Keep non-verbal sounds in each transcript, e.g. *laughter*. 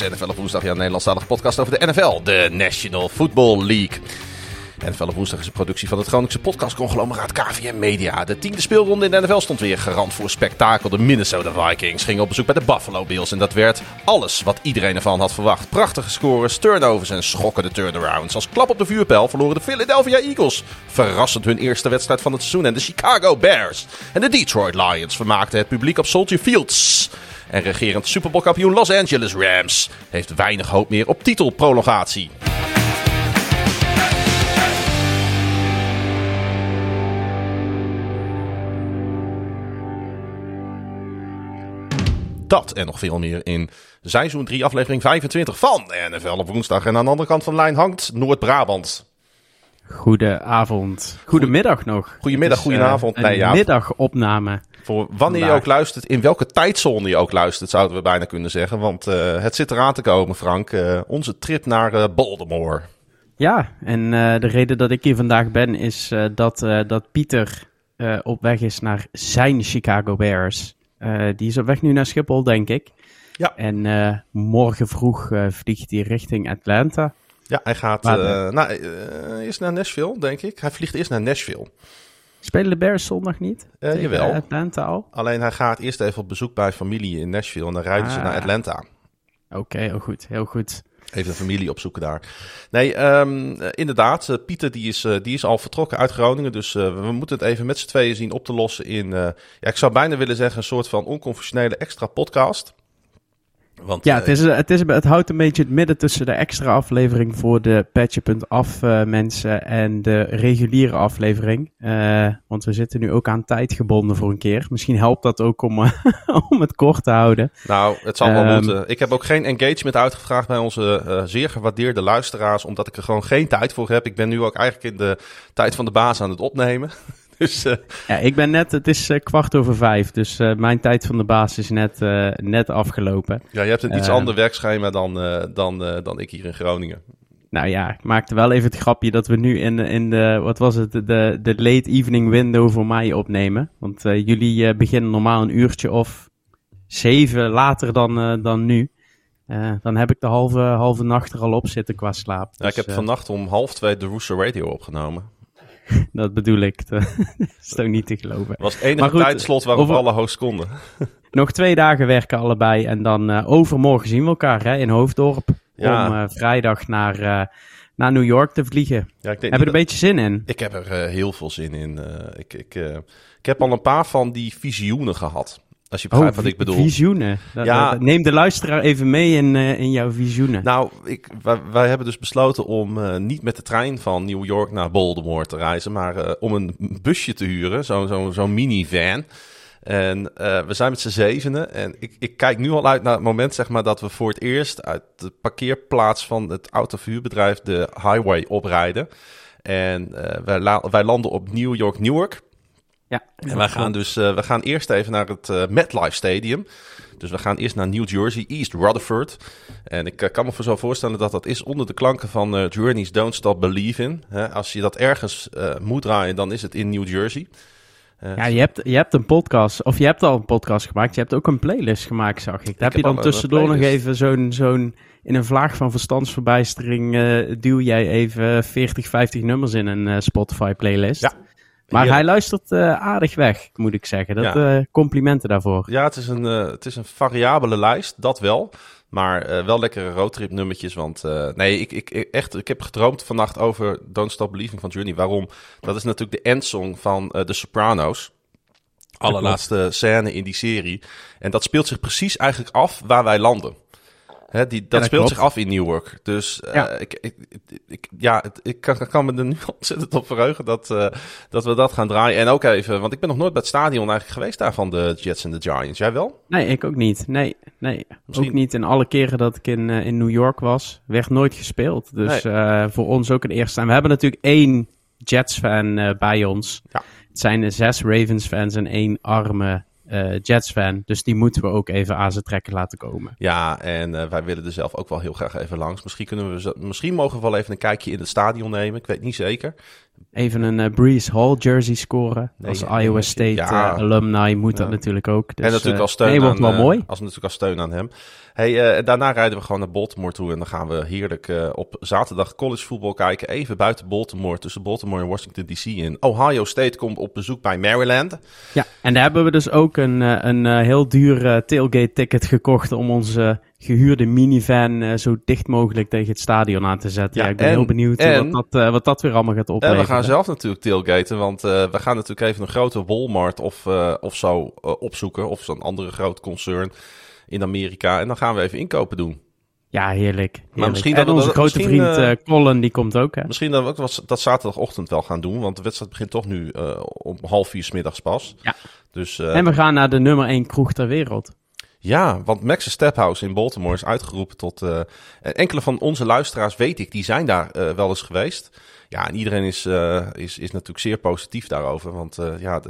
NFL op woensdag, jouw Nederlandstalige podcast over de NFL, de National Football League. NFL op woensdag is een productie van het Groningse podcastconglomeraat KVM Media. De tiende speelronde in de NFL stond weer garant voor spektakel. De Minnesota Vikings gingen op bezoek bij de Buffalo Bills en dat werd alles wat iedereen ervan had verwacht. Prachtige scores, turnovers en schokkende turnarounds. Als klap op de vuurpijl verloren de Philadelphia Eagles verrassend hun eerste wedstrijd van het seizoen. En de Chicago Bears en de Detroit Lions vermaakten het publiek op Soldier Fields. En regerend Super Bowl kampioen Los Angeles Rams heeft weinig hoop meer op titelprolongatie. Dat en nog veel meer in seizoen 3, aflevering 25 van NFL op woensdag. En aan de andere kant van de lijn hangt Noord-Brabant. Goedenavond. Goedemiddag nog. Goedemiddag, goedenavond. Uh, een ja, middagopname. Voor wanneer je ook luistert, in welke tijdzone je ook luistert, zouden we bijna kunnen zeggen. Want uh, het zit eraan te komen, Frank. Uh, onze trip naar uh, Baltimore. Ja, en de reden dat ik hier vandaag ben is dat, dat Pieter op weg is naar zijn Chicago Bears. die is op weg nu naar Schiphol, denk ik. Ja. En morgen vroeg vliegt hij richting Atlanta. Ja, hij gaat uh, nou, eerst naar Nashville, denk ik. Hij vliegt eerst naar Nashville. Spelen de Bears zondag niet? Uh, jawel. Atlanta al? Alleen hij gaat eerst even op bezoek bij familie in Nashville en dan rijden ah. ze naar Atlanta. Oké, okay, heel goed, heel goed. Even de familie opzoeken daar. Nee, um, inderdaad. Pieter die is, die is al vertrokken uit Groningen. Dus we moeten het even met z'n tweeën zien op te lossen in... ja, ik zou bijna willen zeggen een soort van onconventionele extra podcast. Want, ja, het, is, het, is, het houdt een beetje het midden tussen de extra aflevering voor de Patje.af uh, mensen en de reguliere aflevering. Uh, want we zitten nu ook aan tijd gebonden voor een keer. Misschien helpt dat ook om, uh, *laughs* om het kort te houden. Nou, het zal wel um, moeten. Ik heb ook geen engagement uitgevraagd bij onze zeer gewaardeerde luisteraars, omdat ik er gewoon geen tijd voor heb. Ik ben nu ook eigenlijk in de tijd van de baas aan het opnemen. *laughs* *laughs* Dus, uh... Ja, ik ben net, het is uh, kwart over vijf, dus uh, mijn tijd van de baas is net, net afgelopen. Ja, je hebt een iets ander werkschema dan, dan, dan ik hier in Groningen. Nou ja, ik maakte wel even het grapje dat we nu in, in de, wat was het, de, de late evening window voor mij opnemen. Want jullie beginnen normaal een uurtje of zeven later dan, dan nu. Uh, dan heb ik de halve, halve nacht er al op zitten qua slaap. Ja, dus, ik heb uh, vannacht om half twee de Rooster Radio opgenomen. *laughs* dat bedoel ik. *laughs* dat is toch niet te geloven. Het was het enige goed, tijdslot waarop over... alle hosts konden. *laughs* nog twee dagen werken allebei. En dan uh, overmorgen zien we elkaar hè, in Hoofddorp. Ja. Om uh, vrijdag naar, uh, naar New York te vliegen. Ja, ik denk heb je er een beetje zin in? Ik heb er heel veel zin in. ik, ik, ik heb al een paar van die visioenen gehad. Als je begrijpt oh, wat ik bedoel. Visioenen. Ja. Neem de luisteraar even mee in, uh, in jouw visioenen. Nou, ik, wij, wij hebben dus besloten om uh, niet met de trein van New York naar Baltimore te reizen, maar uh, om een busje te huren, zo'n zo, zo minivan. En we zijn met z'n zevenen. En ik, ik kijk nu al uit naar het moment zeg maar, dat we voor het eerst uit de parkeerplaats van het autoverhuurbedrijf de highway oprijden. En wij, la wij landen op New York, Newark. Ja, en wij gaan dus uh, we gaan eerst even naar het uh, MetLife Stadium. Dus we gaan eerst naar New Jersey, East Rutherford. En ik uh, kan me zo voorstellen dat dat is onder de klanken van Journey's Don't Stop Believing. als je dat ergens moet draaien, dan is het in New Jersey. ja, je hebt, je hebt een podcast, of je hebt al een podcast gemaakt. Je hebt ook een playlist gemaakt, zag ik. Daar heb je dan tussendoor nog even zo'n, zo'n, in een vlaag van verstandsverbijstering, duw jij even 40, 50 nummers in een Spotify playlist. Ja. Maar hij luistert uh, aardig weg, moet ik zeggen. Dat, ja. uh, complimenten daarvoor. Ja, het is, een, uh, het is een variabele lijst, dat wel. Maar wel lekkere roadtrip nummertjes. Want nee, ik, ik, echt, ik heb gedroomd vannacht over Don't Stop Believing van Journey. Waarom? Dat is natuurlijk de endsong van The Sopranos. Allerlaatste scène in die serie. En dat speelt zich precies eigenlijk af waar wij landen. Hè, die, dat, ja, dat speelt klopt. zich af in Newark. Dus uh, ja. ik, ik, ik, ja, ik kan, kan me er nu *laughs* ontzettend op verheugen dat, uh, dat we dat gaan draaien. En ook even, want ik ben nog nooit bij het stadion eigenlijk geweest daar van de Jets en de Giants. Jij wel? Nee, ik ook niet. Nee, nee. Misschien... ook niet. In alle keren dat ik in, uh, in New York was, werd nooit gespeeld. Dus nee. voor ons ook een eerste. En we hebben natuurlijk één Jets-fan bij ons. Ja. Het zijn zes Ravens-fans en één arme uh, Jets-fan. Dus die moeten we ook even aan zijn trekken laten komen. Ja, en uh, wij willen er zelf ook wel heel graag even langs. Misschien, kunnen we, misschien mogen we wel even een kijkje in het stadion nemen. Ik weet niet zeker. even een uh, Breeze Hall jersey scoren. als Iowa State alumni moet dat natuurlijk ook. Dus, en natuurlijk als steun, aan, wel mooi. Als natuurlijk als steun aan hem. Hey, daarna rijden we gewoon naar Baltimore toe. En dan gaan we heerlijk op zaterdag college voetbal kijken. Even buiten Baltimore, tussen Baltimore en Washington DC in. Ohio State komt op bezoek bij Maryland. Ja, en daar hebben we dus ook een, een heel duur tailgate ticket gekocht om onze gehuurde minivan uh, zo dicht mogelijk tegen het stadion aan te zetten. Ja, ik ben heel benieuwd wat, dat, uh, wat dat weer allemaal gaat opleveren. En we gaan zelf natuurlijk tailgaten, want uh, we gaan natuurlijk even een grote Walmart of, of zo opzoeken. Of zo'n andere groot concern in Amerika. En dan gaan we even inkopen doen. Ja, heerlijk. Maar misschien dat onze grote vriend Colin, die komt ook. Hè? Misschien dat we ook dat zaterdagochtend wel gaan doen, want de wedstrijd begint toch nu om half vier s middags pas. Ja. Dus, en we gaan naar de nummer 1 kroeg ter wereld. Ja, want Max's Stephouse in Baltimore is uitgeroepen tot... Uh, enkele van onze luisteraars, weet ik, die zijn daar uh, wel eens geweest. Ja, en iedereen is, uh, is, is natuurlijk zeer positief daarover. Want ja,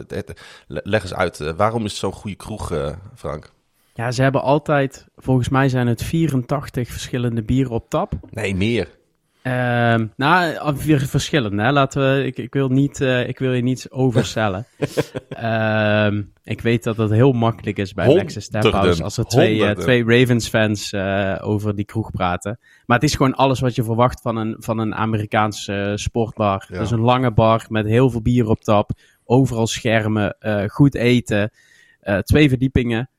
leg eens uit, waarom is het zo'n goede kroeg, Frank? Ja, ze hebben altijd, volgens mij zijn het 84 verschillende bieren op tap. Nee, meer. Uh, nou, weer verschillend. Hè? Laten we, ik, ik, wil niet, uh, ik wil je niets overstellen. uh, *laughs* ik weet dat het heel makkelijk is bij Lexus Stephouse als er twee, uh, twee Ravens-fans eh, over die kroeg praten. Maar het is gewoon alles wat je verwacht van een, van een Amerikaanse sportbar. Ja. Dus een lange bar met heel veel bier op tap, overal schermen, goed eten, twee verdiepingen.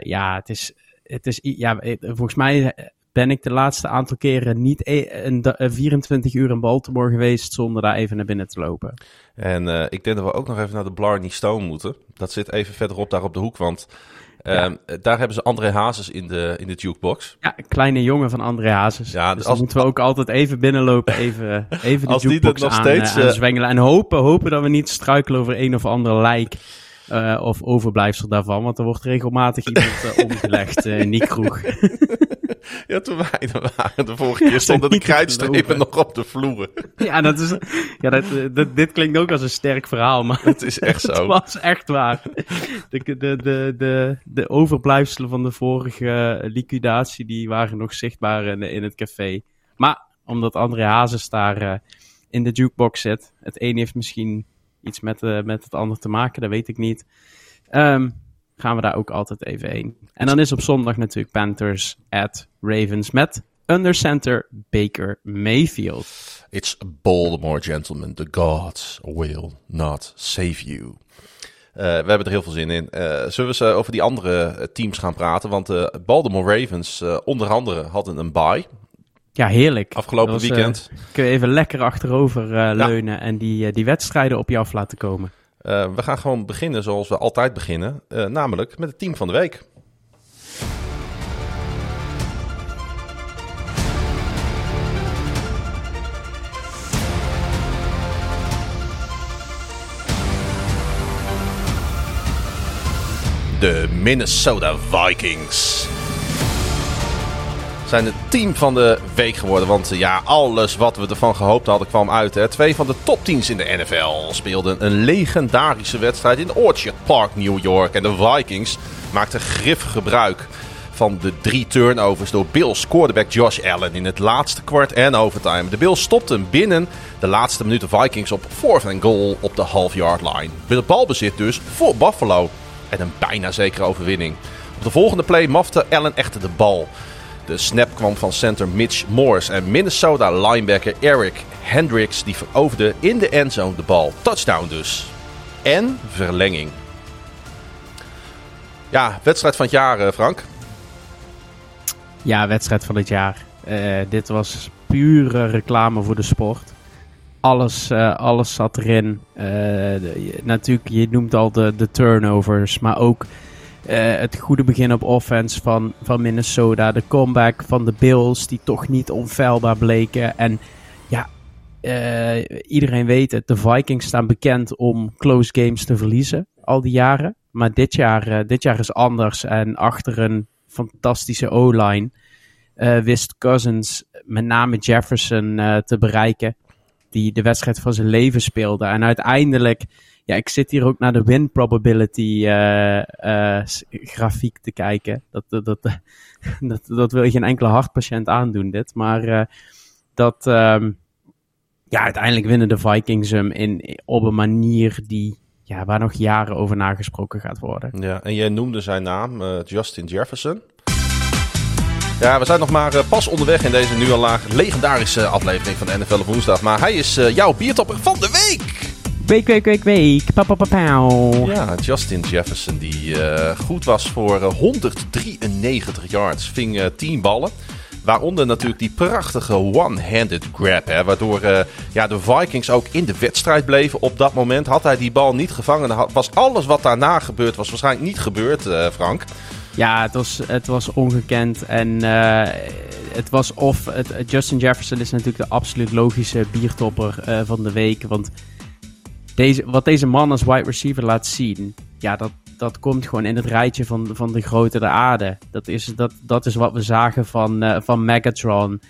Ja, het is, het is, ja, volgens mij ben ik de laatste aantal keren niet e- een, 24 uur in Baltimore geweest zonder daar even naar binnen te lopen. En uh, ik denk dat we ook nog even naar de Blarney Stone moeten. Dat zit even verderop daar op de hoek, want uh, daar hebben ze André Hazes in de, in de jukebox. Ja, kleine jongen van André Hazes. Ja, dus als, moeten we ook altijd even binnenlopen, *laughs* even, even de als jukebox die nog aan, steeds, uh, zwengelen. En hopen, hopen dat we niet struikelen over een of ander lijk. Uh, of overblijfsel daarvan, want er wordt regelmatig *laughs* iemand uh, omgelegd uh, in die kroeg. *laughs* ja, toen wij er waren de vorige keer stonden de kruidstrepen nog op de vloer. *laughs* ja, dat is, ja dat, dat, dit klinkt ook als een sterk verhaal, maar het is echt zo. het was echt waar. De, de, de, de, de overblijfselen van de vorige liquidatie, die waren nog zichtbaar in, in het café. Maar omdat André Hazes daar in de jukebox zit, het een heeft misschien iets met, uh, met het ander te maken, dat weet ik niet. Um, gaan we daar ook altijd even heen. En dan is op zondag natuurlijk Panthers at Ravens met undercenter Baker Mayfield. It's Baltimore, gentlemen. The gods will not save you. Uh, we hebben er heel veel zin in. Uh, zullen we eens over die andere teams gaan praten? Want de Baltimore Ravens, onder andere, hadden een bye. Ja, heerlijk. Afgelopen was, weekend. Uh, kun je even lekker achterover uh, leunen en die, uh, die wedstrijden op je af laten komen. we gaan gewoon beginnen zoals we altijd beginnen. namelijk met het team van de week. De Minnesota Vikings zijn het team van de week geworden. Want ja, alles wat we ervan gehoopt hadden kwam uit. Hè. Twee van de topteams in de NFL speelden een legendarische wedstrijd in Orchard Park, New York. En de Vikings maakten grif gebruik van de drie turnovers door Bills quarterback Josh Allen in het laatste kwart en overtime. De Bills stopten binnen de laatste minuten Vikings op fourth and goal op de half-yard line. Met balbezit dus voor Buffalo en een bijna zekere overwinning. Op de volgende play mafte Allen echter de bal. De snap kwam van center Mitch Morris en Minnesota linebacker Eric Hendricks die veroverde in de endzone de bal. Touchdown dus. En verlenging. Ja, wedstrijd van het jaar, eh, Frank. Ja, wedstrijd van het jaar. Uh, dit was pure reclame voor de sport. Alles, uh, alles zat erin. Natuurlijk, je noemt al de, de turnovers, maar ook het goede begin op offense van, van Minnesota. De comeback van de Bills, die toch niet onfeilbaar bleken. En ja, uh, iedereen weet het. De Vikings staan bekend om close games te verliezen. Al die jaren. Maar dit jaar, uh, dit jaar is anders. En achter een fantastische O-line wist Cousins met name Jefferson te bereiken. Die de wedstrijd van zijn leven speelde. En uiteindelijk ja, ik zit hier ook naar de win probability uh, uh, grafiek te kijken. Dat, dat, dat, *laughs* dat, wil je geen enkele hartpatiënt aandoen, dit. Maar uh, dat, um, Ja, uiteindelijk winnen de Vikings hem in, op een manier die, ja, waar nog jaren over nagesproken gaat worden. Ja, en jij noemde zijn naam, Justin Jefferson. Ja, we zijn nog maar pas onderweg in deze nu al laag legendarische aflevering van de NFL op woensdag. Maar hij is jouw biertopper van de week. Week, week, week, week. Pa, pa, pa, ja, Justin Jefferson die uh, goed was voor 193 eh, yards. Ving uh, 10 ballen. Waaronder natuurlijk die prachtige one-handed grab. Hè, waardoor uh, ja, de Vikings ook in de wedstrijd bleven. Op dat moment had hij die bal niet gevangen. Was alles wat daarna gebeurd was waarschijnlijk niet gebeurd, Frank. Ja, het was, het was ongekend. En het was of... Het, Justin Jefferson is natuurlijk de absoluut logische biertopper van de week. Want deze, wat deze man als wide receiver laat zien, ja, dat, dat komt gewoon in het rijtje van, van de grote de aarde. Dat is, dat, dat is wat we zagen van, uh, van Megatron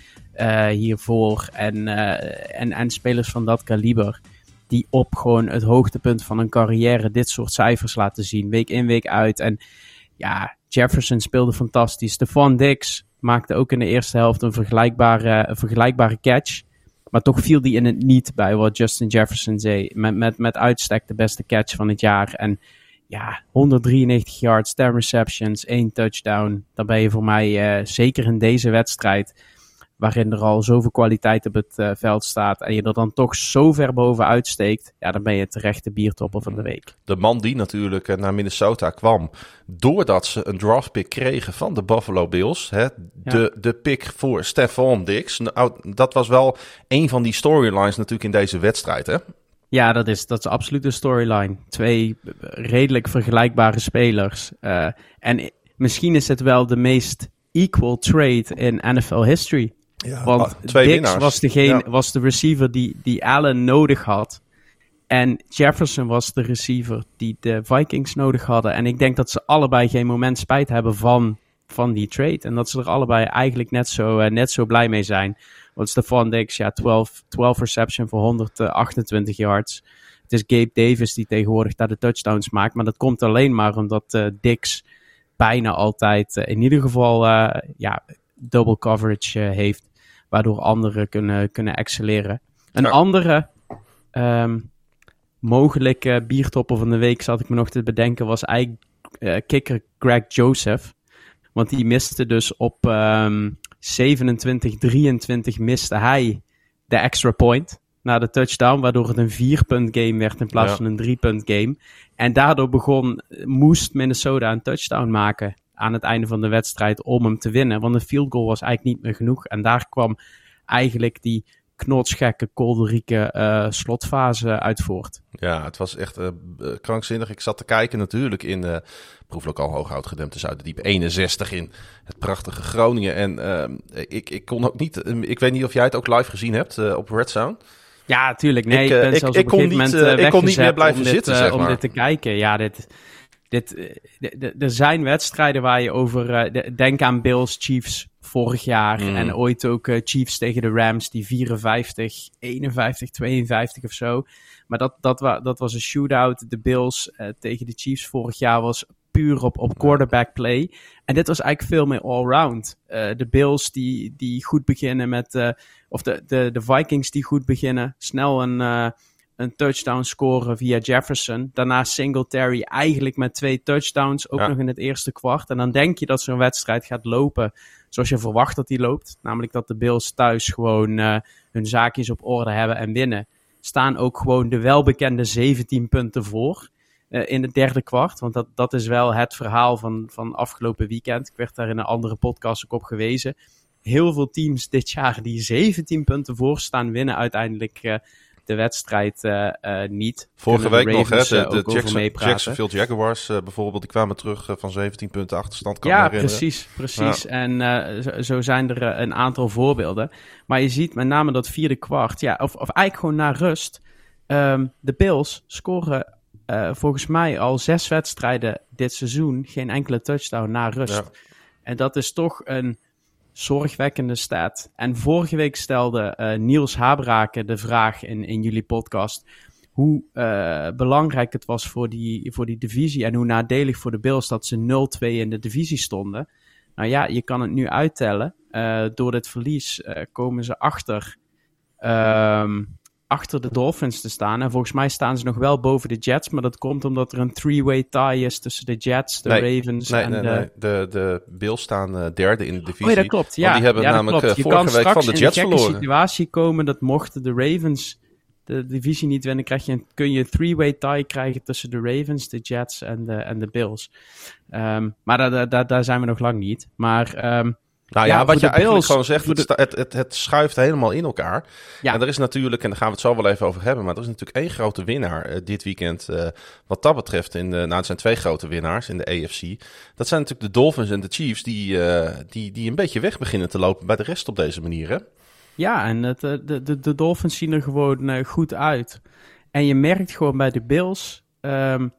hiervoor en, en, en spelers van dat kaliber. Die op gewoon het hoogtepunt van een carrière dit soort cijfers laten zien, week in, week uit. En ja, Jefferson speelde fantastisch. Stephon Dix maakte ook in de eerste helft een vergelijkbare, vergelijkbare catch. Maar toch viel die in het niet bij wat Justin Jefferson zei. Met, met, met uitstek de beste catch van het jaar. En ja, 193 yards, 10 receptions, 1 touchdown. Dan ben je voor mij uh, zeker in deze wedstrijd waarin er al zoveel kwaliteit op het uh, veld staat en je er dan toch zo ver bovenuit steekt, ja, dan ben je terecht de biertopper van de week. De man die natuurlijk uh, naar Minnesota kwam, doordat ze een draftpick kregen van de Buffalo Bills, hè, de, de pick voor Stephon Diggs, nou, dat was wel een van die storylines natuurlijk in deze wedstrijd, hè? Ja, dat is, dat is absoluut de storyline. Twee redelijk vergelijkbare spelers. Uh, en misschien is het wel de meest equal trade in NFL history. Ja, Want ah, twee Dix was, degene, was de receiver die, die Allen nodig had. En Jefferson was de receiver die de Vikings nodig hadden. En ik denk dat ze allebei geen moment spijt hebben van, van die trade. En dat ze er allebei eigenlijk net zo, uh, net zo blij mee zijn. Want Stefan Dix, ja, 12, 12 reception voor 128 yards. Het is Gabe Davis die tegenwoordig daar de touchdowns maakt. Maar dat komt alleen maar omdat uh, Dix bijna altijd uh, in ieder geval ja, double coverage heeft waardoor anderen kunnen, kunnen excelleren. Een andere um, mogelijke biertopper van de week, zat ik me nog te bedenken, was eigenlijk uh, kicker Greg Joseph. Want die miste dus op um, 27, 23 miste hij de extra point na de touchdown, waardoor het een vierpunt game werd in plaats van een driepunt game. En daardoor begon, moest Minnesota een touchdown maken aan het einde van de wedstrijd om hem te winnen. Want een field goal was eigenlijk niet meer genoeg. En daar kwam eigenlijk die knotsgekke, kolderieke uh, slotfase uit voort. Ja, het was echt uh, krankzinnig. Ik zat te kijken natuurlijk in uh, proeflokaal Hooghout gedempte Zuiderdiep 61 in het prachtige Groningen. En uh, ik, ik kon ook niet, ik weet niet of jij het ook live gezien hebt op Red Sound. Ja, tuurlijk. Nee, ik, ben zelfs ik, op een kon niet, moment ik kon niet meer blijven zitten, zeg maar. Om dit te kijken. Ja, dit, dit, er zijn wedstrijden waar je over... Uh, denk aan Bills Chiefs vorig jaar. Mm. En ooit ook uh, Chiefs tegen de Rams, die 54, 51, 52 of zo. Maar dat, dat, wa dat was een shootout. De Bills uh, tegen de Chiefs vorig jaar was puur op, op quarterback play. En dit was eigenlijk veel meer all-round. de Bills die, die goed beginnen met... of de, de, de Vikings die goed beginnen. Snel een een touchdown scoren via Jefferson. Daarna Singletary eigenlijk met twee touchdowns, ook nog in het eerste kwart. En dan denk je dat zo'n wedstrijd gaat lopen zoals je verwacht dat die loopt. Namelijk dat de Bills thuis gewoon uh, hun zaakjes op orde hebben en winnen. Staan ook gewoon de welbekende 17 punten voor uh, in het derde kwart. Want dat, dat is wel het verhaal van, van afgelopen weekend. Ik werd daar in een andere podcast ook op gewezen. Heel veel teams dit jaar die 17 punten voor staan, winnen uiteindelijk uh, de wedstrijd uh, uh, niet. Vorige week nog, hè? De, de uh, Jackson, Jacksonville Jaguars bijvoorbeeld, die kwamen terug van 17 punten achterstand. Kan ja, precies, precies. Ja. En zo, zo, zijn er een aantal voorbeelden. Maar je ziet met name dat vierde kwart, ja, of, of eigenlijk gewoon naar rust. Um, de Bills scoren volgens mij al zes wedstrijden dit seizoen geen enkele touchdown na rust. Ja. En dat is toch een zorgwekkende staat. En vorige week stelde uh, Niels Habraken de vraag in, in jullie podcast hoe uh, belangrijk het was voor die, voor die divisie en hoe nadelig voor de Bills dat ze 0-2 in de divisie stonden. Nou ja, je kan het nu uittellen. Uh, door dit verlies komen ze achter um, achter de Dolphins te staan. En volgens mij staan ze nog wel boven de Jets. Maar dat komt omdat er een three-way tie is tussen de Jets, de Ravens nee, en nee, de... Nee, de, de Bills staan uh, derde in de divisie. Oh ja, dat klopt. Ja, die hebben ja, namelijk klopt. Uh, vorige week van de Jets verloren. Je kan in een situatie komen dat mochten de Ravens de divisie niet winnen, krijg je een, kun je een three-way tie krijgen tussen de Ravens, de Jets en de, en de Bills. Um, maar daar, daar, daar zijn we nog lang niet. Maar... Um, nou ja, ja wat je eigenlijk gewoon zegt, het, het, het, het, schuift helemaal in elkaar. Ja. En er is natuurlijk, en daar gaan we het zo wel even over hebben, maar er is natuurlijk één grote winnaar uh, dit weekend. Uh, wat dat betreft, in de, nou, het zijn twee grote winnaars in de AFC. Dat zijn natuurlijk de Dolphins en de Chiefs, die, uh, die, die een beetje weg beginnen te lopen bij de rest op deze manier. Hè? Ja, en het, de, de, de Dolphins zien er gewoon goed uit. En je merkt gewoon bij de Bills, um,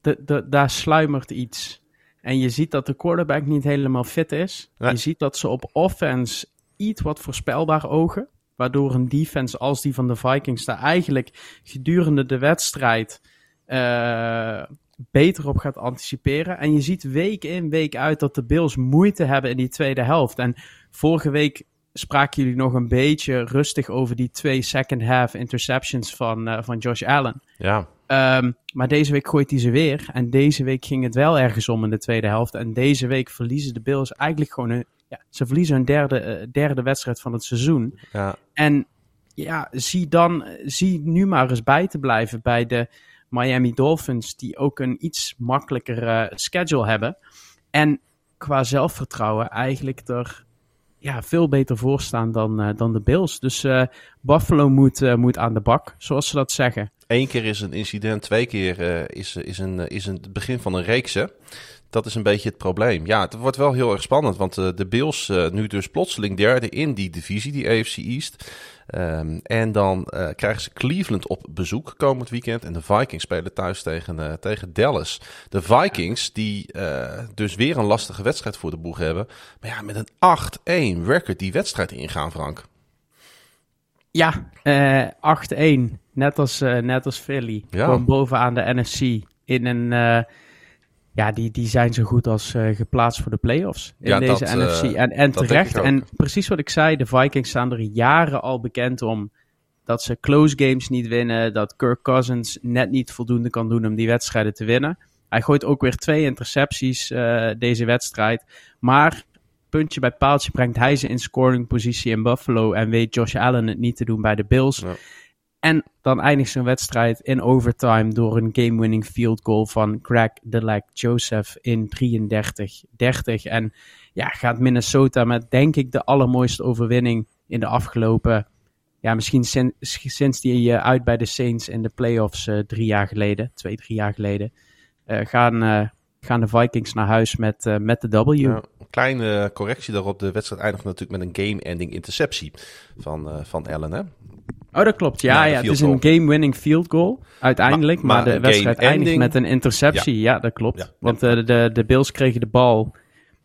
de, de, daar sluimert iets. En je ziet dat de quarterback niet helemaal fit is. Nee. Je ziet dat ze op offense iets wat voorspelbaar ogen. Waardoor een defense als die van de Vikings daar eigenlijk gedurende de wedstrijd uh, beter op gaat anticiperen. En je ziet week in, week uit dat de Bills moeite hebben in die tweede helft. En vorige week spraken jullie nog een beetje rustig over die twee second half interceptions van, uh, van Josh Allen. Ja. Um, maar deze week gooit hij ze weer. En deze week ging het wel ergens om in de tweede helft. En deze week verliezen de Bills eigenlijk gewoon hun, ja, ze verliezen hun derde, uh, derde wedstrijd van het seizoen. Ja. En ja, zie dan, zie nu maar eens bij te blijven bij de Miami Dolphins, die ook een iets makkelijker uh, schedule hebben. En qua zelfvertrouwen eigenlijk er ja, veel beter voor staan dan, uh, dan de Bills. Dus uh, Buffalo moet, uh, moet aan de bak, zoals ze dat zeggen. Eén keer is een incident, twee keer is, is, een, is een, het begin van een reeks. Dat is een beetje het probleem. Ja, het wordt wel heel erg spannend, want de Bills nu dus plotseling derde in die divisie, die AFC East. Um, en dan uh, krijgen ze Cleveland op bezoek komend weekend. En de Vikings spelen thuis tegen, uh, tegen Dallas. De Vikings, die uh, dus weer een lastige wedstrijd voor de boeg hebben. Maar ja, met een 8-1 record die wedstrijd ingaan, Frank. Ja, 8-1. Net als, net als Philly. Ja. Gewoon bovenaan de NFC. In een ja, die, die zijn zo goed als uh, geplaatst voor de playoffs in ja, deze dat, NFC. Uh, en, en terecht. En precies wat ik zei, de Vikings staan er jaren al bekend om dat ze close games niet winnen. Dat Kirk Cousins net niet voldoende kan doen om die wedstrijden te winnen. Hij gooit ook weer twee intercepties uh, deze wedstrijd. Maar puntje bij paaltje brengt hij ze in scoring positie in Buffalo. En weet Josh Allen het niet te doen bij de Bills. Ja. En dan eindigt zijn wedstrijd in overtime door een game-winning field goal van Greg Delec Joseph in 33-30. En ja, gaat Minnesota met denk ik de allermooiste overwinning in de afgelopen, ja, misschien sin, sinds die uh, uit bij de Saints in de playoffs uh, drie jaar geleden, twee, drie jaar geleden, uh, gaan, gaan de Vikings naar huis met, met de W. Ja, een kleine correctie daarop. De wedstrijd eindigt natuurlijk met een game-ending interceptie van, van Allen, hè? Oh, dat klopt. Ja, ja, het is een game-winning field goal uiteindelijk. Maar, maar, maar de wedstrijd eindigt met een interceptie. Ja, ja dat klopt. Want uh, de, de Bills kregen de bal.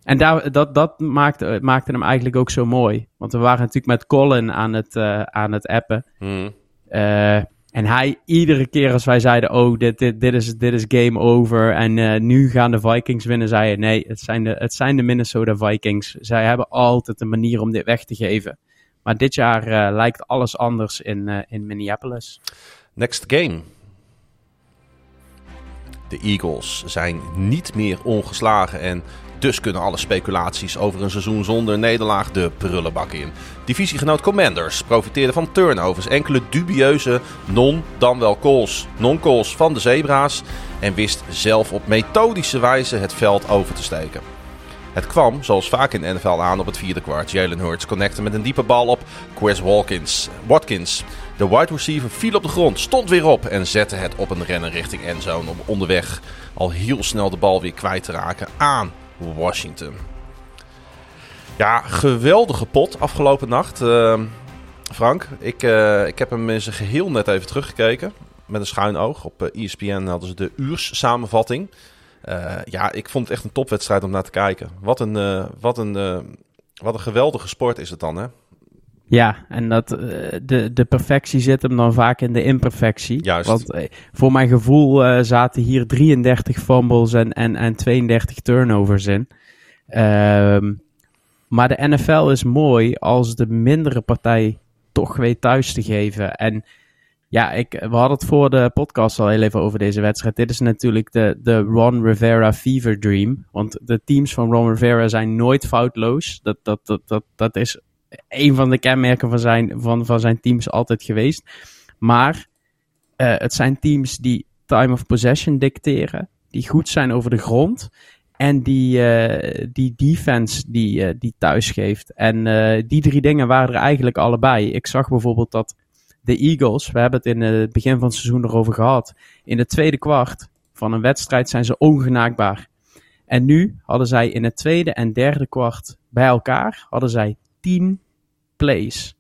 En daar, dat, dat maakte, maakte hem eigenlijk ook zo mooi. Want we waren natuurlijk met Colin aan het, uh, aan het appen. Hmm. En hij, iedere keer als wij zeiden, oh, dit, dit, dit, is, dit is game over en uh, nu gaan de Vikings winnen, zei hij, nee, het zijn, de, het zijn de Minnesota Vikings. Zij hebben altijd een manier om dit weg te geven. Maar dit jaar uh, lijkt alles anders in, uh, in Minneapolis. Next game. De Eagles zijn niet meer ongeslagen en dus kunnen alle speculaties over een seizoen zonder nederlaag de prullenbak in. Divisiegenoot Commanders profiteerde van turnovers, enkele dubieuze non dan wel calls, non-calls van de Zebra's en wist zelf op methodische wijze het veld over te steken. Het kwam, zoals vaak in de NFL, aan op het vierde kwart. Jalen Hurts connecte met een diepe bal op Chris Watkins. Watkins. De wide receiver viel op de grond, stond weer op en zette het op een rennen richting endzone. Om onderweg al heel snel de bal weer kwijt te raken aan Washington. Ja, geweldige pot afgelopen nacht. Uh, Frank, ik, uh, ik heb hem in zijn geheel net even teruggekeken. Met een schuin oog. Op uh, ESPN hadden ze de uurs samenvatting. Uh, ja, ik vond het echt een topwedstrijd om naar te kijken. Wat een, wat een, wat een geweldige sport is het dan, hè? Ja, en dat, de, de perfectie zit hem dan vaak in de imperfectie. Juist. Want voor mijn gevoel zaten hier 33 fumbles en, en, en 32 turnovers in. Um, maar de NFL is mooi als de mindere partij toch weet thuis te geven. En Ja, ik, we hadden het voor de podcast al heel even over deze wedstrijd. Dit is natuurlijk de, de Ron Rivera fever dream. Want de teams van Ron Rivera zijn nooit foutloos. Dat, dat, dat, dat, dat is een van de kenmerken van zijn, van, van zijn teams altijd geweest. Maar uh, het zijn teams die time of possession dicteren. Die goed zijn over de grond. En die, uh, die defense die, uh, die thuis geeft. En die drie dingen waren er eigenlijk allebei. Ik zag bijvoorbeeld dat de Eagles, we hebben het in het begin van het seizoen erover gehad. In het tweede kwart van een wedstrijd zijn ze ongenaakbaar. En nu hadden zij in het tweede en derde kwart bij elkaar hadden zij 10 plays.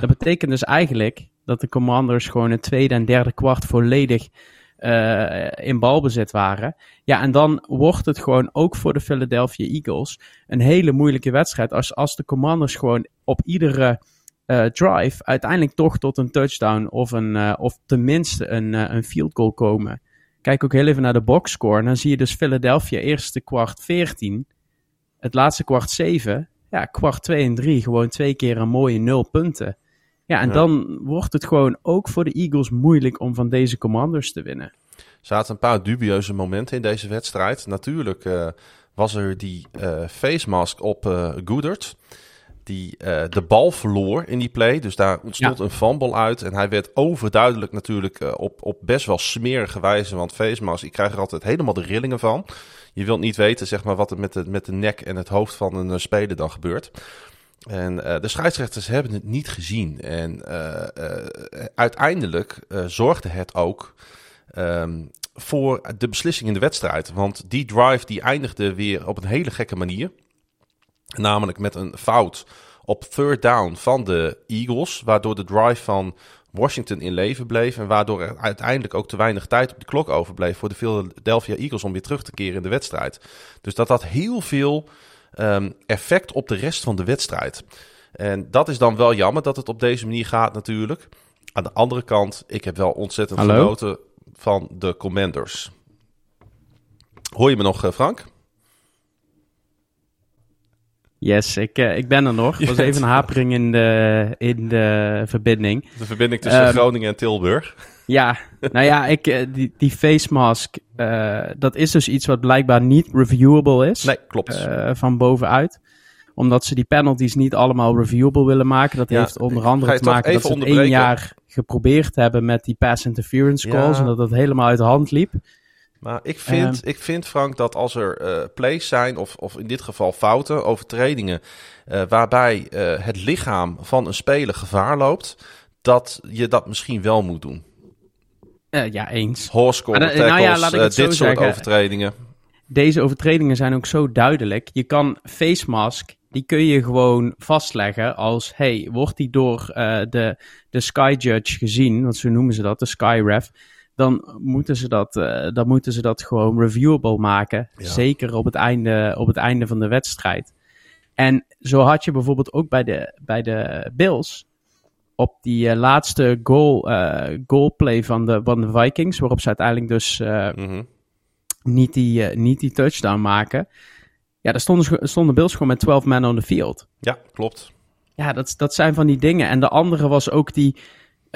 Dat betekent dus eigenlijk dat de Commanders gewoon het tweede en derde kwart volledig uh, in balbezit waren. Ja, en dan wordt het gewoon ook voor de Philadelphia Eagles een hele moeilijke wedstrijd. Als, als de Commanders gewoon op iedere uh, drive uiteindelijk toch tot een touchdown of, een, uh, of tenminste een, een field goal komen. Kijk ook heel even naar de boxscore. En dan zie je dus Philadelphia eerste kwart 14, het laatste kwart 7. Ja, kwart 2 en 3 gewoon twee keer een mooie nul punten. Ja, en dan wordt het gewoon ook voor de Eagles moeilijk om van deze commanders te winnen. Er zaten een paar dubieuze momenten in deze wedstrijd. Natuurlijk uh, was er die uh, face mask op uh, Goodert. Die de bal verloor in die play. Dus daar ontstond ja. een fumble uit. En hij werd overduidelijk natuurlijk op, op best wel smerige wijze. Want face mask, ik krijg er altijd helemaal de rillingen van. Je wilt niet weten zeg maar, wat er met de, met de nek en het hoofd van een speler dan gebeurt. En uh, de scheidsrechters hebben het niet gezien. En uh, uiteindelijk zorgde het ook um, voor de beslissing in de wedstrijd. Want die drive die eindigde weer op een hele gekke manier. Namelijk met een fout op third down van de Eagles. Waardoor de drive van Washington in leven bleef. En waardoor er uiteindelijk ook te weinig tijd op de klok overbleef voor de Philadelphia Eagles om weer terug te keren in de wedstrijd. Dus dat had heel veel um, effect op de rest van de wedstrijd. En dat is dan wel jammer dat het op deze manier gaat natuurlijk. Aan de andere kant, ik heb wel ontzettend Hallo? genoten van de Commanders. Hoor je me nog, eh, Frank? Yes, ik, uh, ik ben er nog. Er was even een hapering in de, in de verbinding. De verbinding tussen um, Groningen en Tilburg. Ja, *laughs* nou ja, ik, uh, die, die face mask, uh, dat is dus iets wat blijkbaar niet reviewable is. Nee, klopt. van bovenuit omdat ze die penalties niet allemaal reviewable willen maken. Dat ja, heeft onder andere te maken dat ze het één jaar geprobeerd hebben met die pass interference calls. Ja. En dat dat helemaal uit de hand liep. Maar ik vind, uh, ik vind Frank, dat als er uh, plays zijn, of, of in dit geval fouten, overtredingen, uh, waarbij het lichaam van een speler gevaar loopt, dat je dat misschien wel moet doen. ja, eens. Horse tackles, nou ja, dit soort zeggen. overtredingen. Deze overtredingen zijn ook zo duidelijk. Je kan face mask, die kun je gewoon vastleggen als, hey, wordt die door de, de Sky Judge gezien, want zo noemen ze dat, de Sky Ref dan moeten ze dat, uh, dan moeten ze dat gewoon reviewable maken. Ja. Zeker op het, einde, op het einde van de wedstrijd. En zo had je bijvoorbeeld ook bij de, bij de Bills. Op die uh, laatste goal, uh, goalplay van de, van de Vikings. Waarop ze uiteindelijk dus mm-hmm. niet, die, niet die touchdown maken. Ja, daar stonden, stonden Bills gewoon met 12 men on the field. Ja, klopt. Ja, dat, dat zijn van die dingen. En de andere was ook die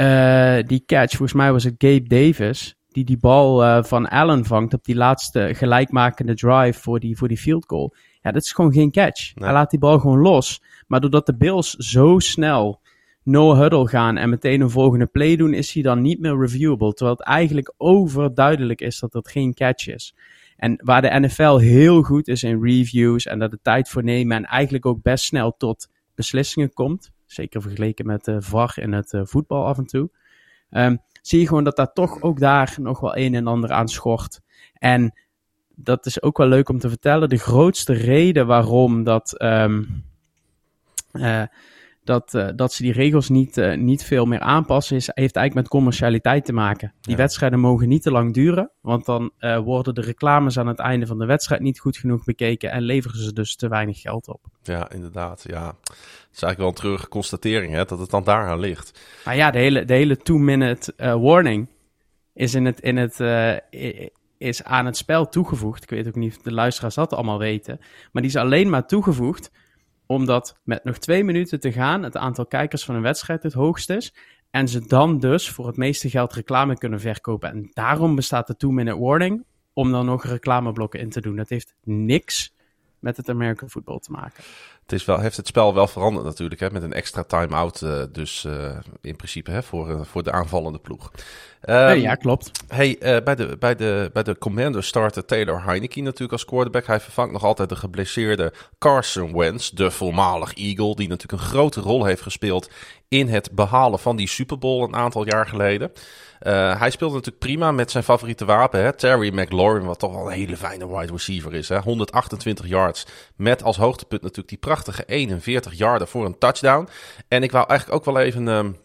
uh, die catch, volgens mij was het Gabe Davis, die die bal uh, van Allen vangt op die laatste gelijkmakende drive voor die, voor die field goal. Ja, dat is gewoon geen catch. Nee. Hij laat die bal gewoon los. Maar doordat de Bills zo snel no huddle gaan en meteen een volgende play doen, is hij dan niet meer reviewable. Terwijl het eigenlijk overduidelijk is dat dat geen catch is. En waar de NFL heel goed is in reviews en dat de tijd voor nemen en eigenlijk ook best snel tot beslissingen komt, Zeker vergeleken met de VAR in het uh, voetbal af en toe. Um, zie je gewoon dat daar toch ook daar nog wel een en ander aan schort. En dat is ook wel leuk om te vertellen. De grootste reden waarom dat um, uh, dat, uh, dat ze die regels niet, uh, niet veel meer aanpassen, is, heeft eigenlijk met commercialiteit te maken. Die ja. wedstrijden mogen niet te lang duren, want dan uh, worden de reclames aan het einde van de wedstrijd niet goed genoeg bekeken en leveren ze dus te weinig geld op. Ja, inderdaad. Ja. Het is eigenlijk wel een treurige constatering, hè, dat het dan daaraan ligt. Maar ja, de hele, de hele two-minute warning is, in het, in het, is aan het spel toegevoegd. Ik weet ook niet of de luisteraars dat allemaal weten, maar die is alleen maar toegevoegd omdat met nog twee minuten te gaan het aantal kijkers van een wedstrijd het hoogst is. En ze dan dus voor het meeste geld reclame kunnen verkopen. En daarom bestaat de two-minute warning om dan nog reclameblokken in te doen. Dat heeft niks met het American football te maken. Het is wel, heeft het spel wel veranderd natuurlijk, hè, met een extra time-out uh, dus uh, in principe hè, voor, uh, voor de aanvallende ploeg. Um, ja, klopt. Hey, bij, de, bij, de, bij de Commanders startte Taylor Heineke natuurlijk als quarterback. Hij vervangt nog altijd de geblesseerde Carson Wentz, de voormalig Eagle, die natuurlijk een grote rol heeft gespeeld in het behalen van die Super Bowl een aantal jaar geleden. Uh, hij speelde natuurlijk prima met zijn favoriete wapen, hè? Terry McLaurin, wat toch wel een hele fijne wide receiver is. Hè? 128 yards met als hoogtepunt natuurlijk die prachtige 41 yarden voor een touchdown. En ik wou eigenlijk ook wel even um,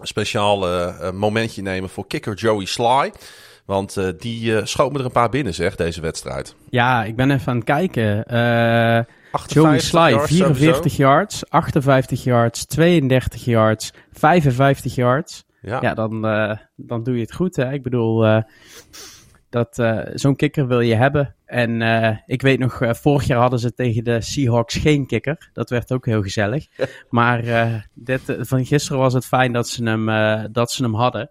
een speciaal uh, momentje nemen voor kicker Joey Sly. Want uh, die schoot me er een paar binnen, zeg, deze wedstrijd. Ja, ik ben even aan het kijken. Joey Sly, yards 44 sowieso. yards, 58 yards, 32 yards, 55 yards. Ja, ja dan, uh, dan doe je het goed. Hè? Ik bedoel, uh, dat uh, zo'n kikker wil je hebben. En ik weet nog, vorig jaar hadden ze tegen de Seahawks geen kikker. Dat werd ook heel gezellig. maar dit, van gisteren was het fijn dat ze hem, dat ze hem hadden.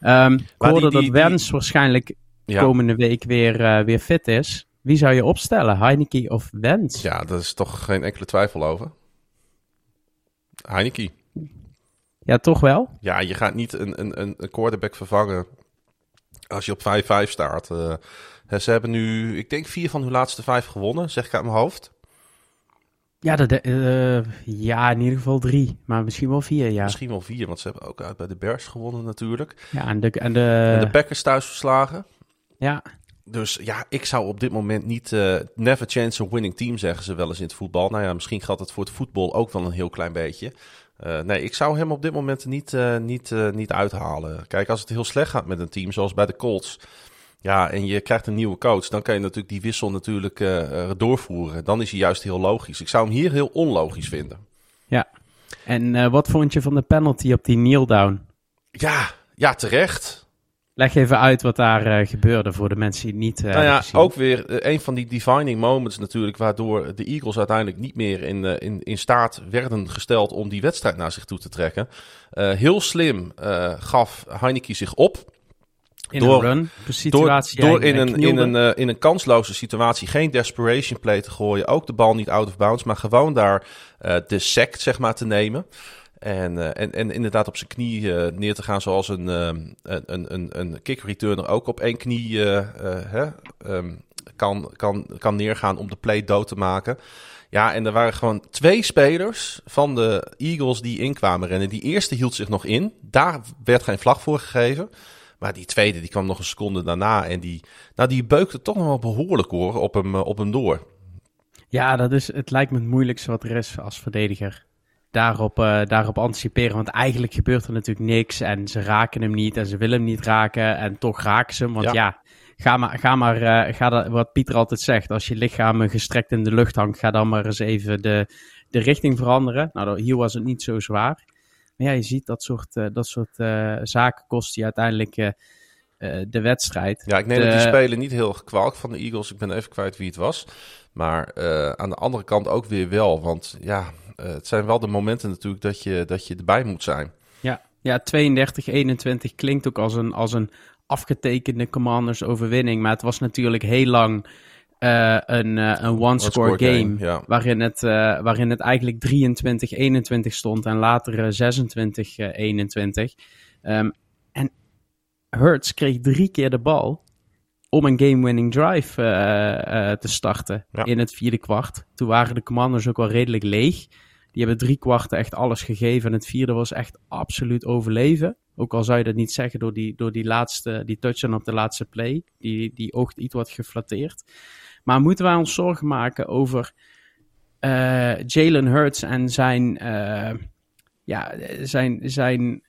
Um, ik hoorde die, die, dat Wens die... waarschijnlijk ja. komende week weer, weer fit is. Wie zou je opstellen? Heineke of Wens? Ja, daar is toch geen enkele twijfel over. Heineke. Ja, toch wel? Ja, je gaat niet een, een, een quarterback vervangen als je op 5-5 staat. Uh, ze hebben nu, ik denk, vier van hun laatste vijf gewonnen, zeg ik uit mijn hoofd. Ja, de, uh, ja, in ieder geval drie, maar misschien wel vier, ja. Misschien wel vier, want ze hebben ook uit bij de Bears gewonnen natuurlijk. Ja, en de, en de... En de Packers thuis verslagen. Ja. Dus ja, ik zou op dit moment niet uh, never chance a winning team zeggen ze wel eens in het voetbal. Nou ja, misschien gaat het voor het voetbal ook wel een heel klein beetje. Uh, nee, ik zou hem op dit moment niet, uh, niet, uh, niet uithalen. Kijk, als het heel slecht gaat met een team, zoals bij de Colts. Ja, en je krijgt een nieuwe coach, dan kan je natuurlijk die wissel natuurlijk doorvoeren. Dan is hij juist heel logisch. Ik zou hem hier heel onlogisch vinden. Ja, en wat vond je van de penalty op die kneel down? Ja, ja, terecht. Leg even uit wat daar uh, gebeurde voor de mensen die niet uh, Nou ja, ook weer uh, een van die defining moments natuurlijk... waardoor de Eagles uiteindelijk niet meer in, in, in staat werden gesteld... om die wedstrijd naar zich toe te trekken. heel slim gaf Heineke zich op. In door, een run, situatie door, door in, een, in, een, in een kansloze situatie geen desperation play te gooien. Ook de bal niet out of bounds, maar gewoon daar de sack zeg maar, te nemen. En, uh, en, en inderdaad op zijn knie uh, neer te gaan zoals een, uh, een, een, een kick returner ook op één knie hè, um, kan, kan, kan neergaan om de play dood te maken. Ja, en er waren gewoon twee spelers van de Eagles die inkwamen rennen. Die eerste hield zich nog in. Daar werd geen vlag voor gegeven. Maar die tweede die kwam nog een seconde daarna. En die, nou, die beukte toch nog wel behoorlijk hoor op hem, op hem door. Ja, dat is, het lijkt me het moeilijkste wat er is als verdediger daarop, uh, daarop anticiperen. Want eigenlijk gebeurt er natuurlijk niks. En ze raken hem niet en ze willen hem niet raken. En toch raken ze hem. Want ja, ga maar, ga maar uh, ga dat, wat Pieter altijd zegt. Als je lichaam gestrekt in de lucht hangt, ga dan maar eens even de, de richting veranderen. Nou, hier was het niet zo zwaar. Maar ja, je ziet dat soort, uh, dat soort zaken kosten je uiteindelijk de wedstrijd. Ja, ik neem de... die spelen niet heel kwalijk van de Eagles. Ik ben even kwijt wie het was. Maar aan de andere kant ook weer wel. Want ja, uh, het zijn wel de momenten natuurlijk dat je, dat je erbij moet zijn. Ja, ja 32-21 klinkt ook als een, als een afgetekende Commanders overwinning. Maar het was natuurlijk heel lang uh, een, een one-score game. game ja. waarin, het, waarin het eigenlijk 23-21 stond en later 26-21. Um, en Hurts kreeg drie keer de bal om een game-winning drive te starten ja. in het vierde kwart. Toen waren de Commanders ook wel redelijk leeg. Die hebben drie kwarten echt alles gegeven. En het vierde was echt absoluut overleven. Ook al zou je dat niet zeggen door die, door die laatste, die touchdown op de laatste play. Die, die oogt iets wat geflatteerd. Maar moeten wij ons zorgen maken over uh, Jalen Hurts en zijn, ja, zijn, zijn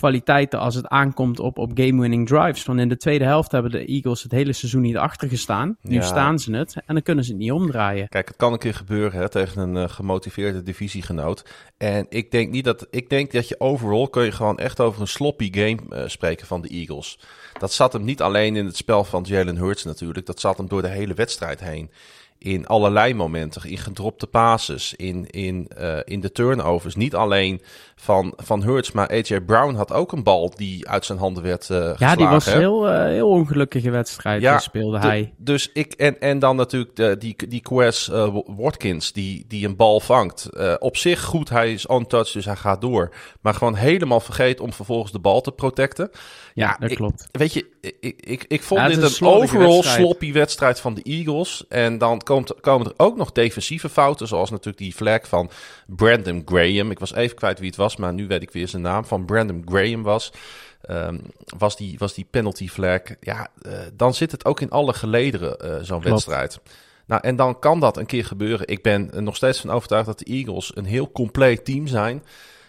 kwaliteiten als het aankomt op, op game-winning drives. Want in de tweede helft hebben de Eagles het hele seizoen niet achter gestaan. Nu staan ze het en dan kunnen ze het niet omdraaien. Kijk, het kan een keer gebeuren hè, tegen een uh, gemotiveerde divisiegenoot. En ik denk niet dat. Ik denk dat je overal kun je gewoon echt over een sloppy game uh, spreken van de Eagles. Dat zat hem niet alleen in het spel van Jalen Hurts natuurlijk. Dat zat hem door de hele wedstrijd heen. In allerlei momenten. In gedropte passes, in, in, uh, in de turnovers. Niet alleen van, van Hurts, maar AJ Brown had ook een bal die uit zijn handen werd uh, Ja, die was een heel, uh, heel ongelukkige wedstrijd, ja, speelde hij. Dus ik, en, en dan natuurlijk de, die, die Quest Watkins, die, die een bal vangt. op zich goed, hij is on touch, dus hij gaat door. Maar gewoon helemaal vergeet om vervolgens de bal te protecten. Ja, dat klopt. Weet je, ik, ik, ik vond dit een, een overall wedstrijd. sloppy wedstrijd van de Eagles. En dan komt, komen er ook nog defensieve fouten, zoals natuurlijk die flag van Brandon Graham. Ik was even kwijt wie het was, maar nu weet ik weer zijn naam. Van Brandon Graham was. Um, was, die, was die penalty flag. Ja, uh, dan zit het ook in alle gelederen, uh, zo'n wedstrijd. Nou, en dan kan dat een keer gebeuren. Ik ben er nog steeds van overtuigd dat de Eagles een heel compleet team zijn.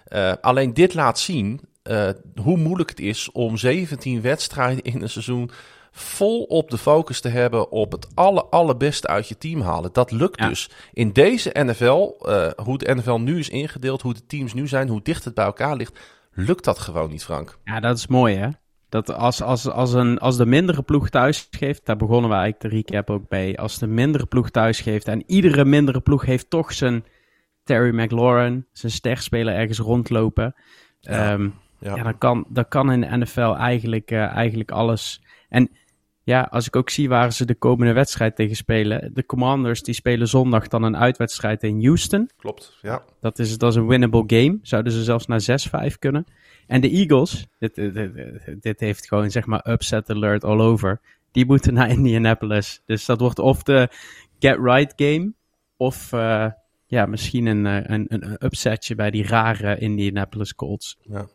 Uh, alleen dit laat zien uh, hoe moeilijk het is om 17 wedstrijden in een seizoen vol op de focus te hebben op het aller, allerbeste uit je team halen. Dat lukt dus. In deze NFL, uh, hoe de NFL nu is ingedeeld, hoe de teams nu zijn, hoe dicht het bij elkaar ligt, lukt dat gewoon niet, Frank. Ja, dat is mooi hè. Dat als, als, als, een, als de mindere ploeg thuis geeft, daar begonnen we eigenlijk de recap ook bij. Als de mindere ploeg thuis geeft en iedere mindere ploeg heeft toch zijn Terry McLaurin, zijn sterspeler ergens rondlopen. Ja. Um, ja. ja, dan, kan, dan kan in de NFL eigenlijk, uh, eigenlijk alles. En ja, als ik ook zie waar ze de komende wedstrijd tegen spelen. De Commanders die spelen zondag dan een uitwedstrijd in Houston. Klopt, ja. Dat is, dat is een winnable game. Zouden ze zelfs naar 6-5 kunnen. En de Eagles, dit, dit, dit, heeft gewoon zeg maar upset alert all over. Die moeten naar Indianapolis. Dus dat wordt of de get right game. Of uh, ja, misschien een, een, een upsetje bij die rare Indianapolis Colts. Ja.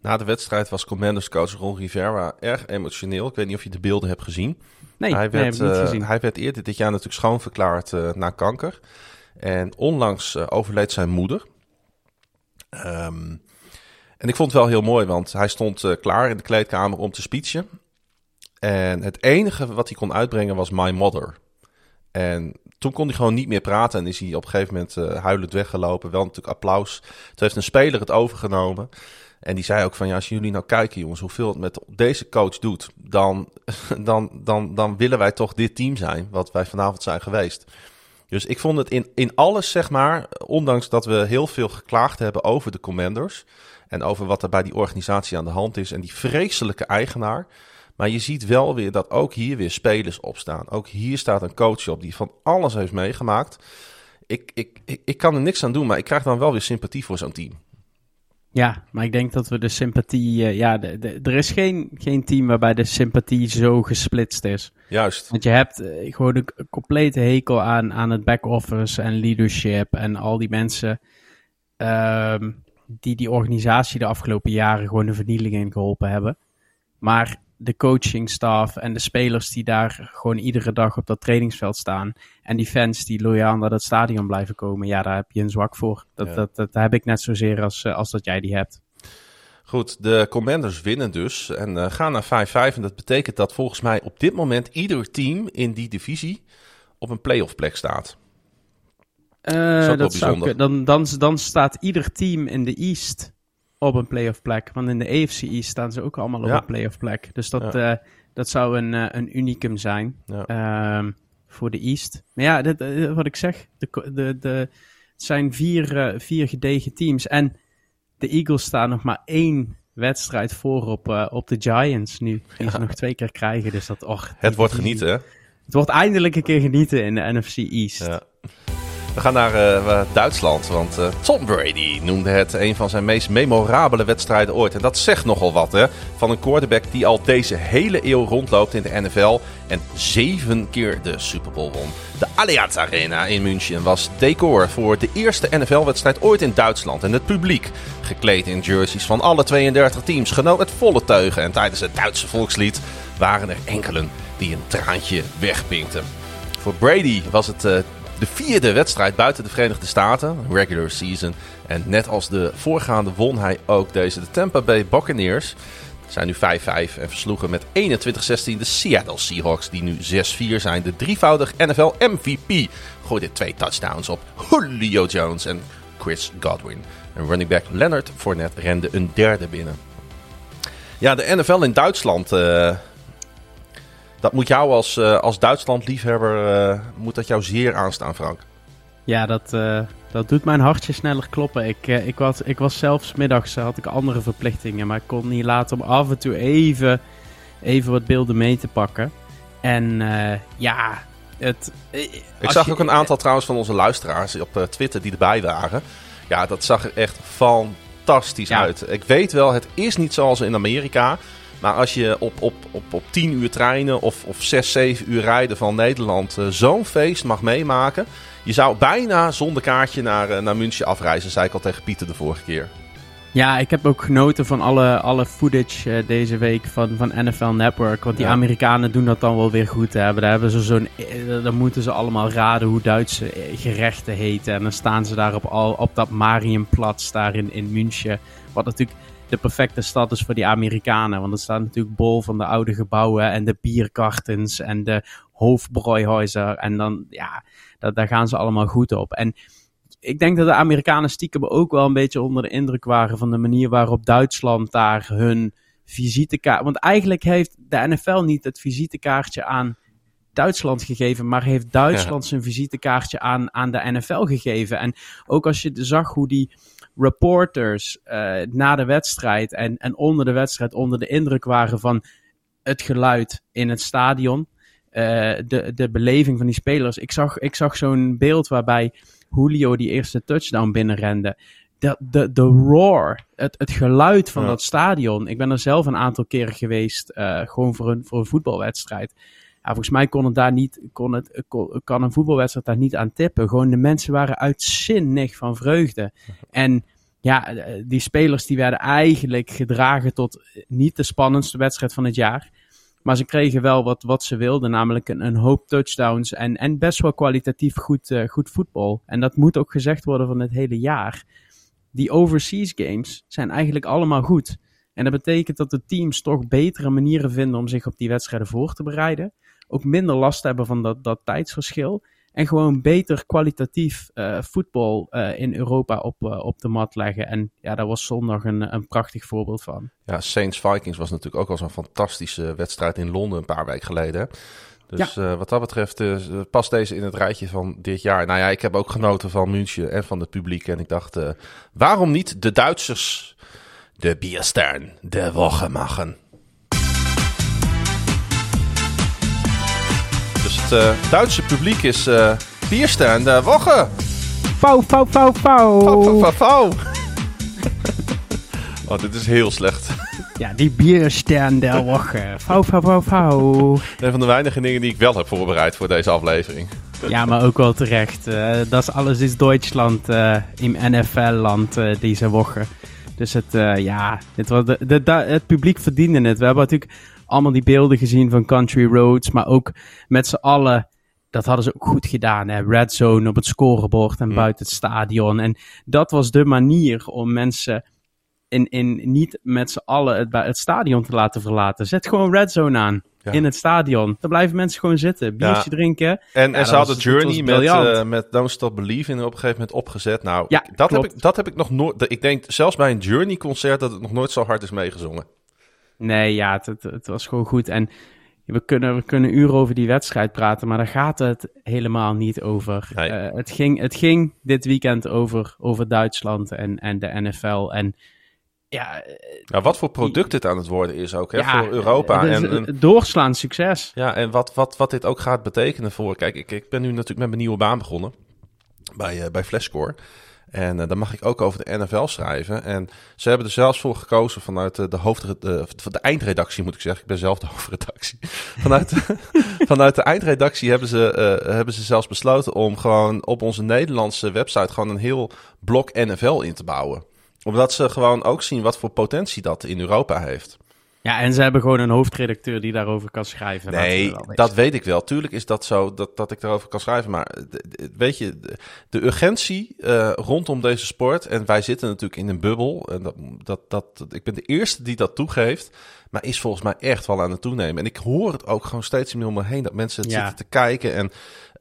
Na de wedstrijd was Commanders coach Ron Rivera erg emotioneel. Ik weet niet of je de beelden hebt gezien. Nee, hij werd, nee, heb uh, hij werd eerder dit jaar natuurlijk schoonverklaard uh, na kanker. En onlangs overleed zijn moeder. Um, en ik vond het wel heel mooi, want hij stond klaar in de kleedkamer om te speechen. En het enige wat hij kon uitbrengen was My Mother. En toen kon hij gewoon niet meer praten en is hij op een gegeven moment uh, huilend weggelopen. Wel natuurlijk applaus. Toen heeft een speler het overgenomen. En die zei ook van ja, als jullie nou kijken jongens, hoeveel het met deze coach doet, dan, *laughs* dan, dan, dan willen wij toch dit team zijn, wat wij vanavond zijn geweest. Dus ik vond het in, in alles, zeg maar, ondanks dat we heel veel geklaagd hebben over de commanders en over wat er bij die organisatie aan de hand is en die vreselijke eigenaar, maar je ziet wel weer dat ook hier weer spelers opstaan. Ook hier staat een coach op die van alles heeft meegemaakt. Ik, ik, ik, ik kan er niks aan doen, maar ik krijg dan wel weer sympathie voor zo'n team. Ja, maar ik denk dat we de sympathie. Uh, ja, de, de, er is geen, geen team waarbij de sympathie zo gesplitst is. Juist. Want je hebt uh, gewoon een complete hekel aan, aan het back-office en leadership en al die mensen. Um, die die organisatie de afgelopen jaren gewoon de vernieling in geholpen hebben. Maar de coachingstaf en de spelers die daar gewoon iedere dag op dat trainingsveld staan. En die fans die loyaal naar dat stadion blijven komen. Ja, daar heb je een zwak voor. Dat, ja. dat, dat, heb ik net zozeer als, eh, als dat jij die hebt. Goed, de Commanders winnen dus en uh, gaan naar 5-5. En dat betekent dat volgens mij op dit moment ieder team in die divisie op een playoff plek staat. Uh, dat, dat zou, dan, dan, dan staat ieder team in de East op een playoff plek. Want in de AFC East staan ze ook allemaal op een playoff plek. Dus dat, ja. uh, dat zou een, uh, een unicum zijn ja. um, voor de East. Maar ja, dit, uh, wat ik zeg, de, de, de, het zijn vier, vier gedegen teams. En de Eagles staan nog maar één wedstrijd voor op, op de Giants nu. Die ze nog twee keer krijgen. Dus dat, och, het wordt genieten, hè? Het wordt eindelijk een keer genieten in de NFC East. Ja. We gaan naar uh, Duitsland, want uh, Tom Brady noemde het een van zijn meest memorabele wedstrijden ooit. En dat zegt nogal wat, hè? Van een quarterback die al deze hele eeuw rondloopt in de NFL en zeven keer de Super Bowl won. De Allianz Arena in München was decor voor de eerste NFL-wedstrijd ooit in Duitsland. En het publiek, gekleed in jerseys van alle 32 teams, genoot met volle teugen. En tijdens het Duitse volkslied waren er enkelen die een traantje wegpinkten. Voor Brady was het uh, de vierde wedstrijd buiten de Verenigde Staten, regular season. En net als de voorgaande won hij ook deze. De Tampa Bay Buccaneers zijn nu 5-5 en versloegen met 21-16 de Seattle Seahawks, die nu 6-4 zijn. De drievoudig NFL MVP gooide twee touchdowns op Julio Jones en Chris Godwin. En running back Leonard Fournette rende een derde binnen. Ja, de NFL in Duitsland... Uh, Dat moet jou als, als Duitsland-liefhebber, moet dat jou zeer aanstaan, Frank. Ja, dat, dat doet mijn hartje sneller kloppen. Ik, ik, was, ik was zelfs middags, had ik andere verplichtingen, maar ik kon niet laten om af en toe even, even wat beelden mee te pakken. En ja, het, ik zag ook een aantal trouwens van onze luisteraars op Twitter die erbij waren. Ja, dat zag er echt fantastisch uit. Ik weet wel, het is niet zoals in Amerika. Maar als je op, op, op, op 10 uur treinen of, of 6, 7 uur rijden van Nederland uh, zo'n feest mag meemaken. Je zou bijna zonder kaartje naar, uh, naar München afreizen, zei ik al tegen Pieter de vorige keer. Ja, ik heb ook genoten van alle, alle footage uh, deze week van, van NFL Network. Want die ja. Amerikanen doen dat dan wel weer goed. Hè. Daar, hebben ze zo'n, dan moeten ze allemaal raden hoe Duitse gerechten heten. En dan staan ze daar op, al, op dat Marienplatz daar in, in München. Wat natuurlijk de perfecte stad is voor die Amerikanen. Want er staat natuurlijk bol van de oude gebouwen en de bierkartens en de hoofdbrouwhuizen. En dan, ja, dat, daar gaan ze allemaal goed op. En ik denk dat de Amerikanen stiekem ook wel een beetje onder de indruk waren van de manier waarop Duitsland daar hun visitekaart. Want eigenlijk heeft de NFL niet het visitekaartje aan Duitsland gegeven, maar heeft Duitsland zijn visitekaartje aan, aan de NFL gegeven. En ook als je zag hoe die reporters uh, na de wedstrijd en, en onder de wedstrijd onder de indruk waren van het geluid in het stadion, uh, de, de beleving van die spelers. Ik zag, ik zag zo'n beeld waarbij Julio die eerste touchdown binnenrende. De, de, de roar, het, het geluid van dat stadion. Ik ben er zelf een aantal keren geweest, uh, gewoon voor een, voor een voetbalwedstrijd. Volgens mij kon het daar niet, kon het, kan een voetbalwedstrijd daar niet aan tippen. Gewoon de mensen waren uitzinnig van vreugde. En ja, die spelers die werden eigenlijk gedragen tot niet de spannendste wedstrijd van het jaar. Maar ze kregen wel wat, wat ze wilden, namelijk een, hoop touchdowns en, en best wel kwalitatief goed, uh, goed voetbal. En dat moet ook gezegd worden van het hele jaar. Die overseas games zijn eigenlijk allemaal goed. En dat betekent dat de teams toch betere manieren vinden om zich op die wedstrijden voor te bereiden. Ook minder last hebben van dat, dat tijdsverschil. En gewoon beter kwalitatief uh, voetbal uh, in Europa op, uh, op de mat leggen. En ja, daar was zondag een, een prachtig voorbeeld van. Ja, Saints Vikings was natuurlijk ook al zo'n fantastische wedstrijd in Londen een paar weken geleden. Dus ja. wat dat betreft past deze in het rijtje van dit jaar. Nou ja, ik heb ook genoten van München en van het publiek. En ik dacht, waarom niet de Duitsers de Bierstern de Woche Duitse publiek is uh, Bierstern de Woche. Fauw, fauw. Fauw, fauw, fauw. oh, dit is heel slecht. Ja, die Bierstern der *laughs* Woche. Fauw, fauw, fauw, fauw. Een van de weinige dingen die ik wel heb voorbereid voor deze aflevering. Ja, maar ook wel terecht. Uh, dat is alles is Duitsland uh, in NFL-land uh, deze woche. Dus het, ja, het, de, het publiek verdiende het. We hebben natuurlijk allemaal die beelden gezien van Country Roads, maar ook met z'n allen. Dat hadden ze ook goed gedaan. Hè? Red zone op het scorebord en buiten het stadion. En dat was de manier om mensen in, in, niet met z'n allen het, het stadion te laten verlaten. Zet gewoon red zone aan. In het stadion. Dan blijven mensen gewoon zitten. Biertje drinken. En, en ze hadden Journey met, uh, met Don't Stop Believing op een gegeven moment opgezet. Nou, ja, dat, heb ik, dat heb ik nog nooit... Ik denk zelfs bij een Journey concert dat het nog nooit zo hard is meegezongen. Nee, ja, het, het, was gewoon goed. En we kunnen, we kunnen uren over die wedstrijd praten, maar daar gaat het helemaal niet over. Uh, het, ging, het ging dit weekend over, over Duitsland en, en de NFL. En ja, nou, wat voor product dit aan het worden is ook hè, ja, voor Europa. En, en, doorslaan succes. Ja, en wat, wat, wat dit ook gaat betekenen voor... Kijk, ik, ik ben nu natuurlijk met mijn nieuwe baan begonnen bij, uh, bij Flashscore. En uh, dan mag ik ook over de NFL schrijven. En ze hebben er zelfs voor gekozen vanuit de, de hoofd, de, de eindredactie, moet ik zeggen. Ik ben zelf de *laughs* hoofdredactie. Vanuit, *laughs* vanuit de eindredactie hebben ze, uh, hebben ze zelfs besloten om gewoon op onze Nederlandse website gewoon een heel blok NFL in te bouwen. Omdat ze gewoon ook zien wat voor potentie dat in Europa heeft. Ja, en ze hebben gewoon een hoofdredacteur die daarover kan schrijven. Nee, dat weet ik wel. Tuurlijk is dat zo dat, dat ik daarover kan schrijven. Maar weet je, de, urgentie uh, rondom deze sport. En wij zitten natuurlijk in een bubbel. En dat, dat, dat, ik ben de eerste die dat toegeeft. Maar is volgens mij echt wel aan het toenemen. En ik hoor het ook gewoon steeds meer om me heen dat mensen het zitten te kijken en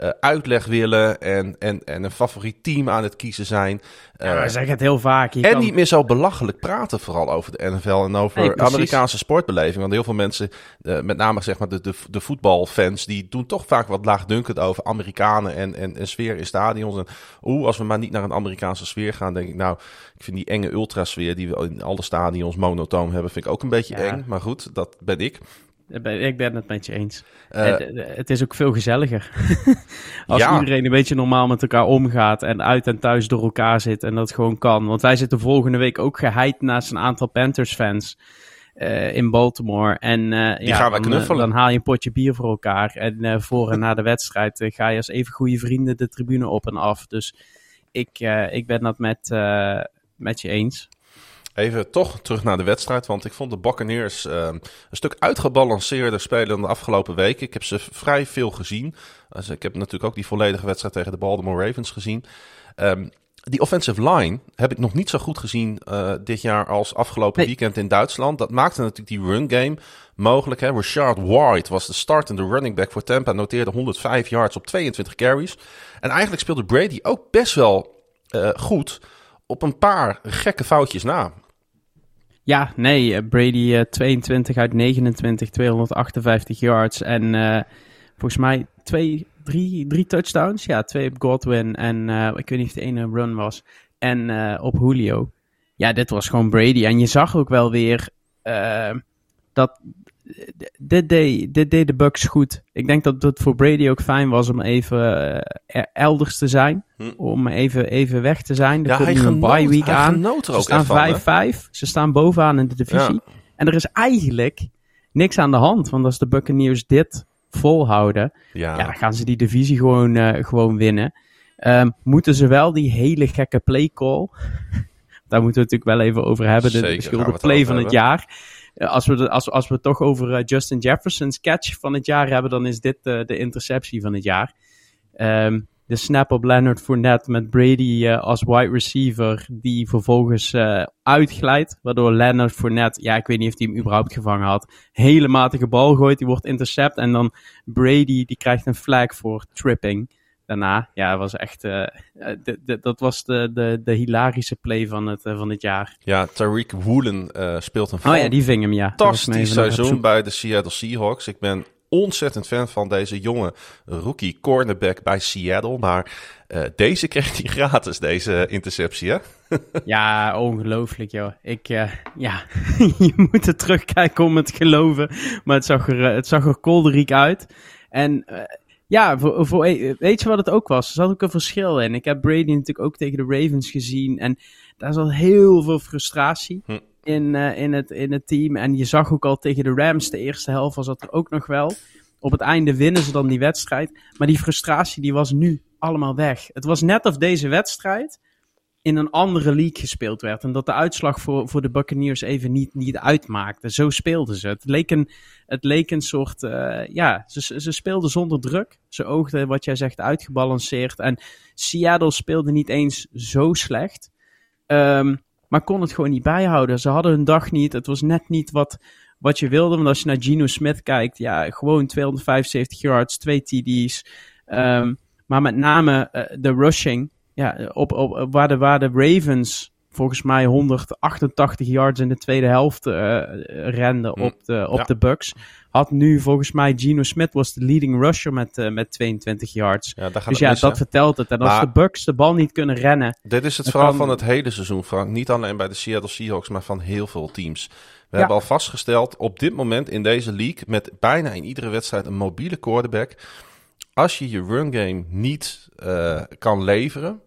uh, uitleg willen en, en, en een favoriet team aan het kiezen zijn. Uh, ja, zeg het heel vaak. En niet meer zo belachelijk praten, vooral over de NFL en over Amerikaanse sportbeleving. Want heel veel mensen, uh, met name zeg maar de, de, de voetbalfans, die doen toch vaak wat laagdunkend over Amerikanen en, en, en sfeer in stadions. En oeh, als we maar niet naar een Amerikaanse sfeer gaan, denk ik nou, ik vind die enge ultrasfeer die we in alle stadions monotoom hebben, vind ik ook een beetje eng. Maar goed, dat ben ik. Ik ben het met je eens. Uh, het, het, is ook veel gezelliger. *laughs* Als iedereen een beetje normaal met elkaar omgaat en uit en thuis door elkaar zit en dat gewoon kan. Want wij zitten volgende week ook geheid naast een aantal Panthers-fans uh, in Baltimore. En uh, Die ja, gaan we dan, knuffelen. dan haal je een potje bier voor elkaar. En voor en *laughs* na de wedstrijd ga je als even goede vrienden de tribune op en af. Dus ik, ik ben dat met, met je eens. Even toch terug naar de wedstrijd, want ik vond de Buccaneers uh, een stuk uitgebalanceerder spelen dan de afgelopen weken. Ik heb ze vrij veel gezien. Dus ik heb natuurlijk ook die volledige wedstrijd tegen de Baltimore Ravens gezien. Um, die offensive line heb ik nog niet zo goed gezien uh, dit jaar als afgelopen weekend in Duitsland. Dat maakte natuurlijk die run game mogelijk. Hè. Richard White was de startende running back voor Tampa. Noteerde 105 yards op 22 carries. En eigenlijk speelde Brady ook best wel uh, goed op een paar gekke foutjes na. Ja, nee, eh, Brady uh, 22 uit 29, 258 yards en uh, volgens mij twee, drie, drie touchdowns. Ja, twee op Godwin en ik weet niet of de ene run was. En op Julio. Ja, dit was gewoon Brady. En je zag ook wel weer dat dit deed, dit deed de Bucks goed. Ik denk dat het voor Brady ook fijn was om even uh, elders te zijn. Hm. Om even, even weg te zijn. Er ja, komt nu een bye week aan. Ze staan 5-5. Ze staan bovenaan in de divisie. Ja. En er is eigenlijk niks aan de hand. Want als de Buccaneers dit volhouden, ja. ja dan gaan ze die divisie gewoon, uh, gewoon winnen. Um, moeten ze wel die hele gekke play call. *laughs* Daar moeten we het natuurlijk wel even over hebben. De beschuldigde play van het jaar als we, als, we het toch over uh, Justin Jefferson's catch van het jaar hebben, dan is dit uh, de interceptie van het jaar. Um, de snap op Leonard Fournette met Brady uh, als wide receiver, die vervolgens uitglijdt. Waardoor Leonard Fournette, ja, ik weet niet of hij hem überhaupt gevangen had, hele matige bal gooit. Die wordt intercept. En dan Brady, die krijgt een flag voor tripping daarna, ja, was echt, uh, de, de, dat was de, de, de hilarische play van het, uh, van het jaar. Ja, Tariq Woolen uh, speelt een oh, ja, die ving hem, ja. fantastisch seizoen bij de Seattle Seahawks. Ik ben ontzettend fan van deze jonge rookie cornerback bij Seattle, maar deze kreeg hij *laughs* gratis, deze interceptie, hè? *laughs* ja, ongelooflijk, joh. Ik, ja, *laughs* je moet er terugkijken om het te geloven, maar het zag er, het zag er kolderiek uit. En ja, voor, voor, weet je wat het ook was? Er zat ook een verschil in. Ik heb Brady natuurlijk ook tegen de Ravens gezien. En daar zat heel veel frustratie hm. in, uh, in, het, in het team. En je zag ook al tegen de Rams, de eerste helft was dat er ook nog wel. Op het einde winnen ze dan die wedstrijd. Maar die frustratie die was nu allemaal weg. Het was net of deze wedstrijd in een andere league gespeeld werd. En dat de uitslag voor, voor de Buccaneers even niet, niet uitmaakte. Zo speelden ze. Het leek een, het leek een soort. Uh, ja, ze, ze speelden zonder druk. Ze oogden, wat jij zegt, uitgebalanceerd. En Seattle speelde niet eens zo slecht. Um, maar kon het gewoon niet bijhouden. Ze hadden hun dag niet. Het was net niet wat, wat je wilde. Want als je naar Geno Smith kijkt, ja, gewoon 275 yards, twee TD's. Um, maar met name uh, de rushing ja, op, op, waar, de, waar de Ravens volgens mij 188 yards in de tweede helft uh, renden mm. op de, op de Bucks. Had nu volgens mij Geno Smith was de leading rusher met, uh, met 22 yards. Ja, dus ja, dat vertelt het. En als de Bucks de bal niet kunnen rennen. Dit is het verhaal kan... van het hele seizoen, Frank. Niet alleen bij de Seattle Seahawks, maar van heel veel teams. We ja. hebben al vastgesteld op dit moment in deze league met bijna in iedere wedstrijd een mobiele quarterback. Als je je run game niet uh, kan leveren,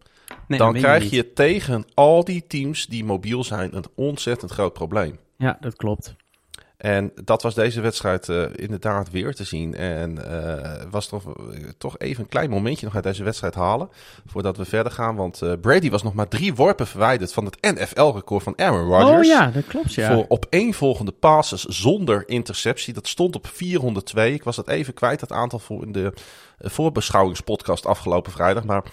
Nee, dan krijg je, je tegen al die teams die mobiel zijn een ontzettend groot probleem. Ja, dat klopt. En dat was deze wedstrijd uh, inderdaad weer te zien. En uh, was toch, toch even een klein momentje nog uit deze wedstrijd halen. Voordat we verder gaan. Want Brady was nog maar drie worpen verwijderd van het NFL-record van Aaron Rodgers. Oh ja, dat klopt ja. Voor opeenvolgende passes zonder interceptie. Dat stond op 402. Ik was dat even kwijt, dat aantal voor in de voorbeschouwingspodcast afgelopen vrijdag. Maar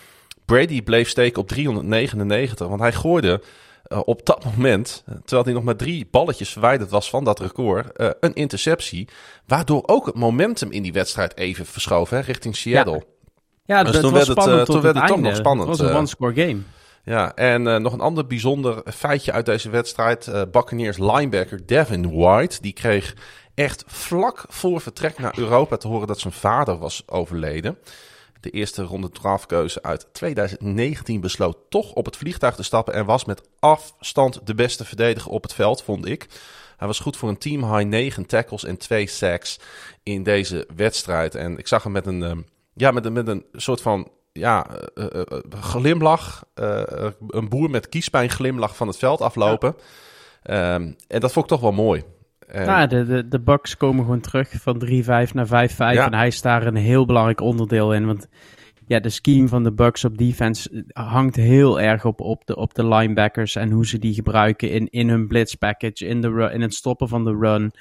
Brady bleef steken op 399, want hij gooide op dat moment, terwijl hij nog maar drie balletjes verwijderd was van dat record, een interceptie. Waardoor ook het momentum in die wedstrijd even verschoof hè, richting Seattle. Ja, dus toen werd het, uh, toen werd het toch nog spannend. Het was een one-score game. Ja, en nog een ander bijzonder feitje uit deze wedstrijd. Buccaneers linebacker Devin White, die kreeg echt vlak voor vertrek naar Europa te horen dat zijn vader was overleden. De eerste ronde draafkeuze uit 2019 besloot toch op het vliegtuig te stappen en was met afstand de beste verdediger op het veld, vond ik. Hij was goed voor een team high 9 tackles en 2 sacks in deze wedstrijd. En ik zag hem met een, um, ja, met een, met een soort van ja, uh, uh, glimlach. een boer met kiespijn glimlach van het veld aflopen. Ja. Um, en dat vond ik toch wel mooi. En... Ja, de, de, de Bucks komen gewoon terug van 3-5 naar 5-5. En hij is daar een heel belangrijk onderdeel in. Want ja, de scheme van de Bucks op defense hangt heel erg op, op, de, op de linebackers. En hoe ze die gebruiken in, in hun blitz package. In, de in het stoppen van de run.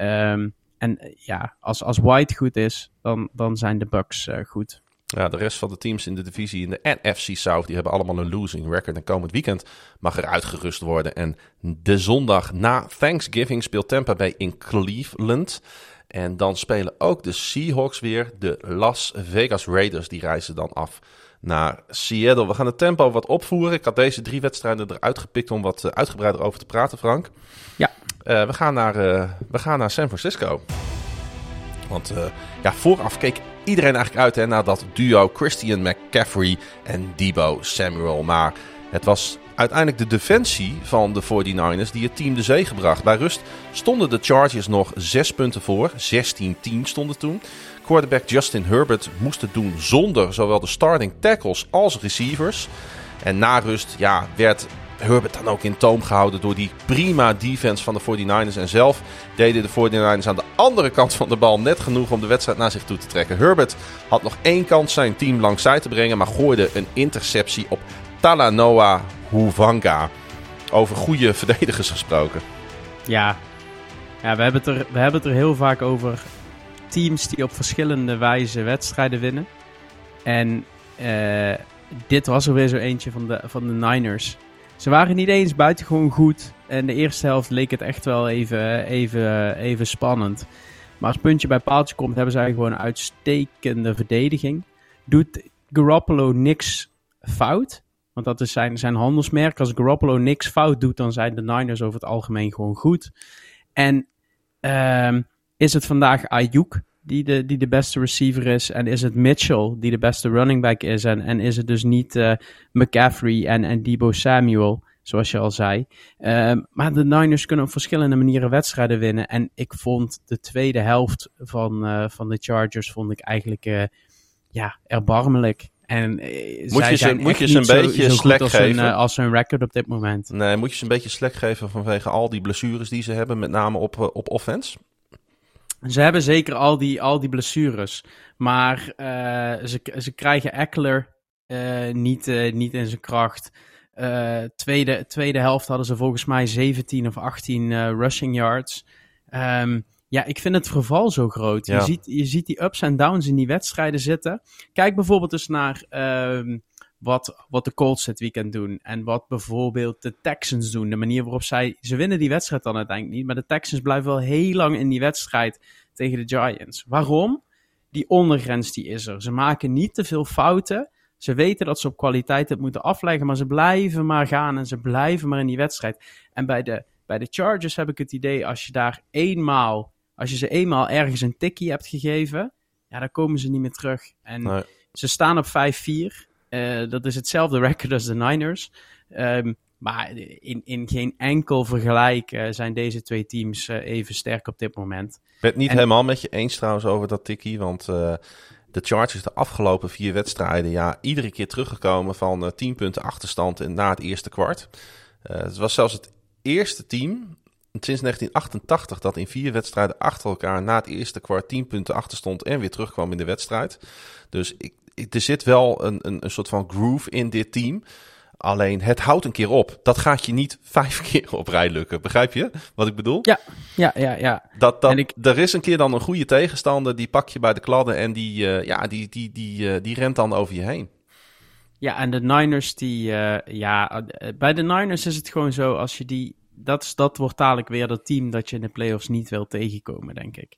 Um, en ja, als, als White goed is, dan, dan zijn de Bucks uh, goed. Ja, de rest van de teams in de divisie in de NFC South, die hebben allemaal een losing record. En komend weekend mag er uitgerust worden. En de zondag na Thanksgiving speelt Tampa Bay in Cleveland. En dan spelen ook de Seahawks weer. De Las Vegas Raiders, die reizen dan af naar Seattle. We gaan het tempo wat opvoeren. Ik had deze drie wedstrijden eruit gepikt om wat eh, uitgebreider over te praten, Frank. Ja. Uh, we, gaan naar, uh, we gaan naar San Francisco. Want uh, ja, vooraf keek iedereen eigenlijk uit hè, naar dat duo Christian McCaffrey en Debo Samuel. Maar het was uiteindelijk de defensie van de 49ers die het team de zee gebracht. Bij rust stonden de Chargers nog 6 punten voor. 16-10 stonden toen. Quarterback Justin Herbert moest het doen zonder zowel de starting tackles als receivers. En na rust ja, werd Herbert dan ook in toom gehouden door die prima defense van de 49ers. En zelf deden de 49ers aan de andere kant van de bal net genoeg om de wedstrijd naar zich toe te trekken. Herbert had nog één kans zijn team langs zij te brengen, maar gooide een interceptie op Talanoa Huvanga. Over goede verdedigers gesproken. Ja, ja we, hebben het er, we hebben het er heel vaak over teams die op verschillende wijze wedstrijden winnen. En uh, dit was er weer zo eentje van de, van de Niners. Ze waren niet eens buitengewoon goed. En de eerste helft leek het echt wel even, even, even spannend. Maar als puntje bij paaltje komt, hebben zij gewoon een uitstekende verdediging. Doet Garoppolo niks fout? Want dat is zijn, zijn handelsmerk. Als Garoppolo niks fout doet, dan zijn de Niners over het algemeen gewoon goed. En um, is het vandaag Ayuk die de, die de beste receiver is? En is het Mitchell die de beste running back is? En, en is het dus niet uh, McCaffrey en, en Debo Samuel, zoals je al zei? Um, maar de Niners kunnen op verschillende manieren wedstrijden winnen. En ik vond de tweede helft van, uh, van de Chargers vond ik eigenlijk uh, ja, erbarmelijk. En moet je ze, moet je ze een beetje zo, slek als geven? Hun, als hun record op dit moment. Nee, moet je ze een beetje slek geven vanwege al die blessures die ze hebben, met name op, op offense? Ze hebben zeker al die, al die blessures. Maar uh, ze, ze krijgen Eckler uh, niet, uh, niet in zijn kracht. tweede, tweede helft hadden ze volgens mij 17 of 18 rushing yards. Um, ja, ik vind het verval zo groot. Ja. Je, ziet, je ziet die ups en downs in die wedstrijden zitten. Kijk bijvoorbeeld eens naar um, wat, wat de Colts dit weekend doen. En wat bijvoorbeeld de Texans doen. De manier waarop zij. Ze winnen die wedstrijd dan uiteindelijk niet. Maar de Texans blijven wel heel lang in die wedstrijd tegen de Giants. Waarom? Die ondergrens die is er. Ze maken niet te veel fouten. Ze weten dat ze op kwaliteit het moeten afleggen. Maar ze blijven maar gaan en ze blijven maar in die wedstrijd. En bij de, bij de Chargers heb ik het idee. Als je daar eenmaal. Als je ze eenmaal ergens een tikkie hebt gegeven. Ja, dan komen ze niet meer terug. En nee. ze staan op 5-4. Uh, dat is hetzelfde record als de Niners. Um, maar in, in geen enkel vergelijk uh, zijn deze twee teams uh, even sterk op dit moment. Ik ben het niet en... helemaal met je eens trouwens over dat tikkie. Want de Chargers de afgelopen vier wedstrijden... ja, iedere keer teruggekomen van 10 punten achterstand na het eerste kwart. het was zelfs het eerste team sinds 1988 dat in vier wedstrijden achter elkaar... na het eerste kwart 10 punten achterstond en weer terugkwam in de wedstrijd. Dus ik, er zit wel een, een, een soort van groove in dit team. Alleen het houdt een keer op. Dat gaat je niet *laughs* vijf keer op rij lukken. Begrijp je wat ik bedoel? Ja, ja, ja. ja. Dat, dat, ik... Er is een keer dan een goede tegenstander. Die pak je bij de kladden en die, uh, ja, die, die, die, uh, die rent dan over je heen. Ja, en de Niners, die, ja, bij de Niners is het gewoon zo, als je die, dat, dat wordt dadelijk weer dat team dat je in de playoffs niet wil tegenkomen, denk ik.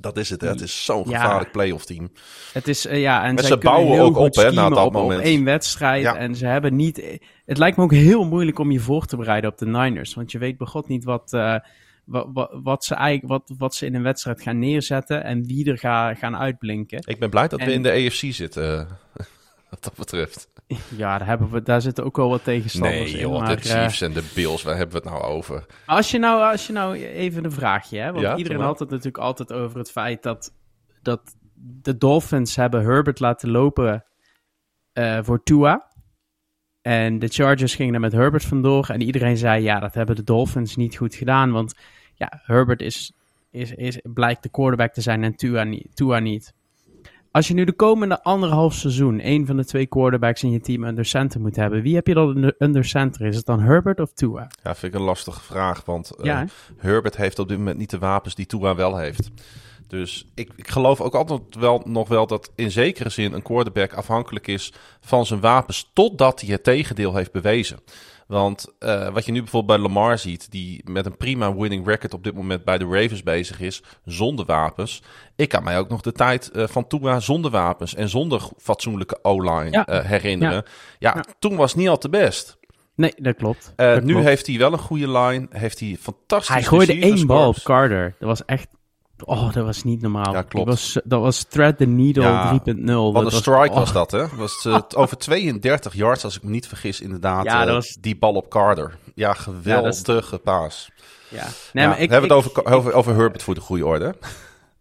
Dat is het. Hè? Het is zo'n gevaarlijk playoff team. Het is, uh, ja, en ze bouwen ook op, hè, na dat op, moment. Op één wedstrijd. En ze hebben niet. Het lijkt me ook heel moeilijk om je voor te bereiden op de Niners. Want je weet begot niet wat. Uh, wat, wat, ze eigenlijk, wat, wat ze in een wedstrijd gaan neerzetten en wie er ga, gaan uitblinken. Ik ben blij dat we in de EFC zitten, wat dat betreft. Ja, daar, hebben we, daar zitten ook wel wat tegenstanders nee, joh, in. de Chiefs en de Bills, waar hebben we het nou over? Als je nou, als je nou even een vraagje, hè? want iedereen had het natuurlijk altijd over het feit dat, dat de Dolphins hebben Herbert laten lopen uh, voor Tua. En de Chargers gingen er met Herbert vandoor. En iedereen zei, ja, dat hebben de Dolphins niet goed gedaan. Want ja, Herbert is, is, is, blijkt de quarterback te zijn en Tua niet. Tua niet. Als je nu de komende anderhalf seizoen een van de twee quarterbacks in je team under center moet hebben, wie heb je dan under center? Is het dan Herbert of Tua? Ja, vind ik een lastige vraag, want uh, Herbert heeft op dit moment niet de wapens die Tua wel heeft. Dus ik, ik geloof ook altijd wel nog wel dat in zekere zin een quarterback afhankelijk is van zijn wapens totdat hij het tegendeel heeft bewezen. Want uh, wat je nu bijvoorbeeld bij Lamar ziet, die met een prima winning record op dit moment bij de Ravens bezig is, zonder wapens. Ik kan mij ook nog de tijd uh, van Tua zonder wapens en zonder fatsoenlijke O-line ja. uh, herinneren. Ja. ja, toen was niet al te best. Nee, dat klopt. Dat nu klopt. heeft hij wel een goede line, heeft hij fantastisch Hij gooide één bal op Carter. Dat was echt Oh, dat was niet normaal. Ja, klopt. Dat was, dat was Thread the Needle ja, 3.0. Wat een strike was, oh. was dat, hè? Was uh, over 32 yards, als ik me niet vergis, inderdaad. Ja, dat was... die bal op Carter. Ja, geweldige ja, paas. Ja. Nee, maar ik, we hebben ik, het over, over, over Herbert voor de goede orde.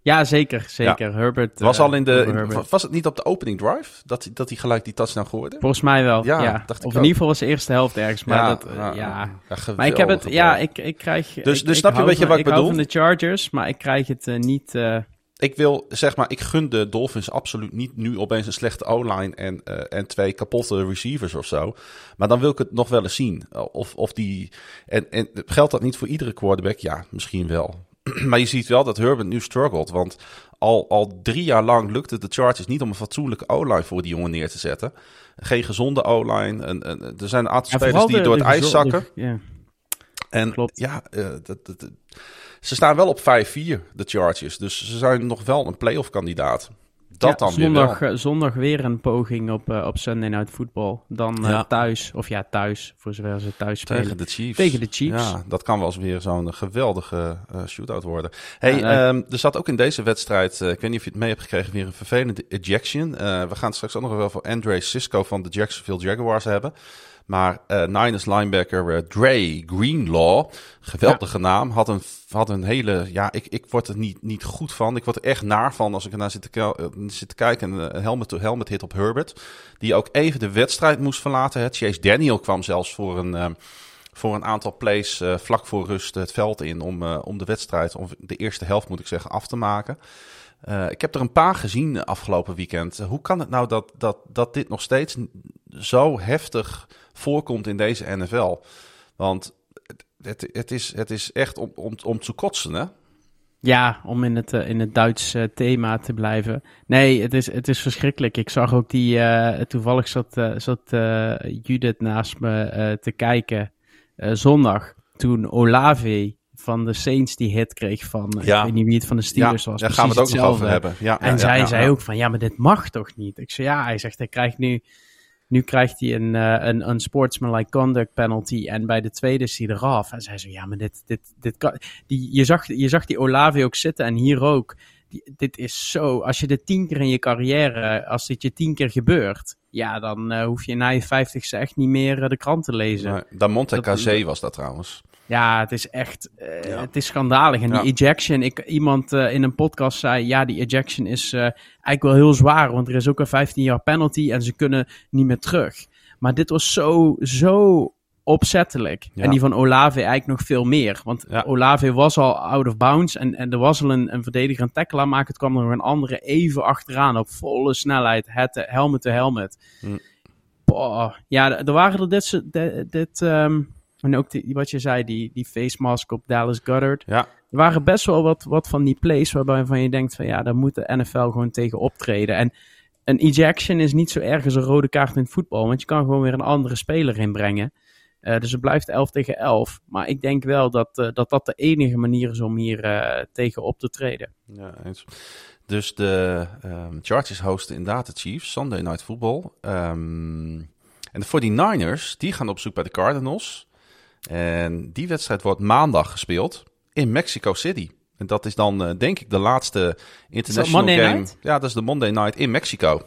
Ja, zeker. zeker. Ja. Herbert. Was, uh, al in de, in, was het niet op de opening drive dat, dat hij gelijk die touchdown gooide? Volgens mij wel. Ja, ja. Dacht ik in ieder geval was de eerste helft ergens. Maar, ja, dat, uh, ja. maar ik heb het, ja, ik, ik krijg. Dus, ik, dus snap je een beetje wat ik, ik bedoel? Ik van de Chargers, maar ik krijg het uh, niet. Ik wil zeg maar, ik gun de Dolphins absoluut niet nu opeens een slechte O-line en, en twee kapotte receivers of zo. Maar dan wil ik het nog wel eens zien. Of, of die. En, en geldt dat niet voor iedere quarterback? Ja, misschien wel. *clears throat* maar je ziet wel dat Herbert nu struggelt. Want al, al drie jaar lang lukte de Chargers niet om een fatsoenlijke O-line voor die jongen neer te zetten. Geen gezonde O-line. En, en, er zijn een aantal ja, spelers die de, door het ijs zakken. Ja. En Klopt. ja, uh, dat, dat, ze staan wel op 5-4, de Chargers. Dus ze zijn nog wel een playoff kandidaat. Dat ja, dan zondag, weer wel. zondag weer een poging op, uh, op Sunday Night Football. Dan uh, ja. thuis, of ja, thuis, voor zover ze thuis spelen. Tegen de Chiefs. Tegen de Chiefs. Ja, dat kan wel eens weer zo'n geweldige uh, shootout worden. Hey, ja, um, er zat ook in deze wedstrijd, ik weet niet of je het mee hebt gekregen, weer een vervelende ejection. we gaan straks ook nog wel voor Andre Cisco van de Jacksonville Jaguars hebben. Maar uh, Niners linebacker uh, Dre Greenlaw, geweldige ja. naam, had een, had een hele... Ja, ik, ik word er niet, niet goed van. Ik word er echt naar van als ik ernaar zit te, uh, zit te kijken. Een helmet-to-helmet hit op Herbert. Die ook even de wedstrijd moest verlaten. Hè. Chase Daniel kwam zelfs voor een... voor een aantal plays uh, vlak voor rust het veld in om, uh, om de wedstrijd, of de eerste helft moet ik zeggen, af te maken. Uh, ik heb er een paar gezien afgelopen weekend. hoe kan het nou dat, dat, dat dit nog steeds zo heftig voorkomt in deze NFL. Want het, het, is, het is echt om, om, om te kotsen, hè? Ja, om in het, uh, in het Duits uh, thema te blijven. Nee, het is, het is verschrikkelijk. Ik zag ook die. Uh, toevallig zat, zat Judith naast me te kijken zondag. Toen Olave van de Saints die hit kreeg van. Ja. Ik weet niet wie het van de Steelers ja, was. Daar gaan we het ook nog over hebben. Ja, en zij zei ook van: ja, maar dit mag toch niet? Ik zei ja, hij zegt hij krijgt nu nu krijgt hij een, uh, een, een sportsmanlike conduct penalty en bij de tweede is hij eraf. En zij zo, ja, maar dit, dit, dit kan... Die, je, zag, je zag die Olave ook zitten en hier ook. Die, dit is zo, als je dit tien keer in je carrière, als dit je tien keer gebeurt, ja, dan uh, hoef je na je vijftigste echt niet meer uh, de krant te lezen. Nee, dan Monte Cazé was dat trouwens. Ja, het is echt, uh, ja. het is schandalig. En die ejection, ik, iemand uh, in een podcast zei, ja, die ejection is uh, eigenlijk wel heel zwaar, want er is ook een 15 jaar penalty en ze kunnen niet meer terug. Maar dit was zo, zo opzettelijk. Ja. En die van Olave eigenlijk nog veel meer. Want Olave was al out of bounds en, en er was al een, een verdediger aan maken. Het kwam er nog een andere even achteraan op volle snelheid, het, helmet to helmet. Hm. Boah. Ja, er waren er dit, dit, dit um, en ook die, wat je zei, die, die face mask op Dallas Goddard. Ja. Er waren best wel wat, wat van die plays waarbij van je denkt van ja, daar moet de NFL gewoon tegen optreden. En een ejection is niet zo erg als een rode kaart in voetbal. Want je kan gewoon weer een andere speler inbrengen. Uh, dus het blijft 11 tegen 11. Maar ik denk wel dat uh, dat, dat de enige manier is om hier uh, tegen op te treden. Ja, eens. Dus de um, Chargers hosten inderdaad de Chiefs, Sunday Night Football. Um, en de 49ers, die gaan op zoek bij de Cardinals. En die wedstrijd wordt maandag gespeeld in Mexico City. En dat is dan denk ik de laatste international game. Night? Ja, dat is de Monday Night in Mexico.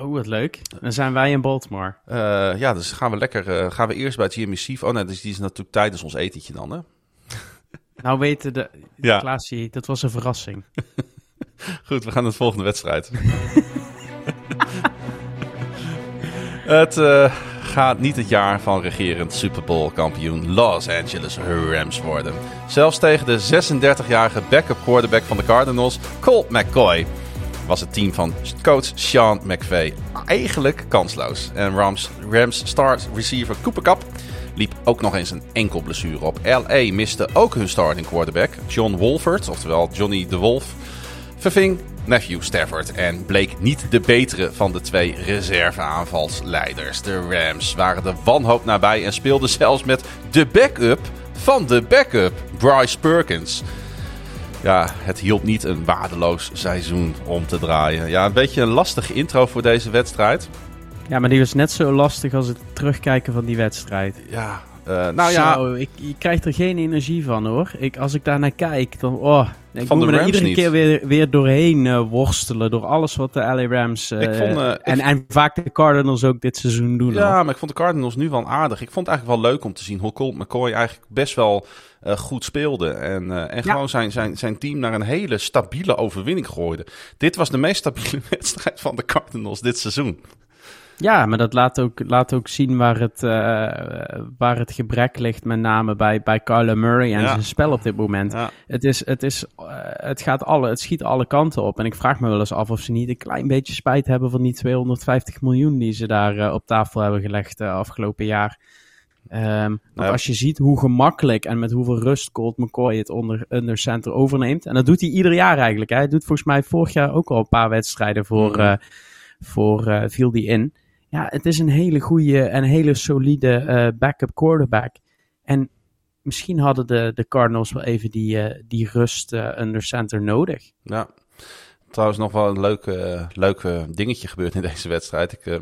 Oh, wat leuk. Dan zijn wij in Baltimore. Uh, ja, dus gaan we lekker. Uh, gaan we eerst bij het GMC. Oh nee, dus die is natuurlijk tijdens ons etentje dan, hè? *laughs* Nou weten de... Ja. Dat was een verrassing. *laughs* Goed, we gaan naar de volgende wedstrijd. *laughs* het uh, gaat niet het jaar van regerend Super Bowl kampioen Los Angeles Rams worden. Zelfs tegen de 36-jarige backup quarterback van de Cardinals, Colt McCoy was het team van coach Sean McVay eigenlijk kansloos. En Rams, Rams star receiver Cooper Cup liep ook nog eens een enkel blessure op. LA miste ook hun starting quarterback, John Wolford, oftewel Johnny de Wolf, verving Matthew Stafford en bleek niet de betere van de twee reserveaanvalsleiders. De Rams waren de wanhoop nabij en speelden zelfs met de backup van de backup, Bryce Perkins ja, het hielp niet een waardeloos seizoen om te draaien. Ja, een beetje een lastige intro voor deze wedstrijd. Ja, maar die was net zo lastig als het terugkijken van die wedstrijd. Ja, uh, nou ja. Zo, ik, je krijgt er geen energie van hoor. Ik, als ik daar naar kijk, dan. Oh, ik van moet me er iedere keer weer, weer doorheen uh, worstelen. Door alles wat de LA Rams. Uh, ik vond, en, en vaak de Cardinals ook dit seizoen doen. Ja, maar ik vond de Cardinals nu wel aardig. Ik vond het eigenlijk wel leuk om te zien hoe Colt McCoy eigenlijk best wel goed speelde. En, en gewoon zijn, zijn, zijn team naar een hele stabiele overwinning gooide. Dit was de meest stabiele *laughs* wedstrijd van de Cardinals dit seizoen. Ja, maar dat laat ook, laat ook zien waar het, uh, waar het gebrek ligt, met name bij, bij Kyler Murray en zijn spel op dit moment. Het, is, het, is, uh, het, gaat alle, het schiet alle kanten op. En ik vraag me wel eens af of ze niet een klein beetje spijt hebben van die 250 miljoen die ze daar op tafel hebben gelegd afgelopen jaar. Um, want als je ziet hoe gemakkelijk en met hoeveel rust Colt McCoy het onder, under center overneemt. En dat doet hij ieder jaar eigenlijk. Hè. Hij doet volgens mij vorig jaar ook al een paar wedstrijden voor, mm. voor viel die in ja, het is een hele goede en hele solide uh, backup quarterback. En misschien hadden de, de Cardinals wel even die, uh, die rust uh, under center nodig. Ja, trouwens nog wel een leuk, uh, leuk dingetje gebeurd in deze wedstrijd. Ik uh,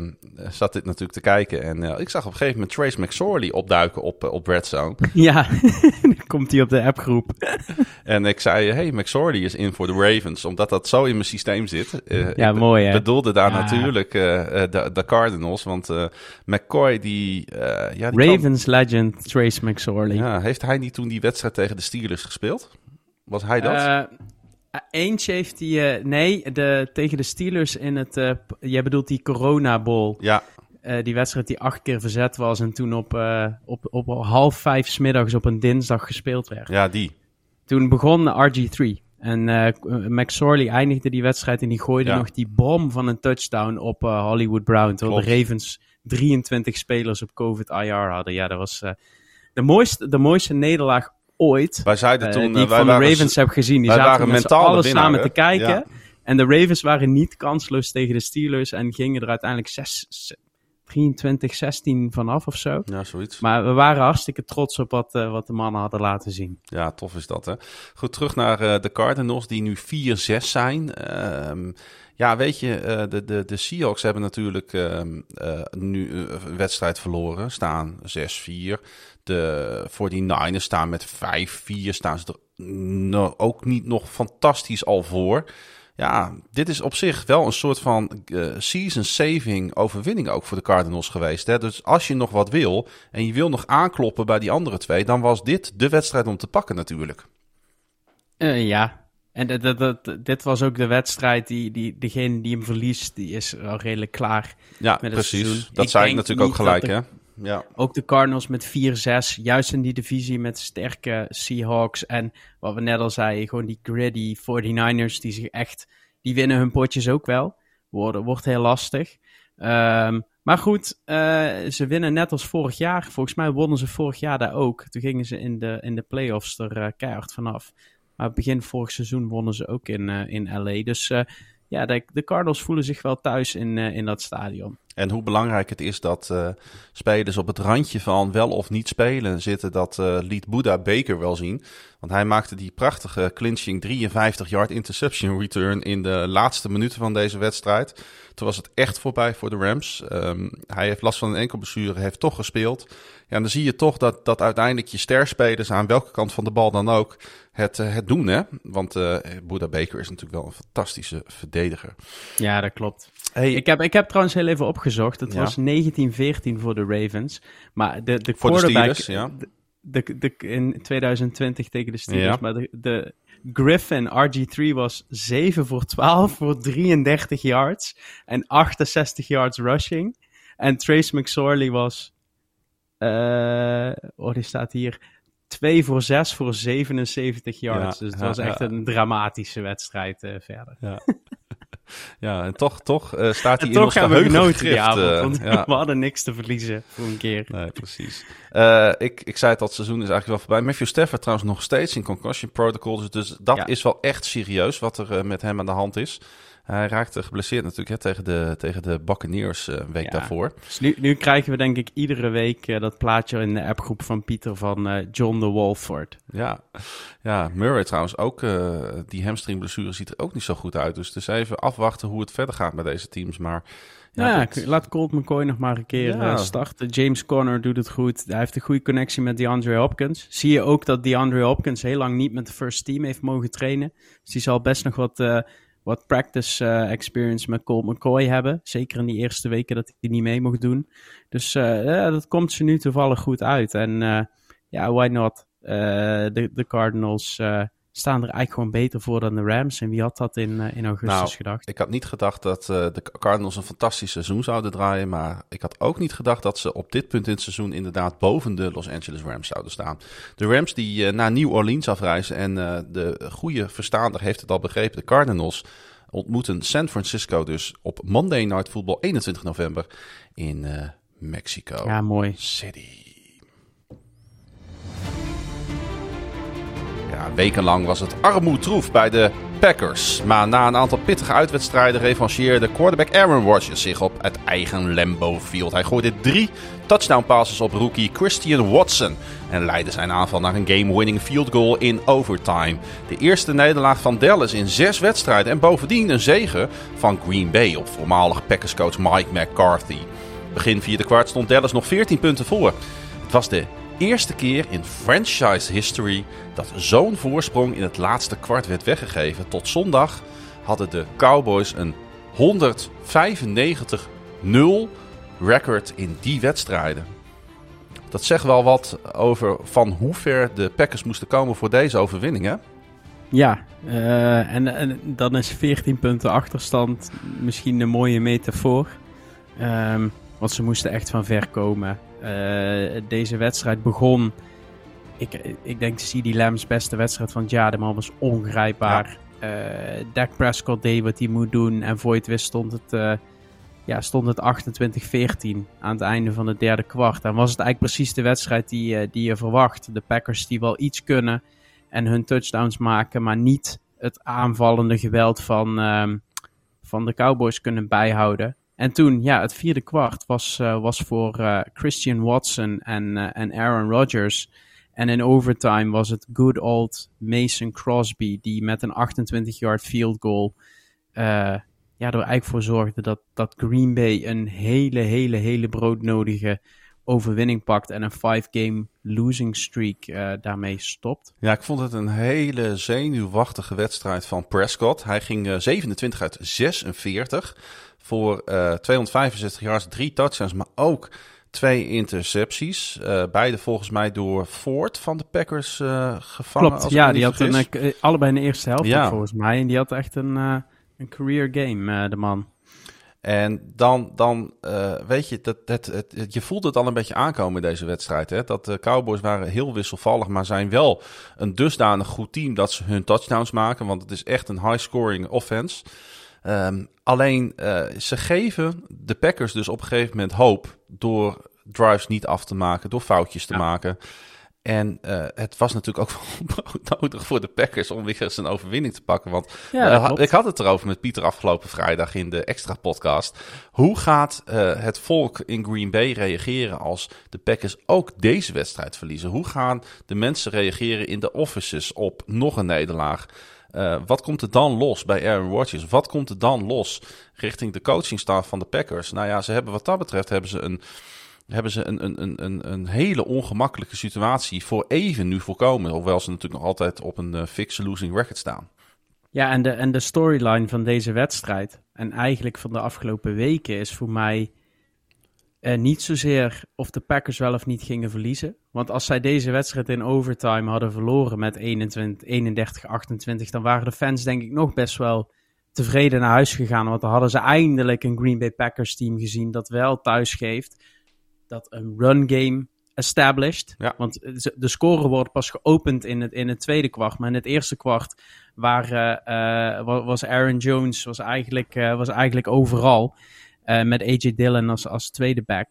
zat dit natuurlijk te kijken en uh, ik zag op een gegeven moment Trace McSorley opduiken op, op Red Zone. Ja, *laughs* dan komt hij op de appgroep. *laughs* en ik zei, hey, McSorley is in voor de Ravens, omdat dat zo in mijn systeem zit. ja, mooi hè. bedoelde daar ja. natuurlijk de, de Cardinals, want McCoy die... ja, die Ravens kan... legend Trace McSorley. Ja, heeft hij niet toen die wedstrijd tegen de Steelers gespeeld? Was hij dat? Eentje heeft hij, uh, nee, de, tegen de Steelers in het, uh, jij bedoelt die Corona Bowl. Ja. Uh, die wedstrijd die acht keer verzet was en toen op, op, op half vijf smiddags op een dinsdag gespeeld werd. Ja, die. Toen begon RG3. En McSorley eindigde die wedstrijd en die gooide ja. nog die bom van een touchdown op Hollywood Brown. Terwijl de Ravens 23 spelers op COVID-IR hadden. Ja, dat was de, mooiste, de mooiste nederlaag ooit. Wij zeiden toen... Uh, die ik van de Ravens heb gezien. Die zaten met alles samen te kijken. Ja. En de Ravens waren niet kansloos tegen de Steelers. En gingen er uiteindelijk 6, 23, 16 vanaf of zo. Ja, zoiets. Maar we waren hartstikke trots op wat, uh, wat de mannen hadden laten zien. Ja, tof is dat hè. Goed, terug naar uh, de Cardinals die nu 4-6 zijn. Uh, ja, weet je, de, de, de Seahawks hebben natuurlijk ehm, nu een wedstrijd verloren. Staan 6-4. De 49ers staan met 5-4. Staan ze er no, ook niet nog fantastisch al voor. Ja, dit is op zich wel een soort van uh, season-saving overwinning ook voor de Cardinals geweest. Hè? Dus als je nog wat wil en je wil nog aankloppen bij die andere twee, dan was dit de wedstrijd om te pakken natuurlijk. Uh, ja, en dat, dat, dit was ook de wedstrijd die, die degene die hem verliest, die is al redelijk klaar. Ja, met precies. Seizoen. Dat ik zei ik natuurlijk ook gelijk, hè? Ja. Ook de Cardinals met 4-6, juist in die divisie met sterke Seahawks. En wat we net al zeiden, gewoon die gritty 49ers die zich echt, die winnen hun potjes ook wel. Wordt, wordt heel lastig. Um, maar goed, uh, ze winnen net als vorig jaar. Volgens mij wonnen ze vorig jaar daar ook. Toen gingen ze in de, in de playoffs er uh, keihard vanaf. Maar begin vorig seizoen wonnen ze ook in, uh, in LA. Dus ja, de, de Cardinals voelen zich wel thuis in, in dat stadion. En hoe belangrijk het is dat uh, spelers op het randje van wel of niet spelen zitten, dat uh, liet Buddha Baker wel zien. Want hij maakte die prachtige clinching 53-yard interception return in de laatste minuten van deze wedstrijd. Toen was het echt voorbij voor de Rams. Um, hij heeft last van een enkelblessure, heeft toch gespeeld. Ja, dan zie je toch dat, dat uiteindelijk je sterspelers aan welke kant van de bal dan ook het, uh, het doen. Hè? Want uh, Buddha Baker is natuurlijk wel een fantastische verdediger. Ja, dat klopt. Hey, ik, heb, ik heb trouwens heel even opgezocht. Het ja. was 1914 voor de Ravens. Maar de, de voor quarterback... De Steelers, ja. De, de, in 2020 tegen de Steelers. Ja. Maar de, de Griffin RG3 was 7 voor 12 voor 33 yards. En 68 yards rushing. En Trace McSorley was... Uh, oh, die staat hier... 2 voor 6 voor 77 yards. Ja, dus het was echt een dramatische wedstrijd uh, verder. Ja. *laughs* Ja, en toch, toch uh, staat hij in ons we genoten die avond, want ja. *laughs* we hadden niks te verliezen voor een keer. Nee, precies. Uh, ik, ik zei het, dat seizoen is eigenlijk wel voorbij. Matthew Stafford trouwens nog steeds in concussion protocol, dus, dus dat ja. is wel echt serieus wat er uh, met hem aan de hand is. Hij raakte geblesseerd natuurlijk hè, tegen, de, tegen de Buccaneers uh, week ja. daarvoor. Dus nu, nu, krijgen we denk ik iedere week uh, dat plaatje in de appgroep van Pieter van uh, John de Wolford. Ja. ja, Murray trouwens ook. die hamstringblessure ziet er ook niet zo goed uit. Dus, dus even afwachten hoe het verder gaat met deze teams. Maar ja, ja dat... laat Colt McCoy nog maar een keer ja. starten. James Conner doet het goed. Hij heeft een goede connectie met DeAndre Hopkins. Zie je ook dat DeAndre Hopkins heel lang niet met de first team heeft mogen trainen. Dus die zal best nog wat wat practice uh, experience met Colt McCoy hebben. Zeker in die eerste weken dat hij niet mee mocht doen. Dus uh, ja, dat komt ze nu toevallig goed uit. En uh, ja, why not? de Cardinals staan er eigenlijk gewoon beter voor dan de Rams. En wie had dat in, in augustus nou, gedacht? Ik had niet gedacht dat de Cardinals een fantastisch seizoen zouden draaien. Maar ik had ook niet gedacht dat ze op dit punt in het seizoen inderdaad boven de Los Angeles Rams zouden staan. De Rams die naar New Orleans afreizen. En de goede verstaander heeft het al begrepen. De Cardinals ontmoeten San Francisco dus op Monday Night Football 21 november in uh, Mexico ja, mooi. City. Wekenlang was het armoedtroef bij de Packers. Maar na een aantal pittige uitwedstrijden revancheerde quarterback Aaron Rodgers zich op het eigen Lambeau Field. Hij gooide drie touchdown passes op rookie Christian Watson en leidde zijn aanval naar een game-winning field goal in overtime. De eerste nederlaag van Dallas in zes wedstrijden en bovendien een zege van Green Bay op voormalig Packers-coach Mike McCarthy. Begin vierde kwart stond Dallas nog 14 punten voor. Het was de eerste keer in franchise history dat zo'n voorsprong in het laatste kwart werd weggegeven. Tot zondag hadden de Cowboys een 195-0 record in die wedstrijden. Dat zegt wel wat over van hoe ver de Packers moesten komen voor deze overwinning, hè? Ja, uh, en, dan is 14 punten achterstand misschien een mooie metafoor. Um, want ze moesten echt van ver komen. Uh, deze wedstrijd begon. Ik, ik denk CD Lamb's beste wedstrijd van het jaar. De man was ongrijpbaar. Ja. Uh, Dak Prescott deed wat hij moet doen. En voor je het wist stond het, uh, ja, stond het 28-14 aan het einde van het derde kwart. En was het eigenlijk precies de wedstrijd die, die je verwacht. De Packers die wel iets kunnen en hun touchdowns maken, maar niet het aanvallende geweld van, uh, van de Cowboys kunnen bijhouden. En toen, ja, het vierde kwart was, uh, was voor uh, Christian Watson en, uh, en Aaron Rodgers. En in overtime was het good old Mason Crosby, die met een 28-yard field goal ja, er eigenlijk voor zorgde dat, dat Green Bay een hele, hele, hele broodnodige overwinning pakt en een five-game losing streak daarmee stopt. Ja, ik vond het een hele zenuwachtige wedstrijd van Prescott. Hij ging uh, 27 uit 46 voor uh, 265 yards, drie touchdowns, maar ook twee intercepties. Uh, beide volgens mij door Ford van de Packers uh, gevangen. Klopt, ja, die had een, allebei in de eerste helft ja. volgens mij. En die had echt een, een career game, de man. En dan, dan weet je, dat, dat, het, je voelt het al een beetje aankomen in deze wedstrijd. Hè? Dat de Cowboys waren heel wisselvallig, maar zijn wel een dusdanig goed team dat ze hun touchdowns maken. Want het is echt een high-scoring offense. Um, alleen uh, ze geven de Packers dus op een gegeven moment hoop door drives niet af te maken, door foutjes te ja. maken. En uh, het was natuurlijk ook *laughs* nodig voor de Packers om weer eens een overwinning te pakken. Want ja, uh, ik had het erover met Pieter afgelopen vrijdag in de extra podcast. Hoe gaat uh, het volk in Green Bay reageren als de Packers ook deze wedstrijd verliezen? Hoe gaan de mensen reageren in de offices op nog een nederlaag? Wat komt er dan los bij Aaron Rodgers? Wat komt er dan los richting de coachingstaf van de Packers? Nou ja, ze hebben wat dat betreft hebben ze een hebben ze een, een, een, een hele ongemakkelijke situatie voor even nu voorkomen. Hoewel ze natuurlijk nog altijd op een uh, fix losing record staan. Ja, en de, en de storyline van deze wedstrijd en eigenlijk van de afgelopen weken is voor mij uh, niet zozeer of de Packers wel of niet gingen verliezen. Want als zij deze wedstrijd in overtime hadden verloren met 31-28, dan waren de fans denk ik nog best wel tevreden naar huis gegaan. Want dan hadden ze eindelijk een Green Bay Packers team gezien dat wel thuis geeft dat een run game established. Ja. Want de score wordt pas geopend in het, in het tweede kwart. Maar in het eerste kwart waar, uh, was Aaron Jones was eigenlijk, uh, was eigenlijk overal. Uh, met AJ Dillon als, als tweede back.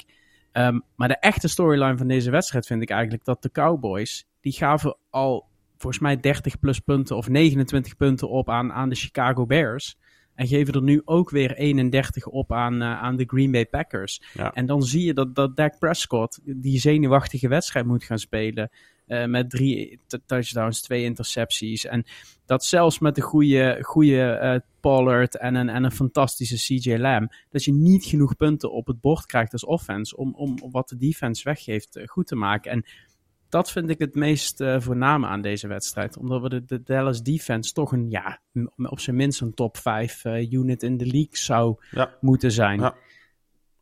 Um, maar de echte storyline van deze wedstrijd vind ik eigenlijk dat de Cowboys... die gaven al volgens mij 30 plus punten of 29 punten op aan, aan de Chicago Bears... En geven er nu ook weer 31 op aan, uh, aan de Green Bay Packers. En dan zie je dat, dat Dak Prescott die zenuwachtige wedstrijd moet gaan spelen. Uh, met drie touchdowns, twee intercepties. En dat zelfs met een goede, goede uh, Pollard en een, en een fantastische CJ Lamb. Dat je niet genoeg punten op het bord krijgt als offense. Om, om wat de defense weggeeft goed te maken. En dat vind ik het meest voorname aan deze wedstrijd. Omdat we de, de, Dallas defense toch een, ja, op zijn minst een top 5 uh, eh, unit in de league zou moeten zijn. Ja.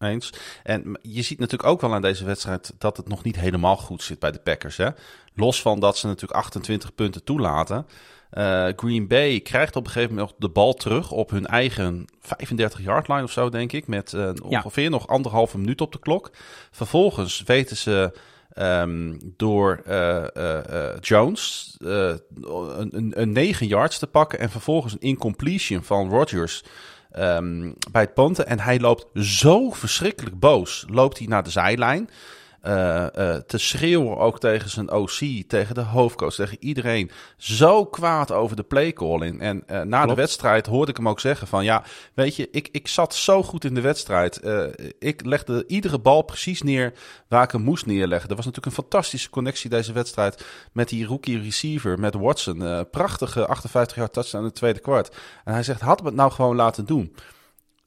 Eens. En je ziet natuurlijk ook wel aan deze wedstrijd dat het nog niet helemaal goed zit bij de Packers. Hè? Los van dat ze natuurlijk 28 punten toelaten. Uh, Green Bay krijgt op een gegeven moment de bal terug op hun eigen 35-yard line of zo, denk ik. Met ongeveer nog anderhalve minuut op de klok. Vervolgens weten ze Um, door uh, uh, Jones een, een 9 yards te pakken en vervolgens een incompletion van Rodgers um, bij het punten. En hij loopt zo verschrikkelijk boos, loopt hij naar de zijlijn. Uh, uh, te schreeuwen ook tegen zijn OC, tegen de hoofdcoach, tegen iedereen. Zo kwaad over de playcalling. En uh, na de wedstrijd hoorde ik hem ook zeggen van... ja, weet je, ik, ik zat zo goed in de wedstrijd. ik legde iedere bal precies neer waar ik hem moest neerleggen. Er was natuurlijk een fantastische connectie deze wedstrijd... met die rookie receiver, met Watson. prachtige 58 jaar touchdown in het tweede kwart. En hij zegt, had we het nou gewoon laten doen...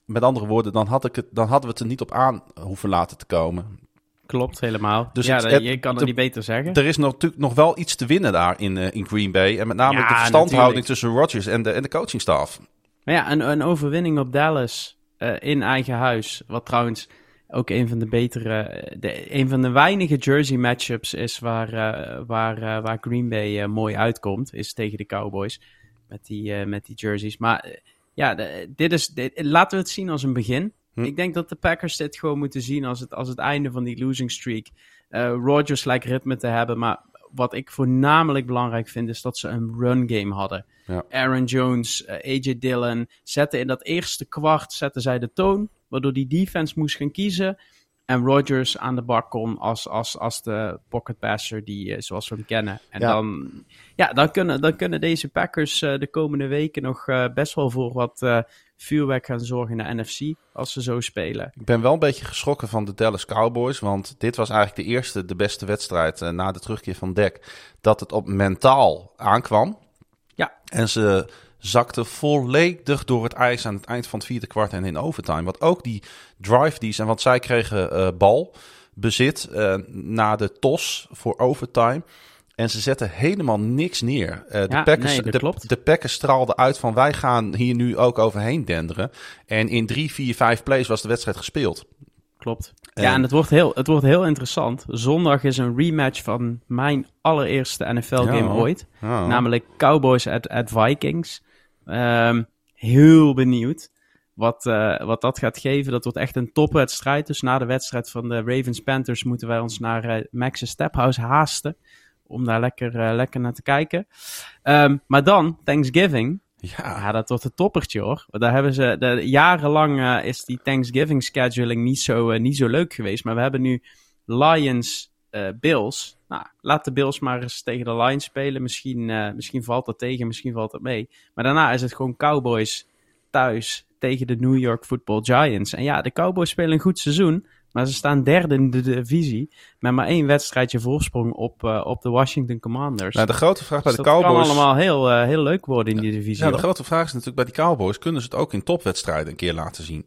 Met andere woorden, dan, had ik het, dan hadden we het er niet op aan hoeven laten te komen. Klopt, helemaal. Dus ja, het, je kan het niet beter zeggen. Er is natuurlijk nog wel iets te winnen daar in, uh, in Green Bay. En met name de verstandhouding tussen Rodgers en de, en de coachingstaf. Maar ja, een, een overwinning op Dallas uh, in eigen huis. Wat trouwens ook een van de betere, de, een van de weinige jersey matchups is waar, uh, waar, waar Green Bay mooi uitkomt. Is tegen de Cowboys met die, met die jerseys. Maar ja, dit is, dit, laten we het zien als een begin. Hm. Ik denk dat de Packers dit gewoon moeten zien als het, als het einde van die losing streak. Uh, Rodgers lijkt ritme te hebben, maar wat ik voornamelijk belangrijk vind is dat ze een run game hadden. Ja. Aaron Jones, uh, eh, AJ Dillon zetten in dat eerste kwart zetten zij de toon, waardoor die defense moest gaan kiezen. En Rodgers aan de bak kon als, als, als de pocket passer die, uh, zoals we hem kennen. En Dan, ja, dan, kunnen, dan kunnen deze Packers de komende weken nog best wel voor wat vuurwerk gaan zorgen in de NFC als ze zo spelen. Ik ben wel een beetje geschrokken van de Dallas Cowboys, want dit was eigenlijk de eerste, de beste wedstrijd na de terugkeer van Dek, dat het op mentaal aankwam. Ja. En ze zakte volledig door het ijs aan het eind van het vierde kwart en in overtime. Want ook die drive die en want zij kregen uh, bal bezit uh, na de tos voor overtime. En ze zetten helemaal niks neer. Uh, de, ja, Packers, nee, de, de, Packers straalden uit van wij gaan hier nu ook overheen denderen. En in drie, vier, vijf plays was de wedstrijd gespeeld. Klopt. Ja, en het wordt, heel, het wordt heel interessant. Zondag is een rematch van mijn allereerste NFL-game ooit. Namelijk Cowboys at, at Vikings. Um, heel benieuwd wat, uh, wat dat gaat geven. Dat wordt echt een topwedstrijd. Dus na de wedstrijd van de Ravens-Panthers moeten wij ons naar uh, Max's Stephouse haasten. Om daar lekker, uh, lekker naar te kijken. Um, maar dan, Thanksgiving. Ja. ja, dat wordt een toppertje hoor. Daar hebben ze, de, jarenlang is die Thanksgiving scheduling niet zo, niet zo leuk geweest. Maar we hebben nu Lions, Bills. nou, laat de Bills maar eens tegen de Lions spelen. Misschien, misschien valt dat tegen, misschien valt dat mee. Maar daarna is het gewoon Cowboys thuis tegen de New York Football Giants. En ja, de Cowboys spelen een goed seizoen. Maar ze staan derde in de divisie. Met maar één wedstrijdje voorsprong op, uh, op de Washington Commanders. Nou, de grote vraag bij dus de Cowboys. Het kan allemaal heel, uh, heel leuk worden in die divisie. Ja, de grote vraag is natuurlijk bij die Cowboys: kunnen ze het ook in topwedstrijden een keer laten zien?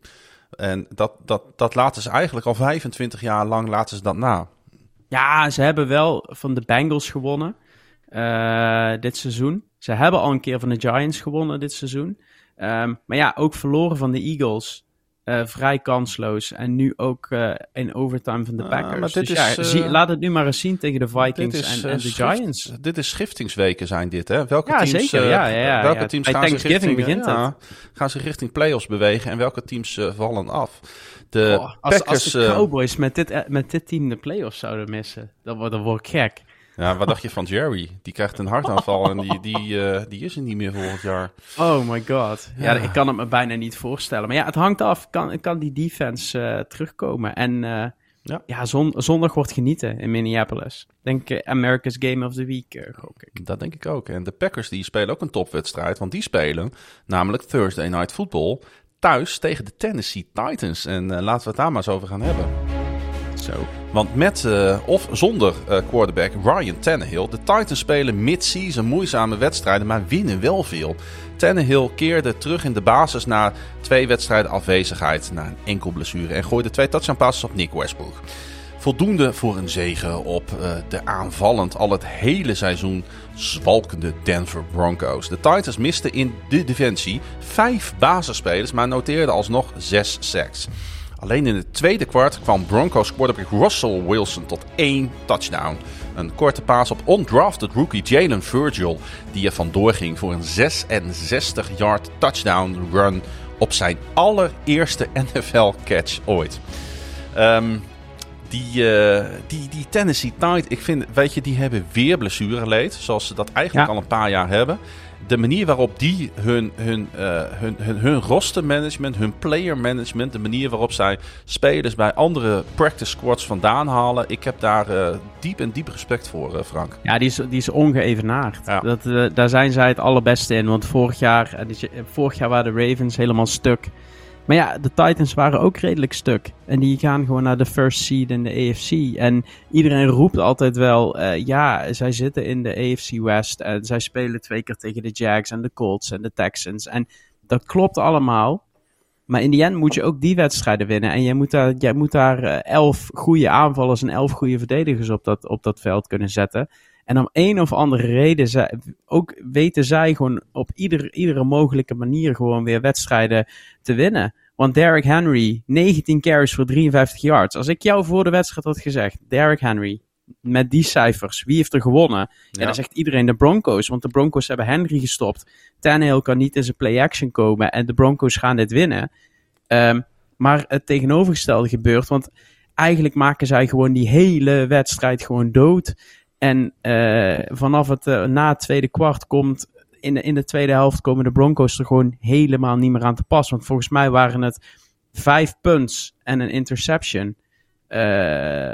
En dat, dat, dat laten ze eigenlijk al 25 jaar lang laten ze dat na. Ja, ze hebben wel van de Bengals gewonnen uh, dit seizoen. Ze hebben al een keer van de Giants gewonnen dit seizoen. Um, maar ja, ook verloren van de Eagles. Uh, vrij kansloos. En nu ook uh, in overtime van de Packers. Uh, dus is, ja, zie, laat het nu maar eens zien tegen de Vikings is, en, en, de Giants. Dit is schiftingsweken zijn dit, hè? Welke ja, teams, zeker. Ja, ja, welke teams gaan zich, richting, gaan zich richting playoffs bewegen en welke teams vallen af? De oh, als, Packers, als de Cowboys met dit, met dit team de playoffs zouden missen, dan, dan word ik gek. Ja, wat dacht je van Jerry? Die krijgt een hartaanval en die, die, uh, die is er niet meer volgend jaar. Oh my god. Ja. ja. ik kan het me bijna niet voorstellen. Maar ja, het hangt af. Kan, kan die defense uh, terugkomen? En uh, ja, ja zon, zondag wordt genieten in Minneapolis. Denk America's Game of the Week, gok ik. Dat denk ik ook. En de Packers die spelen ook een topwedstrijd. Want die spelen namelijk Thursday Night Football thuis tegen de Tennessee Titans. En laten we het daar maar eens over gaan hebben. Want met uh, of zonder uh, quarterback Ryan Tannehill, de Titans spelen mid-season moeizame wedstrijden, maar winnen wel veel. Tannehill keerde terug in de basis na twee wedstrijden afwezigheid, na een enkel blessure, en gooide twee touchdown passes op Nick Westbrook. Voldoende voor een zegen op uh, de aanvallend al het hele seizoen zwalkende Denver Broncos. De Titans misten in de defensie vijf basisspelers, maar noteerden alsnog zes sacks. Alleen in het tweede kwart kwam Broncos quarterback Russell Wilson tot één touchdown. Een korte paas op undrafted rookie Jalen Virgil, die er vandoor ging voor een 66-yard touchdown run op zijn allereerste *laughs* NFL-catch ooit. Um, die, uh, die, die Tennessee Titans, ik vind, weet je, die hebben weer blessureleed, zoals ze dat eigenlijk ja. al een paar jaar hebben de manier waarop die hun, hun, uh, hun, hun, hun rostermanagement, hun player management, de manier waarop zij spelers bij andere practice squads vandaan halen, ik heb daar uh, diep en diep respect voor, uh, Frank. Ja, die is, die is ongeëvenaard. Ja. Dat, daar zijn zij het allerbeste in, want vorig jaar, vorig jaar waren de Ravens helemaal stuk. Maar ja, de Titans waren ook redelijk stuk. En die gaan gewoon naar de first seed in de AFC. En iedereen roept altijd wel, uh, ja, zij zitten in de AFC West. En zij spelen twee keer tegen de Jags en de Colts en de Texans. En dat klopt allemaal. Maar in die end moet je ook die wedstrijden winnen. En jij moet daar, jij moet daar uh, elf goede aanvallers en elf goede verdedigers op dat, op dat veld kunnen zetten. En om een of andere reden, zij, ook weten zij gewoon op ieder, iedere mogelijke manier gewoon weer wedstrijden te winnen. Want Derrick Henry, 19 carries voor 53 yards. Als ik jou voor de wedstrijd had gezegd, Derrick Henry, met die cijfers, wie heeft er gewonnen? Ja. En dan zegt iedereen de Broncos, want de Broncos hebben Henry gestopt. Tannehill kan niet in zijn play-action komen en de Broncos gaan dit winnen. Um, maar het tegenovergestelde gebeurt, want eigenlijk maken zij gewoon die hele wedstrijd gewoon dood. En uh, vanaf het uh, na het tweede kwart komt in de, in de tweede helft komen de Broncos er gewoon helemaal niet meer aan te pas. Want volgens mij waren het vijf punts en een interception. Uh,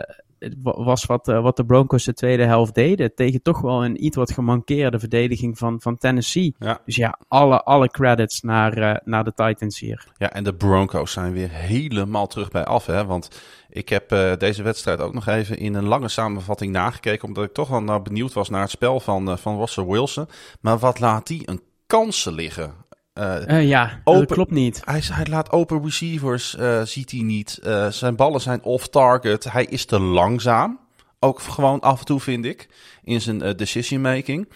was wat, uh, wat de Broncos de tweede helft deden. Tegen toch wel een iets wat gemankeerde verdediging van, van Tennessee. Ja. Dus ja, alle, alle credits naar, uh, naar de Titans hier. Ja, en de Broncos zijn weer helemaal terug bij af. Hè? Want ik heb uh, deze wedstrijd ook nog even in een lange samenvatting nagekeken. Omdat ik toch wel nou benieuwd was naar het spel van, van Russell Wilson. Maar wat laat die een kansen liggen? Uh, uh, ja, open, dat klopt niet. Hij, hij laat open receivers, uh, ziet hij niet. zijn ballen zijn off-target. Hij is te langzaam. Ook gewoon af en toe, vind ik, in zijn decision making.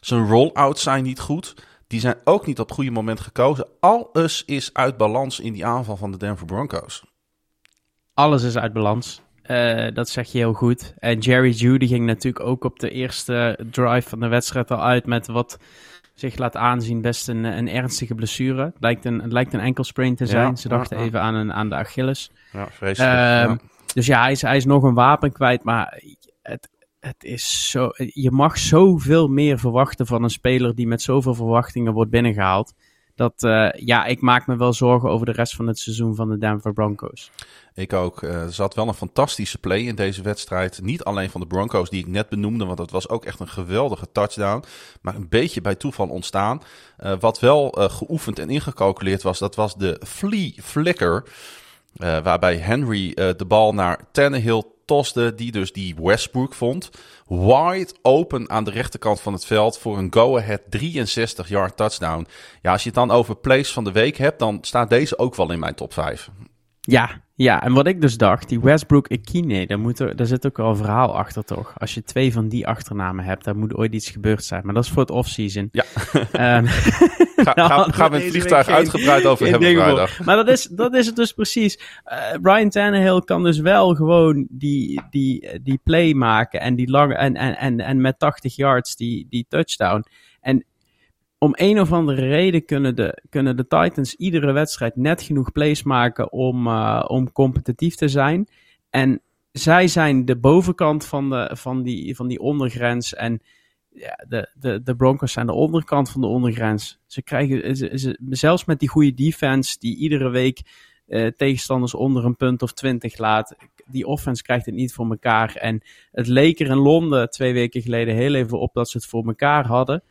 Zijn roll-outs zijn niet goed. Die zijn ook niet op het goede moment gekozen. Alles is uit balans in die aanval van de Denver Broncos. Alles is uit balans. Uh, dat zeg je heel goed. En Jerry Judy ging natuurlijk ook op de eerste drive van de wedstrijd al uit met wat zich laat aanzien best een, een ernstige blessure. Het lijkt een, het lijkt een enkel te zijn. Ja, Ze dachten ja, ja. even aan, een, aan de Achilles. Ja, vreselijk. Uh, dus ja hij, is, hij is nog een wapen kwijt, maar het, het is zo, je mag zoveel meer verwachten van een speler die met zoveel verwachtingen wordt binnengehaald. Dat, ja, ik maak me wel zorgen over de rest van het seizoen van de Denver Broncos. Ik ook. er zat wel een fantastische play in deze wedstrijd. Niet alleen van de Broncos die ik net benoemde, want dat was ook echt een geweldige touchdown. Maar een beetje bij toeval ontstaan. wat wel geoefend en ingecalculeerd was, dat was de flea flicker. waarbij Henry de bal naar Tannehill toste, die dus die Westbrook vond. Wide open aan de rechterkant van het veld voor een go-ahead 63-yard touchdown. Ja, als je het dan over plays van de week hebt, dan staat deze ook wel in mijn top 5. Ja, ja, en wat ik dus dacht, die Westbrook Ekine, daar, moet er, daar zit ook wel een verhaal achter toch? Als je twee van die achternamen hebt, dan moet ooit iets gebeurd zijn. Maar dat is voor het offseason. Ja. Um, *laughs* *laughs* Ga, ga, *laughs* gaan we het vliegtuig uitgebreid over hebben vrijdag. Maar dat is, dat is het dus precies. Uh, Brian Tannehill kan dus wel gewoon die, die, die play maken en, die lange, en, en, en, en met 80 yards die, die touchdown. Om een of andere reden kunnen de, kunnen de Titans iedere wedstrijd net genoeg plays maken om, uh, om competitief te zijn. En zij zijn de bovenkant van, de, van, die, van die ondergrens. En ja, de, de, de Broncos zijn de onderkant van de ondergrens. Ze krijgen, ze, ze, zelfs met die goede defense, die iedere week uh, tegenstanders onder een punt of twintig laat. Die offense krijgt het niet voor elkaar. En het leek er in Londen twee weken geleden heel even op dat ze het voor elkaar hadden.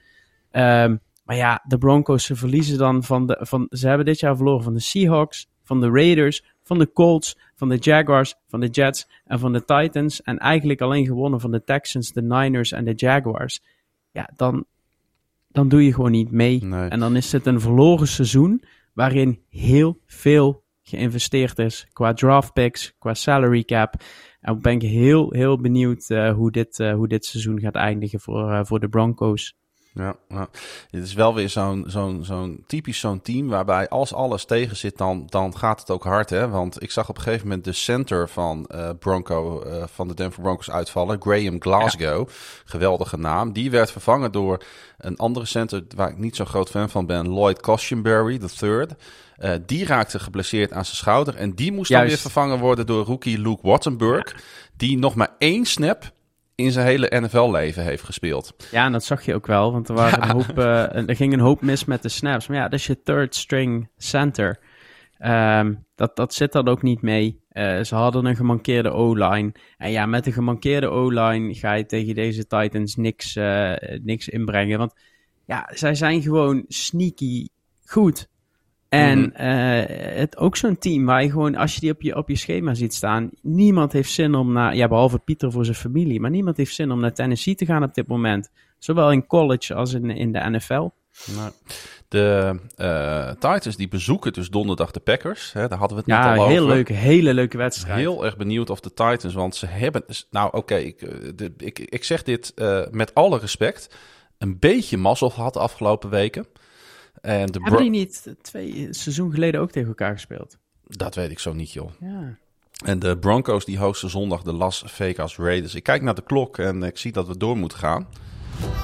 Um, maar ja, de Broncos, ze verliezen dan van de. Van, ze hebben dit jaar verloren van de Seahawks, van de Raiders, van de Colts, van de Jaguars, van de Jets en van de Titans. En eigenlijk alleen gewonnen van de Texans, de Niners en de Jaguars. Ja, dan, dan doe je gewoon niet mee. En dan is het een verloren seizoen waarin heel veel geïnvesteerd is qua draft picks, qua salary cap. En ben ik heel, heel benieuwd uh, hoe, dit, uh, hoe dit seizoen gaat eindigen voor, uh, voor de Broncos. Ja, ja, het is wel weer zo'n zo'n zo'n typisch zo'n team waarbij als alles tegen zit, dan, dan gaat het ook hard. Hè? Want ik zag op een gegeven moment de center van uh, Bronco, uh, van de Denver Broncos uitvallen, Graham Glasgow. Geweldige naam. Die werd vervangen door een andere center waar ik niet zo groot fan van ben, Lloyd Coshenberry, the third. Uh, die raakte geblesseerd aan zijn schouder en die moest Juist. dan weer vervangen worden door rookie Luke Wattenberg. Die nog maar één snap in zijn hele NFL-leven heeft gespeeld. Ja, en dat zag je ook wel, want er, waren een hoop, uh, er ging een hoop mis met de snaps. Maar ja, dat is je third string center. Um, dat, dat zit dan ook niet mee. Uh, ze hadden een gemankeerde O-line. En ja, met een gemankeerde O-line ga je tegen deze Titans niks, uh, niks inbrengen. Want ja, zij zijn gewoon sneaky goed. En mm het, ook zo'n team waar je gewoon, als je die op je, op je schema ziet staan, niemand heeft zin om naar, ja, behalve Pieter voor zijn familie, maar niemand heeft zin om naar Tennessee te gaan op dit moment. Zowel in college als in, in de NFL. Nou, de uh, Titans die bezoeken dus donderdag de Packers. Hè, daar hadden we het ja, net al over. Ja, heel leuke, hele leuke wedstrijd. Heel erg benieuwd of de Titans, want ze hebben... Nou oké, okay, ik, ik, ik zeg dit uh, met alle respect. Een beetje mazzel gehad de afgelopen weken. En de Hebben die niet twee seizoen geleden ook tegen elkaar gespeeld? Dat weet ik zo niet, joh. Ja. En de Broncos die hosten zondag de Las Vegas Raiders. Ik kijk naar de klok en ik zie dat we door moeten gaan.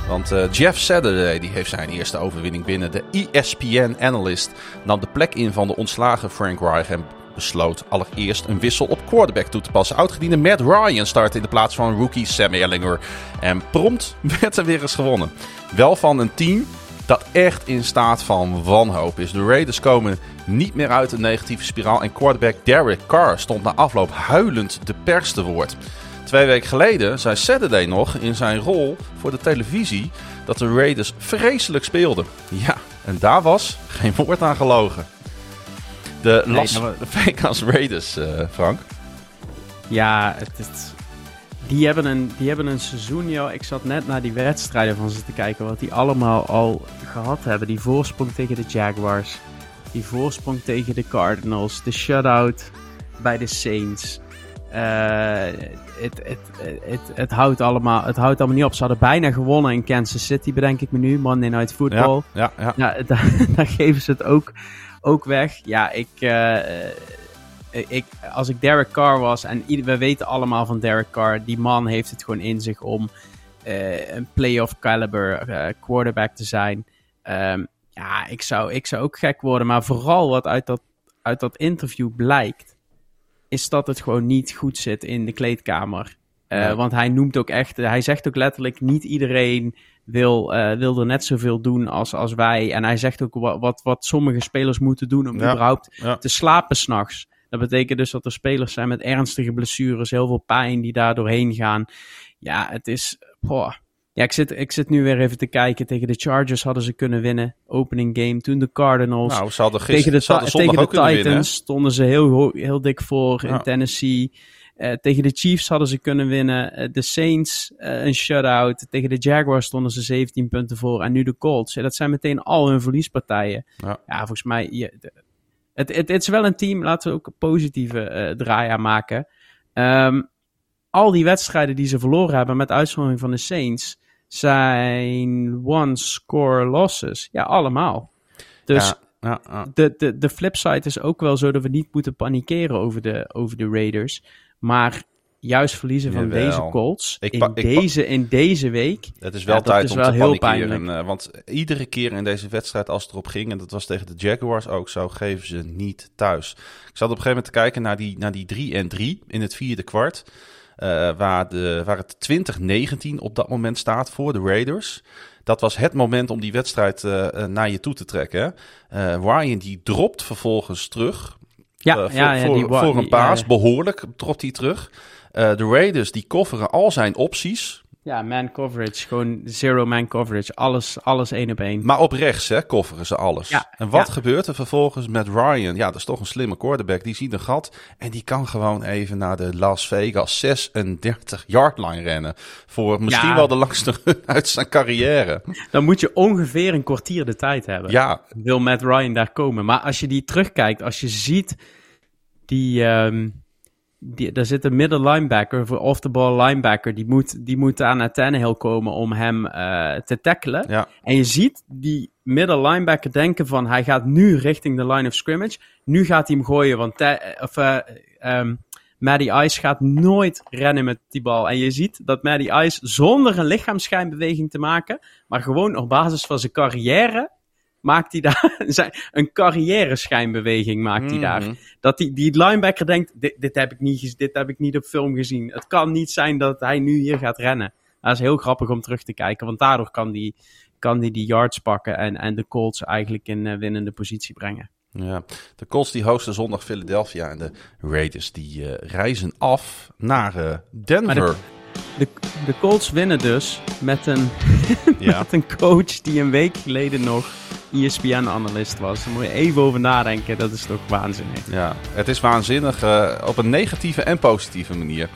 Want uh, Jeff Saturday die heeft zijn eerste overwinning binnen. De ESPN-analyst nam de plek in van de ontslagen Frank Reich en besloot allereerst een wissel op quarterback toe te passen. Oudgediende Matt Ryan startte in de plaats van rookie Sam Ellinger. En prompt *laughs* werd er weer eens gewonnen. Wel van een team dat echt in staat van wanhoop is. De Raiders komen niet meer uit een negatieve spiraal en quarterback Derek Carr stond na afloop huilend de pers te woord. Twee weken geleden zei Saturday nog in zijn rol voor de televisie dat de Raiders vreselijk speelden. Ja, en daar was geen woord aan gelogen. De Las *laughs* Vegas Raiders, uh, Frank. Ja, het is die hebben, een, die hebben een seizoen, joh. Ik zat net naar die wedstrijden van ze te kijken. Wat die allemaal al gehad hebben. Die voorsprong tegen de Jaguars. Die voorsprong tegen de Cardinals. De shutout bij de Saints. Uh, het, het, het, het, houdt allemaal, het houdt allemaal niet op. Ze hadden bijna gewonnen in Kansas City, bedenk ik me nu. Monday Night Football. Ja, ja, ja. ja *laughs* daar, daar, geven ze het ook, ook weg. Ja, ik... Uh, eh, ik, als ik Derek Carr was, en we weten allemaal van Derek Carr, die man heeft het gewoon in zich om uh, een playoff caliber uh, quarterback te zijn. Um, ja, ik zou, ik zou ook gek worden, maar vooral wat uit dat, uit dat interview blijkt, is dat het gewoon niet goed zit in de kleedkamer. Uh, Want hij noemt ook echt, hij zegt ook letterlijk: niet iedereen wil, uh, wil er net zoveel doen als, als wij. En hij zegt ook wat, wat, wat sommige spelers moeten doen om überhaupt te slapen s'nachts. Dat betekent dus dat er spelers zijn met ernstige blessures, heel veel pijn die daar doorheen gaan. Ja, het is. Boah. Ja, ik zit, ik zit nu weer even te kijken. Tegen de Chargers hadden ze kunnen winnen. Opening game. Toen de Cardinals. Nou, ze hadden gisteren, tegen de, tegen de Titans winnen, stonden ze heel, heel dik voor in Tennessee. Uh, tegen de Chiefs hadden ze kunnen winnen. Uh, de Saints uh, een shutout. Tegen de Jaguars stonden ze 17 punten voor. En nu de Colts. Ja, dat zijn meteen al hun verliespartijen. Ja, ja volgens mij... Je, het, het, het, is wel een team. Laten we ook een positieve draai aan maken. Um, al die wedstrijden die ze verloren hebben met uitzondering van de Saints zijn one-score losses. Ja, allemaal. Dus ja, ja, De, de, de flipside is ook wel zo dat we niet moeten panikeren over de, over de Raiders. Maar juist verliezen van deze Colts in, deze, in deze week. Het is wel tijd om te heel panikeren. Uh, want iedere keer in deze wedstrijd als het erop ging, en dat was tegen de Jaguars ook zo, geven ze niet thuis. Ik zat op een gegeven moment te kijken naar die, naar die 3 en 3 in het vierde kwart. Uh, waar, de, waar het 2019 op dat moment staat voor de Raiders. Dat was het moment om die wedstrijd uh, naar je toe te trekken. Uh, Ryan die dropt vervolgens terug. Ja, voor, ja, ja, voor, die, voor een paas. Behoorlijk dropt hij terug. De Raiders die kofferen al zijn opties. Ja, man coverage. Gewoon zero man coverage. Alles, alles één op één. Maar op rechts, hè, kofferen ze alles. Ja, en wat gebeurt er vervolgens met Ryan? Ja, dat is toch een slimme quarterback. Die ziet een gat en die kan gewoon even naar de Las Vegas 36 yard line rennen. Voor misschien wel de langste run uit zijn carrière. Dan moet je ongeveer een kwartier de tijd hebben. Ja. Wil Matt Ryan daar komen. Maar als je die terugkijkt, als je ziet die... Um die, daar zit een middle linebacker, of off-the-ball linebacker, die moet, die moet aan Tannehill komen om hem uh, te tackelen. Ja. En je ziet die middle linebacker denken van, hij gaat nu richting de line of scrimmage. Nu gaat hij hem gooien, want of, uh, um, Maddie Ice gaat nooit rennen met die bal. En je ziet dat Maddie Ice zonder een lichaamsschijnbeweging te maken, maar gewoon op basis van zijn carrière maakt hij daar *laughs* een carrière schijnbeweging maakt hij daar. Mhm. Dat die, die linebacker denkt, dit, dit, heb ik niet, dit heb ik niet op film gezien. Het kan niet zijn dat hij nu hier gaat rennen. Dat is heel grappig om terug te kijken, want daardoor kan hij kan die, die yards pakken en, en de Colts eigenlijk in uh, winnende positie brengen. Ja, de Colts die hosten zondag Philadelphia en de Raiders die uh, reizen af naar uh, Denver. De, de Colts winnen dus met een, *laughs* ja. met een coach die een week geleden nog ESPN-analyst was. Daar moet je even over nadenken. Dat is toch waanzinnig. Ja, het is waanzinnig uh, op een negatieve en positieve manier.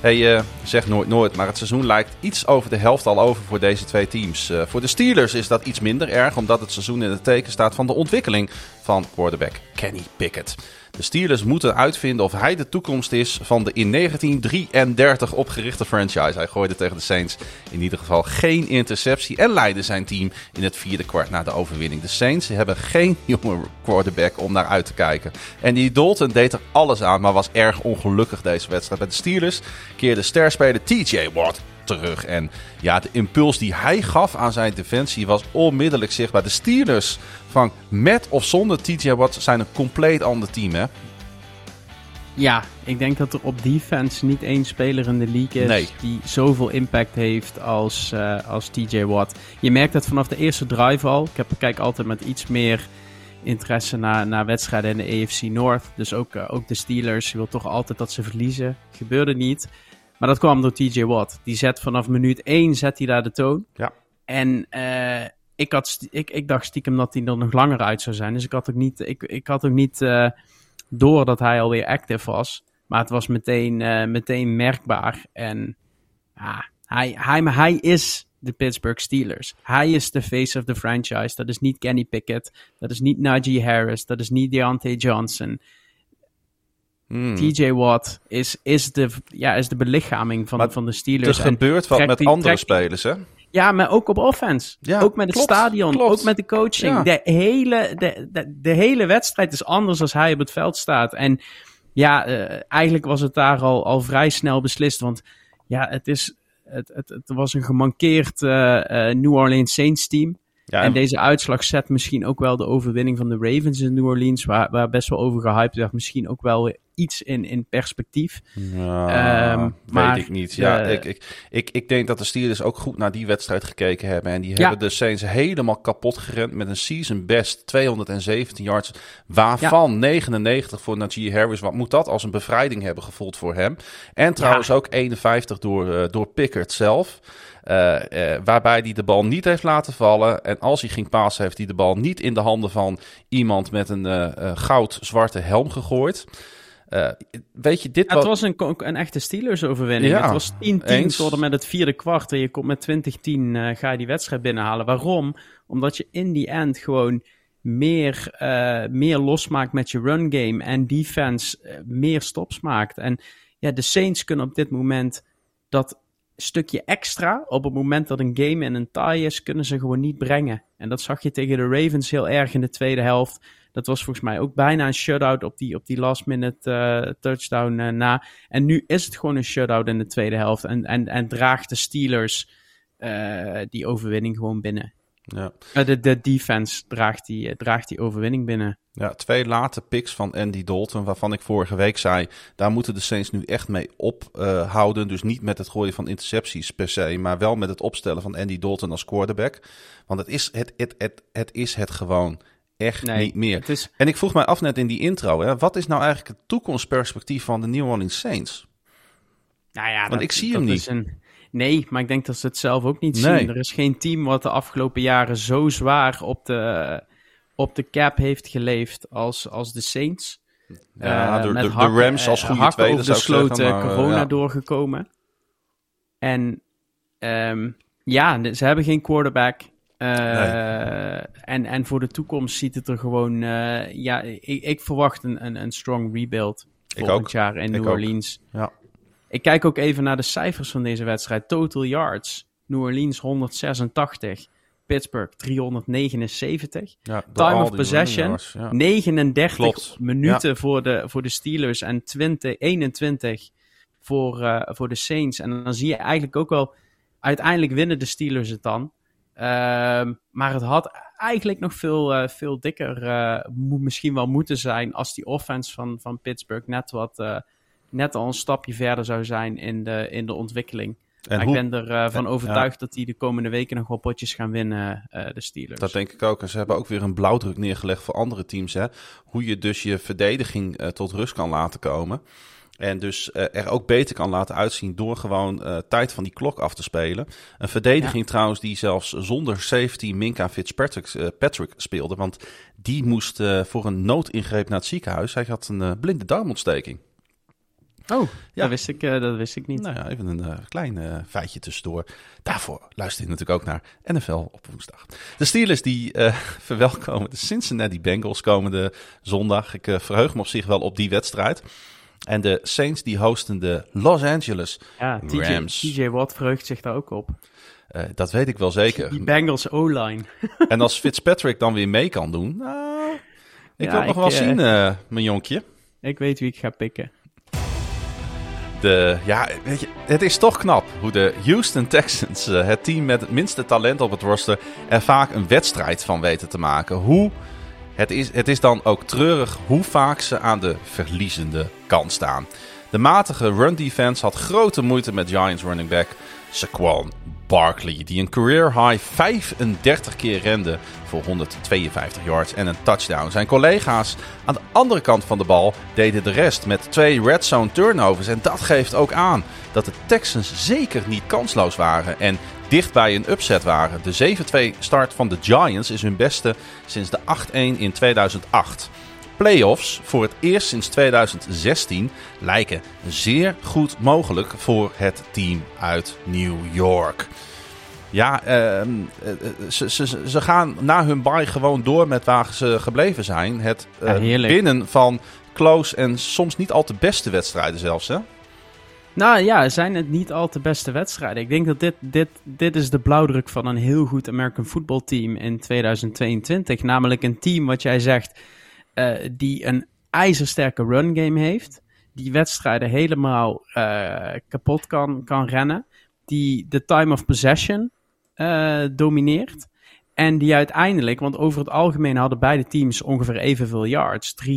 Hey, uh, zeg nooit nooit, maar het seizoen lijkt iets over de helft al over voor deze twee teams. Uh, voor de Steelers is dat iets minder erg, omdat het seizoen in het teken staat van de ontwikkeling van quarterback Kenny Pickett. De Steelers moeten uitvinden of hij de toekomst is van de in 1933 opgerichte franchise. Hij gooide tegen de Saints in ieder geval geen interceptie en leidde zijn team in het vierde kwart na de overwinning. De Saints hebben geen *laughs* jonge quarterback om naar uit te kijken. En die Dalton deed er alles aan, maar was erg ongelukkig deze wedstrijd. Bij de Steelers keerde sterspeler TJ Watt terug. En ja, de impuls die hij gaf aan zijn defensie was onmiddellijk zichtbaar. De Steelers van met of zonder TJ Watt zijn een compleet ander team, hè? Ja, ik denk dat er op defense niet één speler in de league is die zoveel impact heeft als, uh, als TJ Watt. Je merkt dat vanaf de eerste drive al. Ik heb, kijk altijd met iets meer interesse naar, naar wedstrijden in de AFC North. Dus ook, uh, ook de Steelers. Je wil toch altijd dat ze verliezen. Gebeurde niet. Maar dat kwam door TJ Watt. Die zet vanaf minuut 1 zet hij daar de toon. Ja. En uh, ik, had ik, ik dacht stiekem dat hij er nog langer uit zou zijn. Dus ik had ook niet, ik, ik had ook niet uh, door dat hij alweer active was. Maar het was meteen, uh, meteen merkbaar. En ja, hij, hij, hij is de Pittsburgh Steelers. Hij is de face of the franchise. Dat is niet Kenny Pickett. Dat is niet Najee Harris. Dat is niet Deontay Johnson. Hmm. TJ Watt is, is, de, ja, is de belichaming van, van de Steelers. Er gebeurt wat met andere spelers, hè? Ja, maar ook op offense. Ja, ook met het stadion, ook met de coaching. De, hele, de, de, de, hele wedstrijd is anders als hij op het veld staat. En ja, uh, eigenlijk was het daar al, al vrij snel beslist. Want ja, het, is, het, het, het was een gemankeerd uh, uh, New Orleans Saints team. Ja, en, deze uitslag zet misschien ook wel de overwinning van de Ravens in New Orleans, waar, waar best wel over gehyped werd, misschien ook wel iets in, in perspectief. Ja, um, weet ik niet. Ja, ik, ik, ik, ik denk dat de Steelers ook goed naar die wedstrijd gekeken hebben. En die hebben de Saints helemaal kapot gerend met een season best 217 yards. Waarvan 99 voor Najee Harris. Wat moet dat als een bevrijding hebben gevoeld voor hem? En trouwens ook 51 door, uh, door Pickard zelf. Uh, uh, waarbij hij de bal niet heeft laten vallen. En als hij ging passen, heeft hij de bal niet in de handen van iemand met een uh, goud-zwarte helm gegooid. Uh, weet je, dit het was een, een echte Steelers-overwinning. Ja, het was 10-10 tot en met het vierde kwart. En je komt met 20-10 uh, ga je die wedstrijd binnenhalen. Waarom? Omdat je in die end gewoon meer, uh, meer losmaakt met je run game. En defense meer stops maakt. En ja, de Saints kunnen op dit moment dat stukje extra. Op het moment dat een game in een tie is, kunnen ze gewoon niet brengen. En dat zag je tegen de Ravens heel erg in de tweede helft. Dat was volgens mij ook bijna een shutout op die, op die last minute uh, touchdown uh, na. En nu is het gewoon een shutout in de tweede helft. En, en, en draagt de Steelers uh, die overwinning gewoon binnen. Ja. de, de defense draagt die, draagt die overwinning binnen. Ja, twee late picks van Andy Dalton, waarvan ik vorige week zei, daar moeten de Saints nu echt mee ophouden. dus niet met het gooien van intercepties per se, maar wel met het opstellen van Andy Dalton als quarterback. Want het is het, het, het, het, is het gewoon echt niet meer. Is... En ik vroeg mij af net in die intro, hè, wat is nou eigenlijk het toekomstperspectief van de New Orleans Saints? Nou ja, Want ik zie hem niet. Een... Nee, maar ik denk dat ze het zelf ook niet zien. Er is geen team wat de afgelopen jaren zo zwaar op de, op de cap heeft geleefd als, als de Saints. Ja, uh, de, de, Rams als goede tweede over de sloot corona doorgekomen. En um, ja, ze hebben geen quarterback. Uh, en, en voor de toekomst ziet het er gewoon. Uh, ja, ik, ik, verwacht een, een, een strong rebuild volgend jaar in New Orleans. Ja. Ik kijk ook even naar de cijfers van deze wedstrijd. Total yards. New Orleans 186. Pittsburgh 379. Ja, Time of possession ja. 39 minuten voor, de, voor de Steelers en 20, 21 voor, uh, voor de Saints. En dan zie je eigenlijk ook wel, uiteindelijk winnen de Steelers het dan. Ehm, maar het had eigenlijk nog veel, uh, veel dikker moet misschien wel moeten zijn als die offense van, van Pittsburgh net, wat, net al een stapje verder zou zijn in de, in de ontwikkeling. En ik ben ervan uh, overtuigd dat die de komende weken nog wel potjes gaan winnen, de Steelers. Dat denk ik ook. En ze hebben ook weer een blauwdruk neergelegd voor andere teams. Hè? Hoe je dus je verdediging tot rust kan laten komen. En dus er ook beter kan laten uitzien door gewoon tijd van die klok af te spelen. Een verdediging trouwens die zelfs zonder safety Minka Fitzpatrick Patrick speelde. Want die moest voor een noodingreep naar het ziekenhuis. Hij had een blinde darmontsteking. Oh, ja. dat, wist ik, dat wist ik niet. Nou ja, even een klein feitje tussendoor. Daarvoor luister je natuurlijk ook naar NFL op woensdag. De Steelers die *laughs* verwelkomen de Cincinnati Bengals komende zondag. Ik verheug me op zich wel op die wedstrijd. En de Saints die hosten de Los Angeles ja, TJ, Rams. TJ Watt verheugt zich daar ook op. Uh, dat weet ik wel zeker. Die Bengals O-line. *laughs* en als Fitzpatrick dan weer mee kan doen, nou, ik wil het nog wel uh, zien, uh, mijn jonkje. Ik weet wie ik ga pikken. De, ja, weet je, het is toch knap hoe de Houston Texans, het team met het minste talent op het roster, er vaak een wedstrijd van weten te maken. Hoe het is, het is dan ook treurig hoe vaak ze aan de verliezende kant staan. De matige run defense had grote moeite met Giants running back Saquon Barkley, die een career high 35 keer rende voor 152 yards en een touchdown. Zijn collega's aan de andere kant van de bal deden de rest met twee red zone turnovers. En dat geeft ook aan dat de Texans zeker niet kansloos waren en dicht bij een upset waren. De 7-2 start van de Giants is hun beste sinds de 8-1 in 2008. Playoffs voor het eerst sinds 2016 lijken zeer goed mogelijk voor het team uit New York. Ja, uh, ze, ze, ze gaan na hun bye gewoon door met waar ze gebleven zijn. Het uh, winnen van close en soms niet al te beste wedstrijden zelfs, hè? Nou ja, zijn het niet al te beste wedstrijden. Ik denk dat dit, dit, dit is de blauwdruk van een heel goed American football team in 2022. Namelijk een team wat jij zegt, uh, die een ijzersterke run game heeft. Die wedstrijden helemaal uh, kapot kan, kan rennen. Die de time of possession uh, domineert. En die uiteindelijk, want over het algemeen hadden beide teams ongeveer evenveel yards. 3,87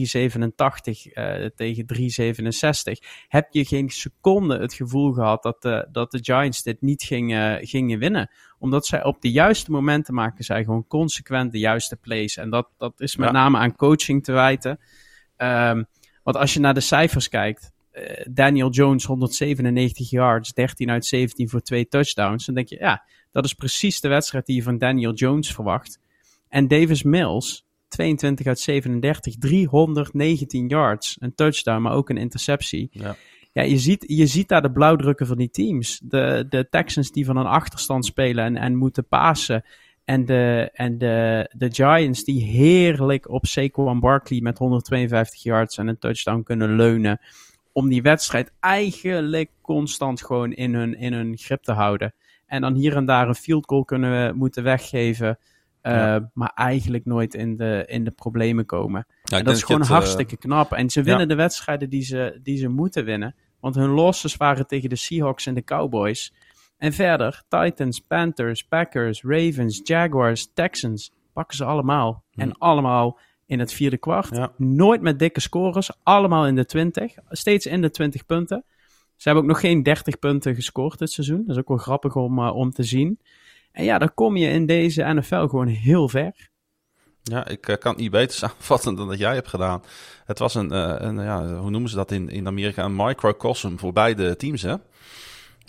uh, tegen 3,67. Heb je geen seconde het gevoel gehad dat de, dat de Giants dit niet gingen, gingen winnen. Omdat zij op de juiste momenten maken zij gewoon consequent de juiste plays. En dat, dat is met name aan coaching te wijten. Um, want als je naar de cijfers kijkt. Uh, Daniel Jones 197 yards, 13 uit 17 voor twee touchdowns. Dan denk je, ja, dat is precies de wedstrijd die je van Daniel Jones verwacht. En Davis Mills, 22 uit 37, 319 yards. Een touchdown, maar ook een interceptie. Ja. Ja, je ziet, je ziet daar de blauwdrukken van die teams. De, de Texans die van een achterstand spelen en, en moeten pasen. En, de, en de, de Giants die heerlijk op Saquon Barkley met 152 yards en een touchdown kunnen leunen. Om die wedstrijd eigenlijk constant gewoon in hun, in hun grip te houden. En dan hier en daar een field goal kunnen we moeten weggeven. Uh, Maar eigenlijk nooit in de, in de problemen komen. Ja, dat is gewoon het, hartstikke uh, knap. En ze winnen ja. de wedstrijden die ze, die ze moeten winnen. Want hun losses waren tegen de Seahawks en de Cowboys. En verder, Titans, Panthers, Packers, Ravens, Jaguars, Texans. Pakken ze allemaal. Hm. En allemaal in het vierde kwart. Ja. Nooit met dikke scores. Allemaal in de 20. Steeds in de 20 punten. Ze hebben ook nog geen 30 punten gescoord dit seizoen. Dat is ook wel grappig om, uh, om te zien. En ja, dan kom je in deze NFL gewoon heel ver. Ja, ik uh, kan het niet beter *laughs* samenvatten dan dat jij hebt gedaan. Het was een, uh, een ja, hoe noemen ze dat in, in Amerika, een microcosm voor beide teams, hè?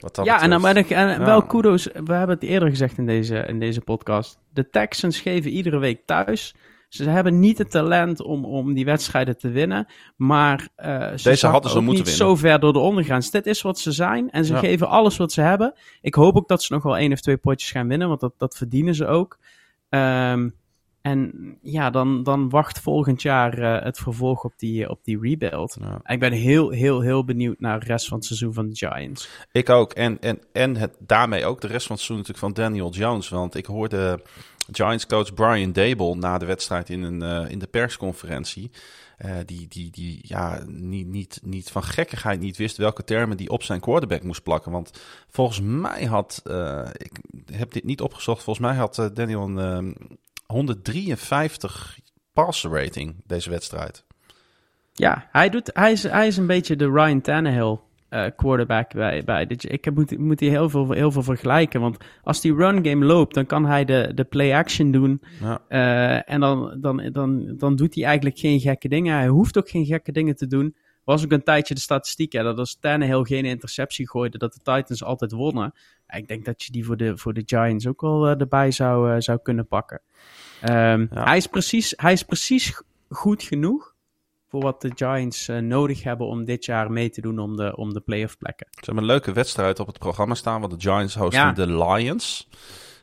Wat dat ja, en, dan, en, en ja. wel kudos, we hebben het eerder gezegd in deze, in deze podcast. De Texans geven iedere week thuis ze hebben niet het talent om, om die wedstrijden te winnen. Maar uh, ze Deze hadden ze moeten niet winnen. zo ver door de ondergrens. Dit is wat ze zijn. En ze geven alles wat ze hebben. Ik hoop ook dat ze nog wel één of twee potjes gaan winnen. Want dat, dat verdienen ze ook. Um, en ja, dan, dan wacht volgend jaar uh, het vervolg op die, op die rebuild. Ja. Ik ben heel, heel, heel benieuwd naar de rest van het seizoen van de Giants. Ik ook. En, en, en het, daarmee ook de rest van het seizoen natuurlijk van Daniel Jones. Want ik hoorde Giants coach Brian Dable na de wedstrijd in, een, uh, in de persconferentie. Uh, die, die, die ja, niet, niet, niet van gekkigheid niet wist welke termen die op zijn quarterback moest plakken. Want volgens mij had, uh, ik heb dit niet opgezocht, volgens mij had Daniel een 153 passer rating deze wedstrijd. Ja, hij, doet, hij, is, hij is een beetje de Ryan Tannehill uh, quarterback bij. bij. Ik moet, moet hij heel veel, heel veel vergelijken. Want als die run game loopt, dan kan hij de, de play action doen. Ja. Uh, en dan, dan, dan, dan doet hij eigenlijk geen gekke dingen. Hij hoeft ook geen gekke dingen te doen. Was ook een tijdje de statistiek, hè, dat als Tannehill geen interceptie gooide, dat de Titans altijd wonnen. Ik denk dat je die voor de, voor de Giants ook wel uh, erbij zou, zou kunnen pakken. Um, ja. hij, is precies, hij is precies goed genoeg voor wat de Giants uh, nodig hebben om dit jaar mee te doen om de, om de playoff plekken. Ze hebben een leuke wedstrijd op het programma staan, want de Giants hosten ja. de Lions.